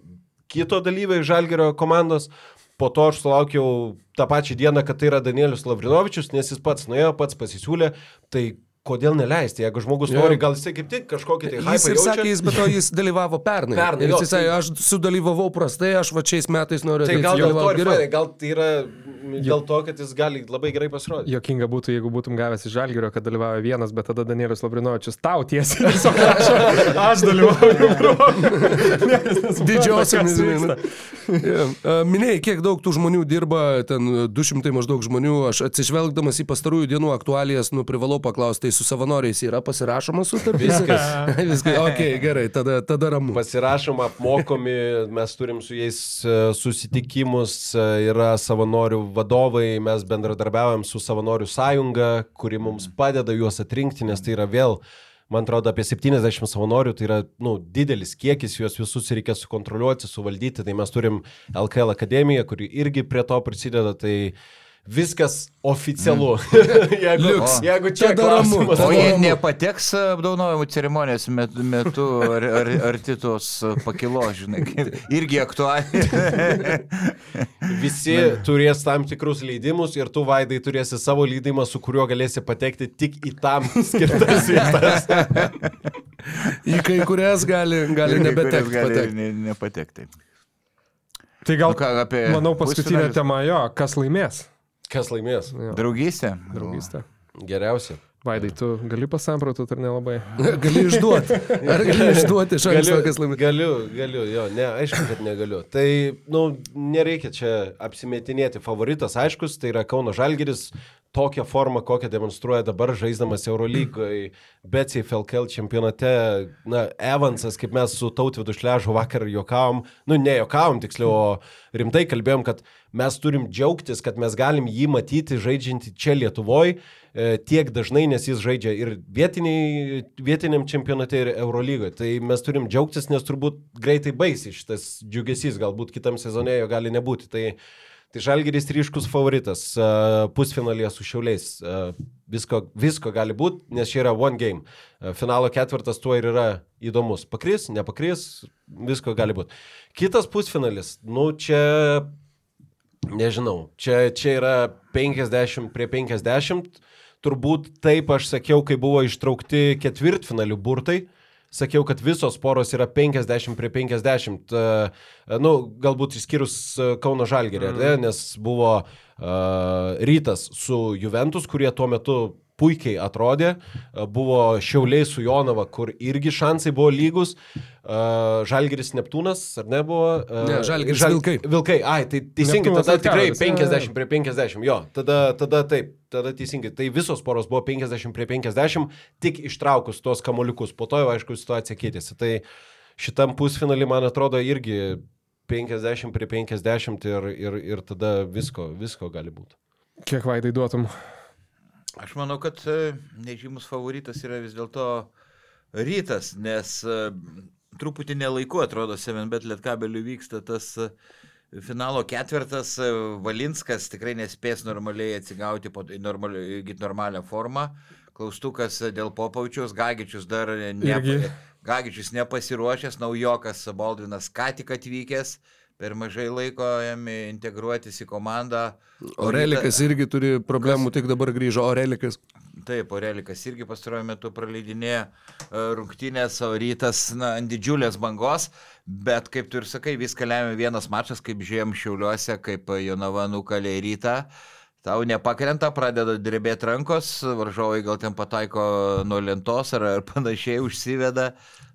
kito dalyvio iš Žalgerio komandos. Po to aš sulaukiau tą pačią dieną, kad tai yra Danielius Lavrinovičius, nes jis pats nuėjo, pats pasisiūlė. Tai kodėl neleisti, jeigu žmogus Jo. nori, gal jisai kaip tik kažkokį tai Jis hypą ir jaučia. sakė, jis be to jis dalyvavo pernai. Pernai, ir jo, jis sakė, tai- aš sudalyvavau prastai, aš va šiais metais noriu Tai gal dėl to ir geriau. fainai, gal tai yra dėl to, kad jis gali labai gerai pasirodyti. Jokinga būtų, jeigu būtum gavęs iš Žalgirio, kad dalyvauja vienas, bet tada Danielius Labrinovičius tau tiesiai. rašo, Aš dalyvauju. bro." Niekas nesupranta, Didžiausiamis, kas žinai. vyksta. nu. A, Minėjai, kiek daug tų žmonių dirba, ten 200 maždaug žmonių. Aš atsižvelgdamas į pastarųjų dienų aktualijas, nu privalau paklausti, su savanoriais yra pasirašoma sutartis? Viskas. Viskas. Ok, gerai, tada, tada ramu. Pasirašom, apmokomi, mes turim su jais e, susitikimus, e, yra savanorių vadovai, mes bendradarbiaujam su savanorių sąjunga, kuri mums padeda juos atrinkti, nes tai yra vėl, man atrodo, apie 70 savanorių, tai yra nu, didelis kiekis, juos visus reikia sukontroliuoti, suvaldyti, tai mes turim LKL akademiją, kuri irgi prie to prisideda, tai viskas oficialu. jeigu, Liuks. jeigu čia klausimas. O jie nepateks apdaunojimų ceremonijos metu, metu ar, ar, arti tos pakilos, žinai, kaip- irgi aktualiai. Visi turės tam tikrus leidimus ir tu, Vaidai, turėsi savo leidimą, su kuriuo galėsi patekti tik į tam skirtas vietas. Į kai kurias gali, gali nebetekti gali patekti. ne, nepatekti. Tai gal, Nu ką, apie manau, paskutinė pusfinalius? tema jo, kas laimės. Kas laimės? Jo, Draugystė. Draugystė. Geriausia. Vaidai, tu gali pasamprotų ar nelabai? Gali išduoti. Ar gali išduoti iš anksto, kas laimės? galiu, galiu, jo, ne, aišku, kad negaliu. Tai, nu, nereikia čia apsimetinėti. Favoritas aiškus, tai yra Kauno Žalgeris. Tokią formą, kokią demonstruoja dabar žaisdamas Eurolygoje, bet į FLKL čempionate, na, Evansas, kaip mes su Tautvidu Šležu vakar juokavom, nu, ne juokavom tiksliau, o rimtai kalbėjom, kad mes turim džiaugtis, kad mes galim jį matyti žaidžiantį čia Lietuvoje tiek dažnai, nes jis žaidžia ir vietiniai, vietiniam čempionate, ir Eurolygoje. Tai mes turim džiaugtis, nes turbūt greitai baisi šitas džiugesys, galbūt kitam sezone jo gali nebūti. Tai Tai Žalgeris ryškus favoritas pusfinalėje su Šiauliais. Visko, visko gali būti, nes čia yra one game. Finalo ketvirtas tuo ir yra įdomus. Pakris, nepakris, visko gali būti. Kitas pusfinalis, nu čia, nežinau, čia, čia yra 50 prie 50. Turbūt taip aš sakiau, kai buvo ištraukti ketvirtfinalių burtai. Uh, sakiau, kad visos poros yra 50 prie 50, e, nu, galbūt išskyrus e, Kauno Žalgerį, mm. nes buvo uh, rytas su Juventus, kurie tuo metu puikiai atrodė. Buvo Šiauliai su Jonava, kur irgi šansai buvo lygus. Žalgeris Neptūnas, ar ne buvo? Ne, Žalgeris Žal... Vilkai. Vilkai, ai, tai teisingai, Neptūnas tada tikrai 50 prie 50, jo, tada, tada taip, tada teisingai. Tai visos poros buvo 50 prie 50, tik ištraukus tuos kamoliukus. Po to jau, aišku, situacija keitėsi. Tai šitam pusfinalį, man atrodo, irgi 50 prie 50 ir, ir, ir tada visko, visko gali būti. Kiek vaidai duotum? Aš manau, kad e, nežymus favoritas yra vis dėlto rytas, nes e, truputį nelaiku atrodo 7bet lietkabeliu vyksta tas e, finalo ketvirtas, Valinskas tikrai nespės normaliai atsigauti, normali, normalią formą. Klaustukas dėl Popaučiaus, Gagičius dar ne, Gagičius nepasiruošęs, naujokas Baldvinas ką tik atvykęs per mažai laiko jam integruotis į komandą. Orelikas irgi turi problemų, kas... tik dabar grįžo Orelikas. Taip, Orelikas irgi pastaruoju metu praleidinėja e, rungtynės, o rytas na, ant didžiulės bangos, bet kaip tu ir sakai, viską lemia vienas mačas, kaip žiūrėjom šiauliuose, kaip Jonava nukalė rytą. Tau nepakrenta, pradeda drebėti rankos, varžovai gal ten pataiko nuo lentos ar, ar panašiai užsiveda.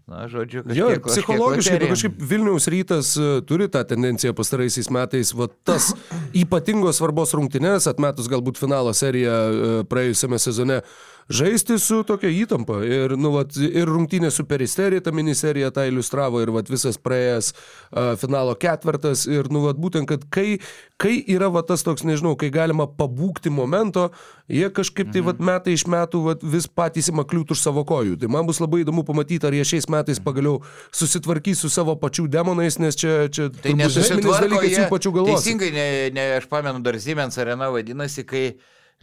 Na, žodžiu, kažkiek, jo, psichologiškai, kažkiek, kažkaip Vilniaus rytas e, turi tą tendenciją pastaraisiais metais, va tas ypatingos svarbos rungtynės, atmetus galbūt finalo seriją e, praėjusiame sezone, žaisti su tokia įtampa. Ir, nu, vat, ir rungtynė su peristerija, ta miniserija tą iliustravo, ir vat, visas praėjęs uh, finalo ketvirtas. Ir, nu, vat, būtent, kad kai, kai yra vat, tas toks, nežinau, kai galima pabūkti momento, jie kažkaip tai vat, metai iš metų vat, vis patys ima kliūti už savo kojų. Tai man bus labai įdomu pamatyti, ar jie šiais metais pagaliau susitvarkys su savo pačių demonais, nes čia, čia tai nesusitvarko jų pačių galvos. Teisingai, ne, ne, aš pamenu, dar Siemens arena vadinasi, kai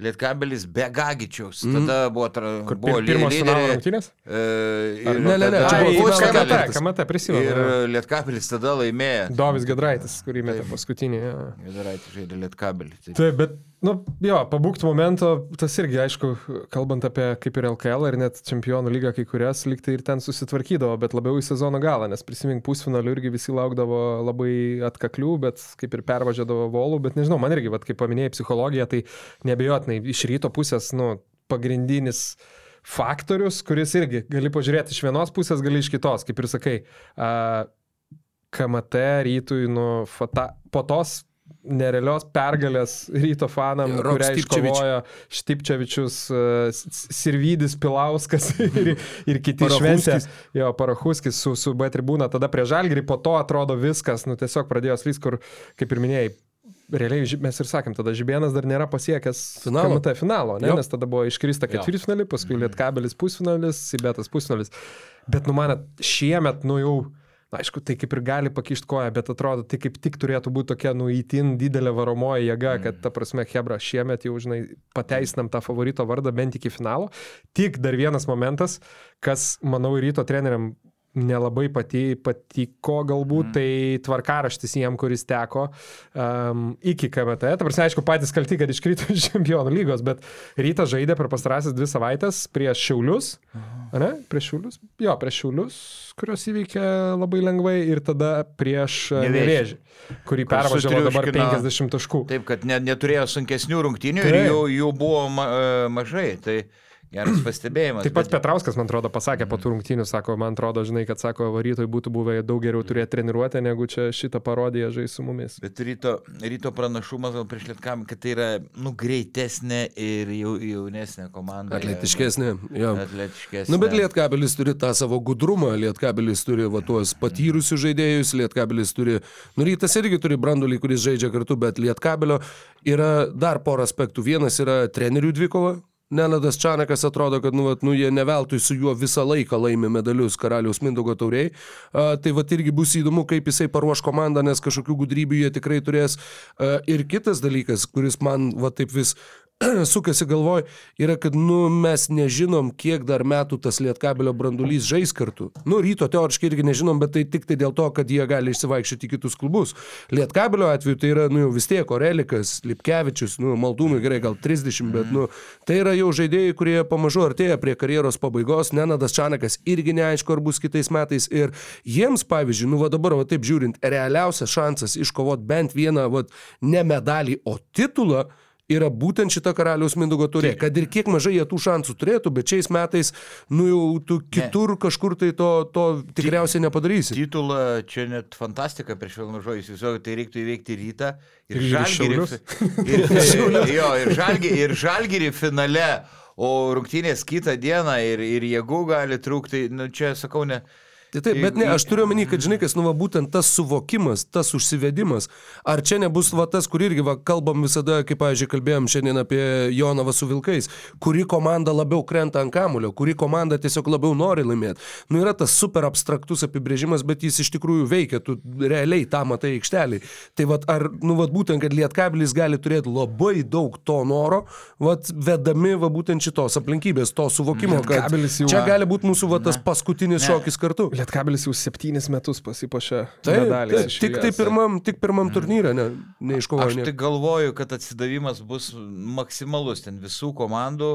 Lietkabelis be Gagičiaus. Mm. Tada buvo, tra... Kur buvo pirmos finalo rungtynės? E, ir, ne, ne, ne, čia buvo KMT, KMT prisimenu. Ir Lietkabelis tada laimėjo. Dovis Gedraitis, kurį metė paskutinį. Ja. Gedraitis žaidė Lietkabelį. Taip, Taip bet Nu, jo, pabūkti momento, tas irgi, aišku, kalbant apie kaip ir LKL ir net čempionų lygą kai kurias, liktai ir ten susitvarkydavo, bet labiau į sezono galą, nes prisimink pusfinalių irgi visi laukdavo labai atkaklių, bet kaip ir pervažiuodavo volų, bet nežinau, man irgi, vat, kaip paminėjai psichologiją, tai nebejotinai iš ryto pusės, nu, pagrindinis faktorius, kuris irgi gali pažiūrėti iš vienos pusės, gali iš kitos, kaip ir sakai. Uh, KMT rytui, nu, fata, po tos nerealios pergalės ryto fanam, Rok kurią iškovojo Štipčevičius, Sirvidis, Pilauskas ir, ir kiti šventė. Jo, Parahuskis su, su B tribūna, tada prie Žalgirį, po to atrodo viskas, nu tiesiog pradėjo slys, kur, kaip ir minėjai, realiai mes ir sakėm, tada Žibėnas dar nėra pasiekęs finalo, KMT finalo ne? nes tada buvo iškrista ketvirtfinalį, paskui Lietkabelis pusfinalis, Sibetas pusfinalis. Bet nu manat, šiemet, nu jau aišku, tai kaip ir gali pakišti koją, bet atrodo, tai kaip tik turėtų būti tokia nuįtin didelė varomoji jėga, kad ta prasme, Hebra, šiemet jau, žinai, pateisinam tą favorito vardą bent iki finalo. Tik dar vienas momentas, kas, manau, ryto treneriam nelabai pati, patiko galbūt, mm. tai tvarkaraštis jiem, kuris teko um, iki KMT. Ta prasme, aišku, patys kalti, kad iškrito iš čempionų lygos, bet rytas žaidė per pastarąsias dvi savaitės prieš Šiaulius. Ne? Prieš Šiaulius? Jo, prieš Šiaulius, kurios įveikė labai lengvai ir tada prieš e, Nevėžį, kurį pervažiavo dabar 50 taškų. Taip, kad ne, neturėjo sunkesnių rungtynių Taip. ir jų, jų buvo ma, e, mažai. Tai Geras pastebėjimas. Taip pat bet- Petrauskas, man atrodo, pasakė po tų rungtynių, sako, man atrodo, žinai, kad sako, varytoj būtų buvę daug geriau turėti treniruotę, negu čia šitą parodiją žais su mumis. Bet ryto, ryto pranašumas gal prieš Lietkam, kad tai yra nu, greitesnė ir jau, jaunesnė komanda. Atletiškesnė. Jo. Atletiškesnė. Nu, bet Lietkabelis turi tą savo gudrumą, Lietkabelis turi va tuos patyrusius žaidėjus, Lietkabelis turi, nu rytas irgi turi brandulį, kuris žaidžia kartu, bet Lietkabelio yra dar pora aspektų. Vienas yra trenerių dvikova. Nenadas Čanakas atrodo, kad nu, vat, nu, jie neveltui su juo visą laiką laimė medalius karaliaus Mindogo tauriai. A, tai va irgi bus įdomu, kaip jisai paruoš komandą, nes kažkokių gudrybių jie tikrai turės. A, ir kitas dalykas, kuris man va taip vis sukasi galvoj, yra, kad nu, mes nežinom, kiek dar metų tas lietkabelio brandulys žais kartu. Nu, ryto teoriškai irgi nežinom, bet tai tik tai dėl to, kad jie gali išsivaikščioti į kitus klubus. Lietkabelio atveju tai yra, nu, jau vis tiek Orelikas, Lipkevičius, nu, Maldūnui gerai, gal 30, bet, nu, tai yra jau žaidėjai, kurie pamažu artėja prie karjeros pabaigos. Nenadas Čanakas irgi neaišku, ar bus kitais metais. Ir jiems, pavyzdžiui, nu, va dabar, va taip žiūrint, realiausias šansas iškovoti bent vieną, va, ne medalį, o titulą yra būtent šita karaliaus Mindugo turė. Kad ir kiek mažai jie tų šansų turėtų, bet šiais metais, nu jau tu kitur ne. kažkur tai to, to tikriausiai nepadarysi. Titulą čia net fantastika prieš Vilnų žodžius, visų tai reiktų įveikti rytą ir Ir žalgirį. Ir, ir, jo, ir, žalgi, ir žalgirį finale, o rungtynės kitą dieną ir, ir jėgų gali trūkti, nu čia sakau, ne. Tai taip, bet ne, aš turiu omeny, kad žinai, kas, nu, va, būtent tas suvokimas, tas užsivedimas, ar čia nebus va tas, kur irgi, va, kalbam visada, kaip, pavyzdžiui, kalbėjom šiandien apie Jonavą su Vilkais, kuri komanda labiau krenta ant kamulio, kuri komanda tiesiog labiau nori laimėti. Nu, yra tas super abstraktus apibrėžimas, bet jis iš tikrųjų veikia, tu realiai tą matai aikšteliai. Tai va, ar, nu, va, būtent, kad Lietkabilis gali turėti labai daug to noro, va, vedami, va, būtent šitos aplinkybės, to suvokimo, kad čia gali būti mūsų, va, tas paskutinis šokis kartu. Lietkabelis jau septynis metus pasipošė Taip, taip, tik tai pirmam, tik pirmam turnyrė, ne, Aš neiškovojo. tik nieko. galvoju, kad atsidavimas bus maksimalus ten visų komandų,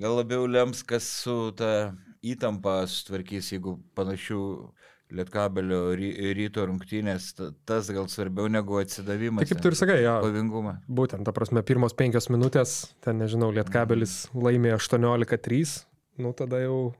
gal labiau lems, kas su ta įtampa sutvarkys, jeigu panašių Lietkabelio ry, ryto rungtynės, ta- tas gal svarbiau negu atsidavimas. Tai kaip tu ir sakai, jo. Pavingumą. Būtent, ta prasme, pirmos penkios minutės, ten nežinau, Lietkabelis laimėjo 18-3, nu tada jau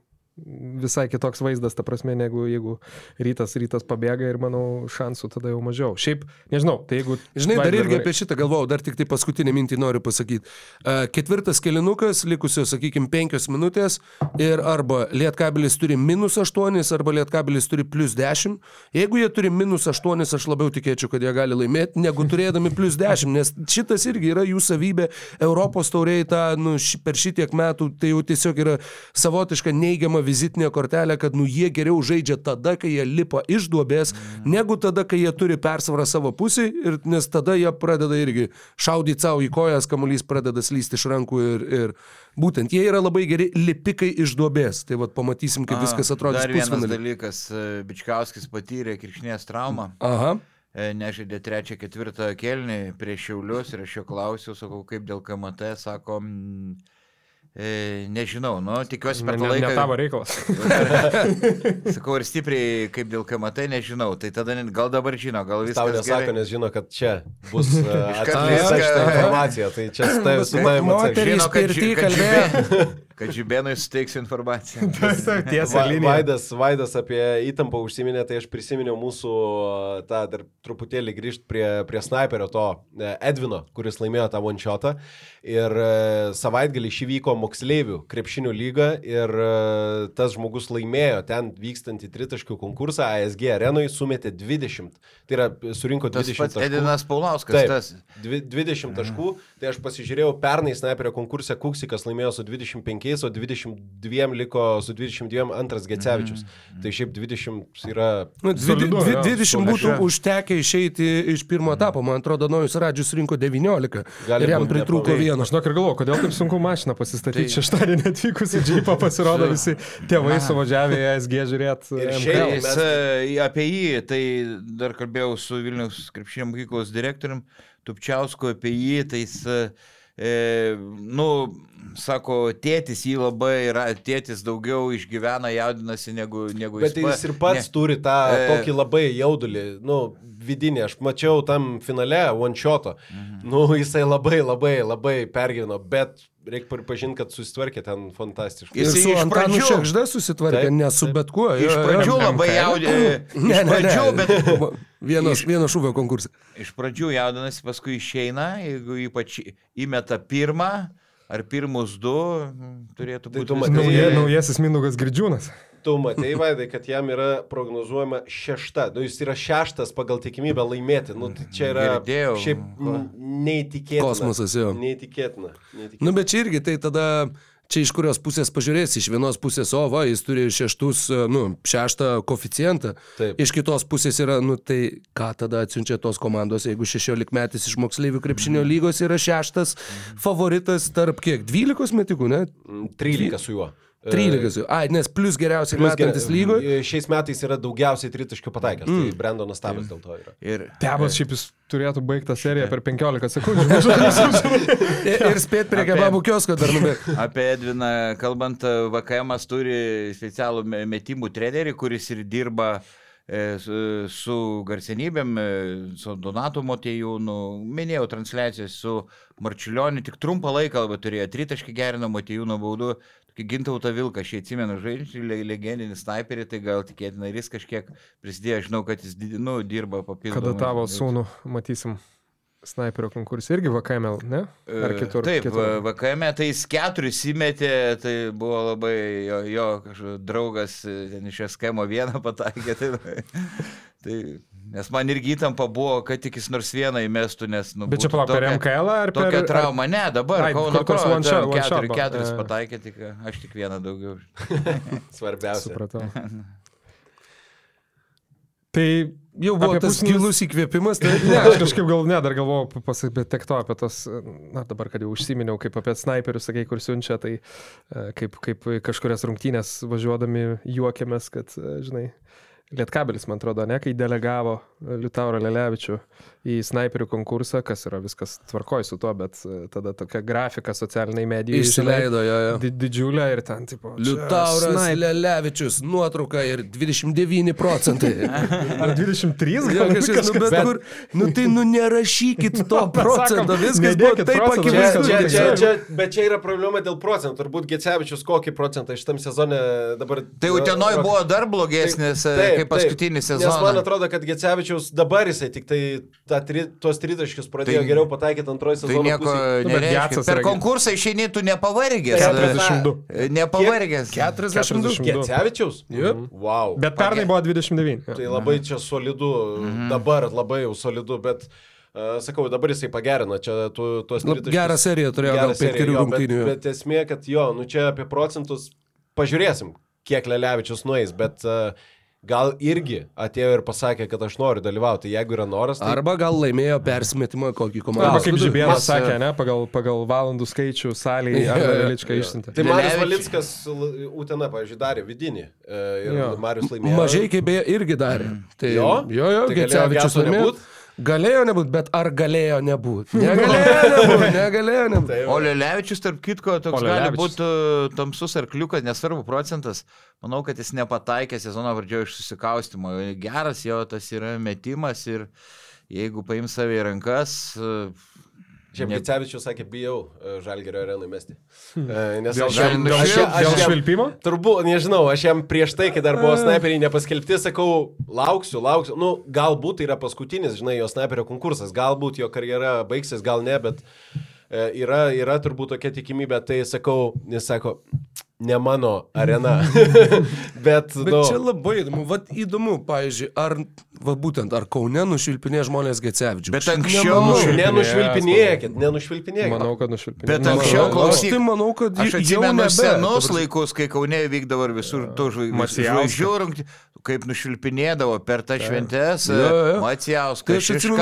visai kitoks vaizdas, ta prasme, negu jeigu rytas, rytas pabėga ir manau, šansų tada jau mažiau. Šiaip, nežinau, tai jeigu... Žinai, dar irgi apie šitą galvojau, dar tik tai paskutinį mintį noriu pasakyti. Uh, ketvirtas kelinukas, likusios, sakykime, penkios minutės ir arba Lietkabelis turi minus aštuonis, arba Lietkabelis turi plus dešimt. Jeigu jie turi minus aštuonis, aš labiau tikėčiau, kad jie gali laimėti, negu turėdami plus dešimt, nes šitas irgi yra jų savybė Europos tauriai tą, nu, per šitiek metų, tai jau tiesiog yra savotiška neigiama vizitinė kortelė, kad, nu, jie geriau žaidžia tada, kai jie lipa iš duobės, negu tada, kai jie turi persvarą savo pusį, ir, nes tada jie pradeda irgi šaudyti savo į kojas, kamuolys pradeda slysti iš rankų ir, ir būtent jie yra labai geri lipikai iš duobės. Tai vad pamatysim, kaip viskas atrodys Dar vienas pusfinalį. dalykas, e, Bičkauskis patyrė kirkšnės traumą. Aha. E, Nežaidė trečią, ketvirtą kelnį prieš Šiaulius ir aš jo klausiau, sakau, kaip dėl KMT, sako, mm, e, nežinau, nu, tikiuosi per Ne, tą ne, laiką. ne tavo reikalas. Sakau, ir stipriai kaip dėl KMT, nežinau, tai tada net- gal dabar žino, gal viskas tau nesako, gerai. nes žino, kad čia bus atskleista šitą informaciją. Tai čia su tavim su tavim Moterys atsakys. Žino, kad, pirty ži- kad, kalbėjo. žibė, kad žibėnui suteiks informaciją. Tiesa. Vaidas, Vaidas apie įtampą užsiminė, tai aš prisiminiau mūsų a, tą dar truputėlį grįžti prie, prie sniperio to e, Edvino, kuris laimėjo tą one-shotą. Ir e, savaitgalį šį vyko moksleivių krepšinių lyga ir e, tas žmogus laimėjo ten vykstantį tritaškių konkursą ASG arenoje, sumetė 20. Tai yra surinko Tas 20 pats taškų. Edinas Paulauskas, Taip, tas. dvi- 20 taškų, tai aš pasižiūrėjau, pernai sniperio konkurse Kuksikas laimėjo su 25, o 22 liko su 22 antras Gecevičius. Tai šiaip 20 yra... Nu, dvi- Solidu, dvi- jo, 20 būtų užtekę išeiti iš pirmo etapo. Man atrodo, Nojus Radžius rinko 19. Gali ir jam pritrūko vieno. Aš žinok ir galvoju, kodėl taip sunku mašiną pasistatyti. Tai- Tai... Šeštadienį atvykus į džipą pasirodo visi tėvai suvažiavę į ASG žiūrėti. Tai e, apie jį, tai dar kalbėjau su Vilnius krepšinio mokyklos direktorium Tupčiausku apie jį, tai jis, e, nu, sako, tėtis jį labai yra, tėtis daugiau išgyvena, jaudinasi negu, negu Bet pa- jis ir pats ne. turi tą E. tokį labai jaudulį, nu, vidinį. Aš mačiau tam finale one shoto. Mhm. Nu, jisai labai, labai, labai pergyveno, bet reikia pripažinti, kad susitvarkė ten fantastiškai. Ir Jisai su iš Antanu pradžių- Šekžda susitvarkė, Taip, ne su bet kuo. Iš pradžių labai jaudinasi. Ne, Iš ne, ne. pradžių, bet Vienas, vieno šūvio konkursas. iš pradžių jaudinasi, paskui išeina, jeigu ypač įmeta pirmą ar pirmus du, mm, turėtų Tai būti. tu viskas matai- Nauja, naujasis Minugas Girdžiūnas. Tu matei, Vaidai, kad jam yra prognozuojama šešta. Nu, jis yra šeštas pagal tikimybę laimėti. Nu, tai čia yra Girdėjau. šiaip neįtikėtina. Kosmosas, jo. Neįtikėtina. neįtikėtina. Nu, bet čia irgi, tai tada čia iš kurios pusės pažiūrėsi, iš vienos pusės, o va, jis turi šeštus, e, nu, šeštą koficijantą. Taip. Iš kitos pusės yra, nu, tai ką tada atsiunčia tos komandos, jeigu 16 metais iš moksleivių krepšinio lygos yra šeštas favoritas tarp kiek? 12 metikų, ne? Mm, 13 su juo. 13. jau. Ai, nes plus geriausiai Plius metantis gerai- lygoje. Šiais metais yra daugiausiai tritaškių pataikęs. Mm. Tai Brendonas Tabas dėl to yra. Ir Tebas šiaip jis turėtų baigti tą seriją per 15 sekundžių. Ir spėt prie Apie- kebabų kiosko dar nubėgti. apie Edviną kalbant, VKM turi specialų me- metimų trenerį, kuris ir dirba e, su, su garsenybėm, e, su Donatu Motejūnu, minėjau transliacijas su Marčiulioniu, tik trumpą laiką labai turėjo, tritaškį gerino Motejūno baudu, tokį gintautą vilką, aš jį atsimenu, žaidžiu, legendinį sniperį, tai gal tikėtina ir jis kažkiek prisidėjo, žinau, kad jis nu, dirba papildomai. Kada tavo sūnų matysim sniperio konkursą irgi VKML, ne? Ar E, kitur? Taip, kitur. VKM tai jis keturis įmetė, tai buvo labai jo, jo draugas e, ten iš Eskemo vieną pataikė. Tai, tai, nes man irgi įtampa buvo, kad tik jis nors vieną įmestų, nes... Nu, Bet čia palauk, per MKL ar per... Tokia trauma, ne, dabar. Ai, Kauno kokios Kro- one shot- ten one shot keturi- buvo. Keturis E. pataikė, tik aš tik vieną daugiau. Svarbiausia. Supratau. Tai Jau buvo Apie tas pusfinalius- gilus įkvėpimas, tai Ne, aš kažkaip gal ne, dar galvojau pasakyti tiek to apie tos, na dabar, kad jau užsiminiau, kaip apie snaiperius, sakai, kur siunčia, tai e, kaip, kaip kažkurias rungtynės važiuodami juokėmės, kad, e, žinai, Lietkabelis, man atrodo, ne, kai delegavo Liutaurą Lelevičių į snaiperių konkursą, kas yra viskas tvarkoj su tuo, bet e, tada tokia grafika socialiniai medijai. išsileido jo. jo. Di didžiulė ir ten, tipo, Liutauras Lelevičius, nuotrauka ir 29 procentai. Ar 23 Jo, gal kažkas, nu, bet Bet- kur, nu tai nu nerašykit to procento, viskas buvo taip akivaizdu. čia, viskas čia, čia, bet čia yra problema dėl procentų. Turbūt Gecevičius kokį procentą šitam sezone dabar... Tai Utenoj buvo dar blogesnis e, kaip paskutinis Nes man sezonas. atrodo, kad Gecevičius dabar jisai tik tai tri, tuos tritaškius pradėjo Tai- geriau pataikyti antroji Tai sezono nieko pusėje. Nu, Per konkursą išeini, tu nepavargęs. 42. E, Nepavargęs. 42. 42. Gecevičius? Yep. Wow. Bet pernai buvo 29. Tai labai čia solidu, dabar labai jau solidu, bet uh, sakau, dabar jisai pagerino čia tu, tuos Lab- tritaškius. Gerą seriją turėjo, gal seriją, penkerių jo, bet- rungtynių. Bet esmė, kad jo, nu čia apie procentus pažiūrėsim, kiek Lelevičius nueis, bet uh, gal irgi atėjo ir pasakė, kad aš noriu dalyvauti. Jeigu yra noras, tai... Arba gal laimėjo persimetimą kokį Arba komandą. kaip Žibėnas sakė, ne, pagal, pagal valandų skaičių salėje arba jo. išsiuntė. Tai Marius L- Utena, pavyzdžiui, darė vidinį e, ir Jo. Marius laimėjo. Mažai kaip beje irgi darė. Tai, Jo? jo, jo Tai galėjo Gecevičius laimėjo. Galėjo nebūti, bet ar galėjo nebūti? Negalėjo nebūti, negalėjo nebūti. Tai O Lelevičius, tarp kitko, toks O gali būti uh, tamsus arkliukas, nesvarbu procentas. Manau, kad jis nepataikė sezono pradžioje iš susikaustimo. Geras jo tas yra metimas ir jeigu paims save į rankas, uh, Šiaip Gicevičius sakė, bijau e, Žalgerio arenui mesti. E, Nes Dėl, aš jam, dėl, aš, aš dėl švilpimo? turbūt, nežinau, aš jam prieš tai, kai dar buvo snaiperiai nepaskelbti, sakau, lauksiu, lauksiu. Nu, galbūt tai yra paskutinis, žinai, jo snaiperio konkursas, galbūt jo karjera baigsis, gal ne, bet e, yra, yra turbūt tokia tikimybė, tai sakau, jis sako, ne mano arena. bet, Bet nu, čia labai įdomu. Vat įdomu, pavyzdžiui, ar, va būtent, ar Kaune nušvilpinė žmonės Gecevičių. Bet anksčiau nenušvilpinėkit, nenušvilpinėkit. Manau, kad nušvilpino. Bet anksčiau klausyk. Tai manau, kad Aš jau atsimenu senus laikus, kai Kaune vykdavo ir visur Macijauskas. žvaigždžių rungtynės, kaip nušvilpinėdavo per tą. Jo, jo. Tai aš atsimenu,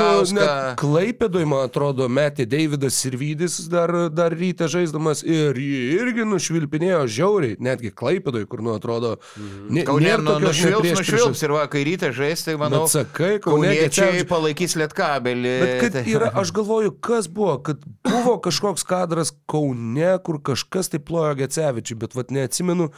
Klaipėdoj, man atrodo, metė Davidas Sirvidis dar, dar ryte žaisdamas ir jį irgi nušvilpinėjo žiauriai, netgi Klaipėdoj, kur, nu, atrodo, ne, Kaune nėra nu, nušvilps, nušvilps ir va, kai ryte žais, tai manau, Bet sakai, Kaune kauniečiai palaikys lietkabelį. Bet Tai- yra, aš galvoju, kas buvo, kad buvo kažkoks kadras Kaune, kur kažkas tai plojo Gecevičiui, bet vat neatsimenu,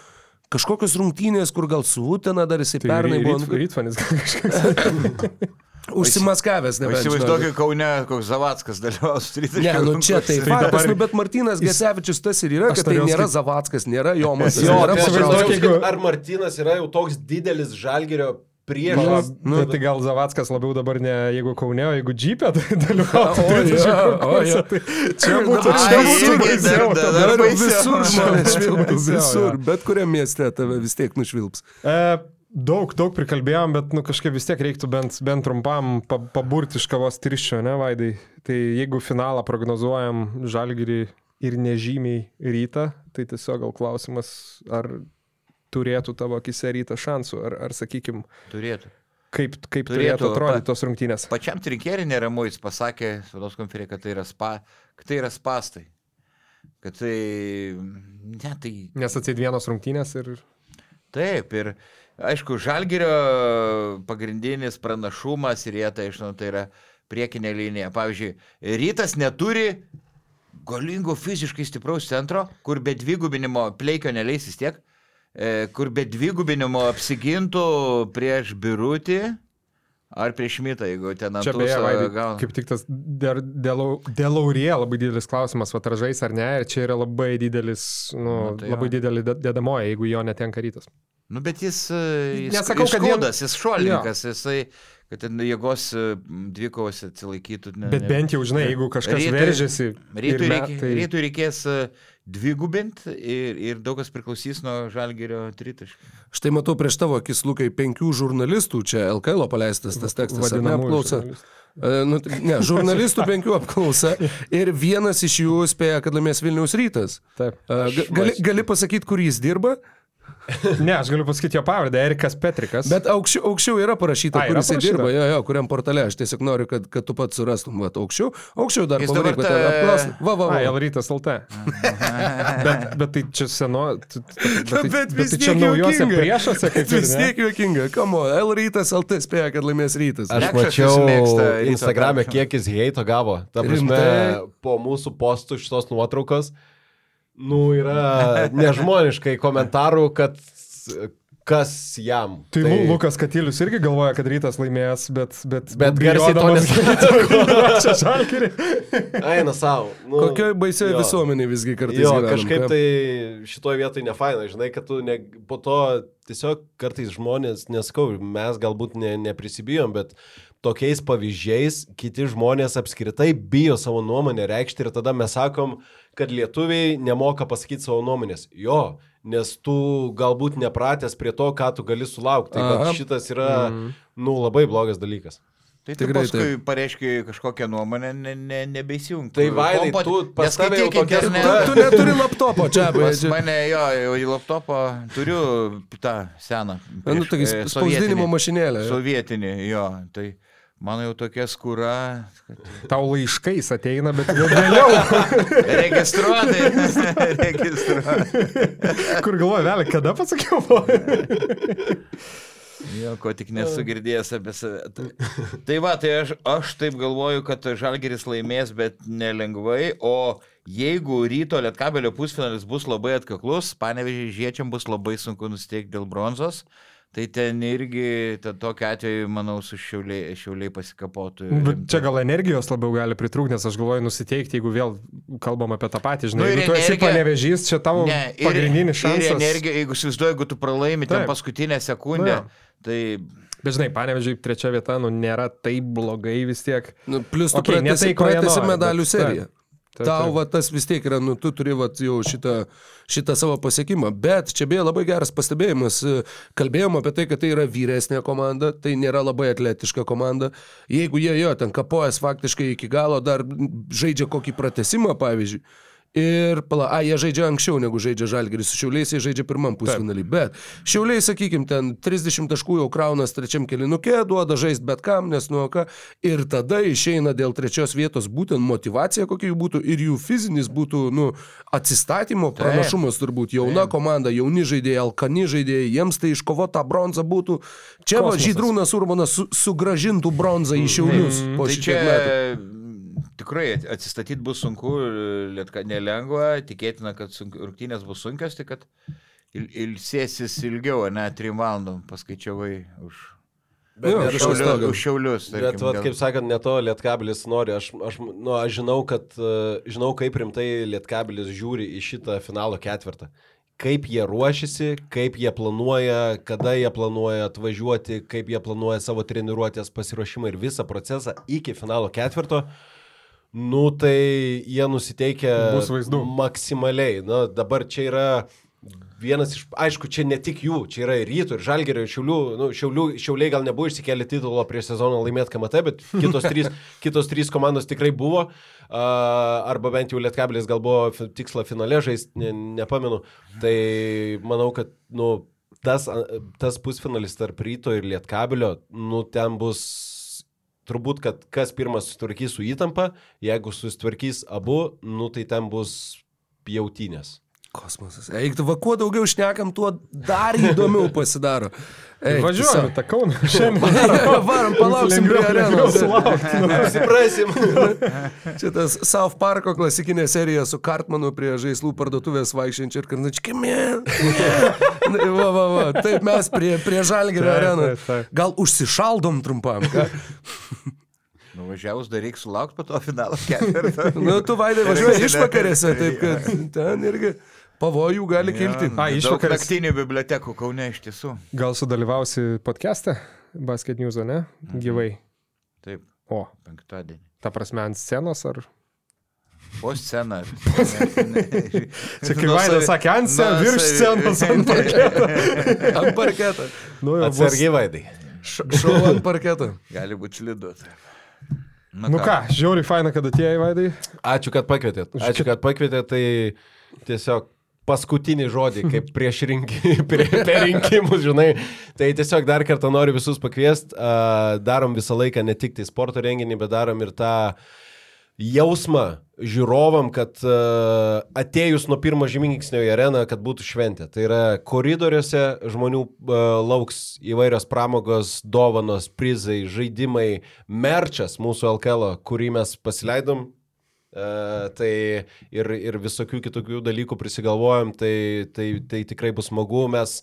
kažkokios rungtynės, kur gal su Utena dar jisai Tai pernai ry- buvo. ryt- Rytvanis kažkas. Užsimaskavęs, O nebent. Įsivaizduokit, Kaune koks Zavackas dalyvaus tritaškių. Ne, nu čia tai Tai faktas, dabar- nu, bet Martinas Gesevičius tas ir yra, Aš kad tai nėra Zavackas, nėra Jomas, Jo, nėra tai aš sakyt, ar Martinas yra jau toks didelis žalgerio Nu, priešas. nu, tai gal Zavackas labiau dabar ne jeigu Kaune, o jeigu Džipė tai dalyvautų. O, tritaškių jo, o, jo. tai Čia būtų čia būtų baisiau Dabar visur žmonės švilpia, visur, bet kuriam mieste tave vis tiek nušvilps. E, daug, daug prikalbėjom, bet nu, kažkaip vis tiek reiktų bent, bent trumpam pa, paburti iš kavos triščio, ne, Vaidai? Tai jeigu finalą prognozuojam žalgirį ir nežymiai rytą, tai tiesiog gal klausimas, ar turėtų tavo akise rytą šansų, ar, ar sakykim, Turėtų. kaip, kaip turėtų, Turėtų, atrodyti pa- tos rungtynės. Pačiam trinkeriui neramu, jis pasakė, spaudos konferencija, kad tai yra, spa, kad tai yra spastai. Kad tai... Ne, tai... Nes atsit vienos rungtynės ir... Taip, ir aišku, žalgerio pagrindinis pranašumas ir jie tai, žinau, tai yra priekinė linija. Pavyzdžiui, rytas neturi galingo fiziškai stipraus centro, kur be dvigubinimo pleikio neleis vis tiek, kur be dvigubinimo apsigintų prieš birutį ar prieš mitą, jeigu ten ant Čia beje, ūso Vaidai, gauna. kaip tik tas dėl, dėl laurie labai didelis klausimas, va ražais ar ne, ir čia yra labai didelis, nu, Nu, tai labai jo. didelį de- dedamoji, jeigu jo netenka rytas. Nu, bet jis, e, jis, Nesakau, jis kad vien- škodas, jis šuolininkas, jisai, kad ten jėgos e, dvikovose atsilaikytų. Ne, Bet bent jau, žinai, jeigu kažkas Rytui- veržiasi. Rytui, reikia, tai- rytui reikės e, dvigubinti ir, ir daug kas priklausys nuo žalgerio tritaškų. Štai matau prieš tavo akis, Lukai, penkių žurnalistų, čia LKL paleistas tas tekstas, ar ne, apklausa. žurnalistų. E, Nu, ne, žurnalistų penkių apklausa ir vienas iš jų spėja, kad laimės Vilniaus rytas. Taip. Ga- Gali, gali pasakyti, kur jis dirba, Ne, aš galiu pasakyti jo pavardę, Erikas Petrikas. bet aukščiau, aukščiau yra parašyta, A, kur yra parašyta? dirba, jo, jo, kuriam portale. Aš tiesiog noriu, kad, kad tu pats surastum, va, aukščiau. Aukščiau dar pavaryk, bet ta- apklausti. Va, va, va. Elrytas LT. bet, bet tai čia seno. Bet, tai, Bet bet vis tai čia tiek naujose priešuose, kaip vis ir ne? tiek juokinga. Kamo, L rytas LT spėja, kad laimės rytas. Aš mačiau Instagram'e, kiek jis heito gavo. Ta prasme, po mūsų postų šitos nuotraukos, nu, yra nežmoniškai komentarų, kad kas jam. Tai Lu- Lukas Katilius irgi galvoja, kad rytas laimės, bet... Bet, Bet garsiai to žalkiri. Eina savo. Nu, Kokioj baisioje visuomenėje visgi kartais Jo, gyvenam, kažkaip tai šitoje vietoje nefaina, žinai, kad tu ne, po to tiesiog kartais žmonės, neskau, mes galbūt ne, neprisibijom, bet tokiais pavyzdžiais kiti žmonės apskritai bijo savo nuomonę reikšti ir tada mes sakom, kad lietuviai nemoka pasakyti savo nuomonės. Jo, nes tu galbūt nepratęs prie to, ką tu gali sulaukti. Tai šitas yra, mm. nu, labai blogas dalykas. Tai tu Tikrai paskui pareiškai kažkokią nuomonę, ne, ne, nebeįsijung. Tai Vaidai, tu pas tave jau tokia Tu, tu neturi laptopo čia, Pas bet... mane jo, į laptopą turiu tą seną. Nu, prieš- taigi e, spausdinimo jo. Sovietinį, jo. Tai mano jau tokia skūra. kad- Tau laiškais ateina, bet vėliau, Registruotai. Registruotai. kur galvoju, vėliau, kada pasakiau. Jo, ko tik nesu girdėjęs apie save. Tai, tai va, tai aš, aš taip galvoju, kad Žalgeris laimės, bet nelengvai. O jeigu ryto Lietkabelio pusfinalis bus labai atkaklus, panevežiai žiečiam bus labai sunku nusteikti dėl bronzos. Tai ten irgi, ten tokiu atveju, manau, su šiauliai, šiauliai pasikapotų. Bet čia gal energijos labiau gali pritrūkti, nes aš galvoju nusiteikti, jeigu vėl kalbam apie tą patį, žinai, Nu ir jeigu tu esi energija- panevežys, čia tavo Ne, ir, pagrindinis ir šansas. energija, jeigu įsivaizduoju, jeigu tu pralaimi ten Taip. paskutinę sekundę, Nu tai Bet žinai, panevežiai trečia vieta, nu nėra taip blogai vis tiek. Nu, plus tu ne pratesi, tai, ko jie pratesi medalių bet- seriją. Taip. Taip, Tau va, tas vis tiek yra, nu, tu turi va, jau šitą, šitą savo pasiekimą. Bet čia beje labai geras pastebėjimas. Kalbėjom apie tai, kad tai yra vyresnė komanda, tai nėra labai atletiška komanda. Jeigu jie jo ten kapojas faktiškai iki galo dar žaidžia kokį pratesimą, pavyzdžiui. Ir, pala, a, jie žaidžia anksčiau negu žaidžia Žalgeris, su Šiauliais jie žaidžia pirmam pusfinalį. Bet Šiauliai, sakykime, ten 30 taškų jau kraunas trečiam kelinukė, duoda žaisti bet kam, nes nuo ką. Ir tada išeina dėl trečios vietos būtent motivacija, kokia jų būtų, ir jų fizinis būtų, nu, atsistatymo pranašumas turbūt. Jauna komanda, jauni žaidėjai, alkani žaidėjai, jiems tai iškovota bronza būtų. Čia va, Kosmosas. Žydrūnas Urbanas su, sugražintų bronzą į Šiaulius po Tai šitiek čia metų. Tikrai atsistatyti bus sunku, lietka nelengva, tikėtina, kad rungtynės bus sunkios, tik kad il, ilsėsis ilgiau, ne, trim valandom paskaičiavai už Bet Jo. Už šiaulius. Bet, tarkim, vat, dėl- kaip sakant, ne to Lietkabilis nori. Aš, aš, nu, aš žinau, kad, e, žinau, kaip rimtai Lietkabilis žiūri į šitą finalo ketvirtą. Kaip jie ruošiasi, kaip jie planuoja, kada jie planuoja atvažiuoti, kaip jie planuoja savo treniruotės pasiruošimą ir visą procesą iki finalo ketvirto. Nu, tai jie nusiteikia maksimaliai. Na, dabar čia yra vienas iš, aišku, čia ne tik jų, čia yra ir rytų, ir žalgerio, ir šiaulių, nu, šiaulių, šiauliai gal nebuvo išsikėlę titulo prieš sezoną laimėti KMT, bet kitos trys, kitos trys komandos tikrai buvo, uh, arba bent jau Lietkabilis gal buvo tiksla finale žaisti, ne, nepamenu. Tai manau, kad, nu, tas, tas pusfinalis tarp ryto ir Lietkabilio, nu, ten bus turbūt, kad kas pirmas susitvarkys su įtampa, jeigu susitvarkys abu, nu tai ten bus pjautinės. Kosmosas. Eik, tu va, kuo daugiau šnekam, tuo dar įdomiau pasidaro. Eik, Važiuojame tą kauną. Šiandien Varom, palauksim prie arenos. Suprasim. Šitas South Parko klasikinė serija su Kartmanu prie žaislų parduotuvės vaikščiančiu ir karnačkimi. Va, va, va. Taip mes prie, prie Žalgirio arenos. Gal užsišaldom trumpam. ką? Nuvažiavus dar reikia sulaukti po to finalo ketvirtą. Nu, tu vaidai važiuoji išvakarėse, taip kad ten irgi pavojų gali kilti. A, Daug išvakarės. naktinių bibliotekų Kaune iš tiesų. Gal sudalyvausi podcast'e Basket News, ne? Gyvai. Taip, O, penktadienį. ta prasme ant scenos ar... Po sceną. Čia kaip Vaidas sakė, ant scenos, virš scenos, ant parketo. Ant parketo. Nu, jau bus- Atsargiai vaidai. Š- Šau ant parketo. Gali būti slidu. Na Nu ką, žiauriai faina, kad atėjai, Vaidai. Ačiū, kad pakvietėt. Ačiū, kad pakvietėt. Tai tiesiog paskutinį žodį, kaip prieš rinki, prie, per rinkimus, žinai. Tai tiesiog dar kartą noriu visus pakviesti. Darom visą laiką ne tik tai sporto renginį, bet darom ir tą jausmą žiūrovam, kad atėjus nuo pirmo žyminksnio į areną, kad būtų šventė. Tai yra koridoriuose žmonių lauks įvairios pramogos, dovanos, prizai, žaidimai, merčas mūsų LKL, kurį mes pasileidom. Uh, tai ir, ir visokių kitokių dalykų prisigalvojom, tai, tai, tai tikrai bus smagu. Mes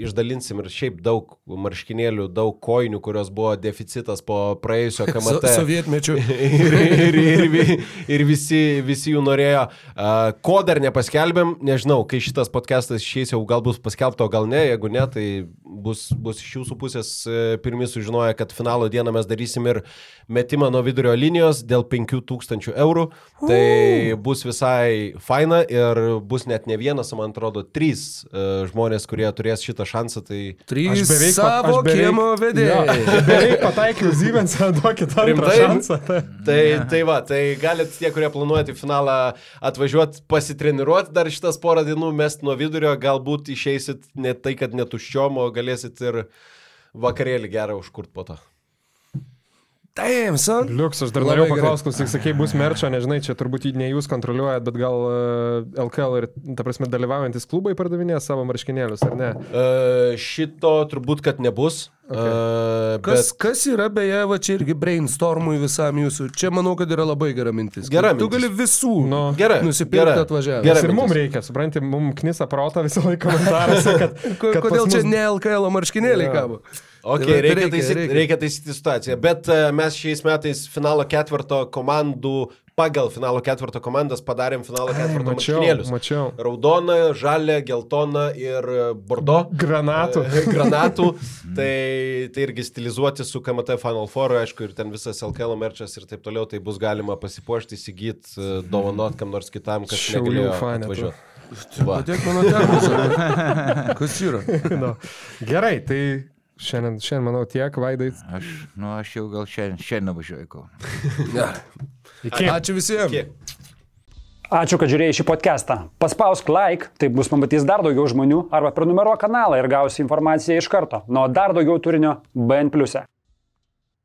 išdalinsim ir šiaip daug marškinėlių, daug koinių, kurios buvo deficitas po praėjusio So, KMT sovietmečių. ir, ir, ir, ir visi, visi jų norėjo. Uh, ko dar nepaskelbėm, nežinau, kai šitas podcastas išeis jau gal bus paskelbto, gal ne, jeigu ne, tai bus, bus iš jūsų pusės e, pirmi sužinoję, kad finalo dieną mes darysim ir metimą nuo vidurio linijos dėl 5000 eurų. Tai bus visai faina ir bus net ne vienas, man atrodo, trys žmonės, kurie turės šitą šansą. Tai Trys Aš beveik, savo beveik, kiemo vedėjai. Jo, beveik pataikiau Zybensą, duokit antrą šansą. Tai- Tai, tai va, tai galit tie, kurie planuojate finalą atvažiuoti, pasitreniruoti dar šitas porą dienų, mest nuo vidurio, galbūt išeisit ne tai, kad netuščiom, o galėsit ir vakarėlį gerą užkurt po to. Damn, son. Liuks, aš dar norėjau paklausti, klausyk, sakei, bus merčio, nežinai, čia turbūt jį ne jūs kontroliuojat, bet gal LKL ir, ta prasme, dalyvaujantis klubai pardavinės savo marškinėlius, ar ne? Uh, šito turbūt, kad nebus. Okay. Uh, Kas, bet kas yra beje, va čia irgi brainstormui visam jūsų. Čia manau, kad yra labai gera mintis. Gera Tu mintis. gali visų Nu, gerai. nusipirkti gerai. atvažiavęs. Gerai. ir mums reikia, supranti, mums knisa protą visą laiką komentaruose, kad, kad Kodėl čia ne LKL marškinėliai Jo. kabo? Ok, Tai va, reikia, reikia, taisyti, reikia. reikia taisyti situaciją. Bet uh, mes šiais metais finalo ketvirto komandų, pagal finalo ketvirto komandas padarėm finalo ketvirto Mačiau, marškinėlius. mačiau. Raudona, žalia, geltona ir e, bordo. Granatų. E, Granatų. tai, tai irgi stilizuoti su KMT Final Four, aišku, ir ten visas LKL merčas ir taip toliau, tai bus galima pasipuošti, įsigyti, dovanot kam nors kitam, kas negalėjo atvažiuoti. Va. Tiek mano termosas. Kas yra? no. Gerai, tai šiandien, šiandien, manau, tiek, Vaidai. Aš, nu, aš jau gal šiandien, šiandien važiuoju į Kauną. Ja. Iki. Ačiū visiems. Kiek? Ačiū, kad žiūrėjai šį podcastą. Paspausk like, taip bus pamatys dar daugiau žmonių, arba prenumeruok kanalą ir gausi informaciją iš karto. Nuo dar daugiau turinio BN ⁇. e.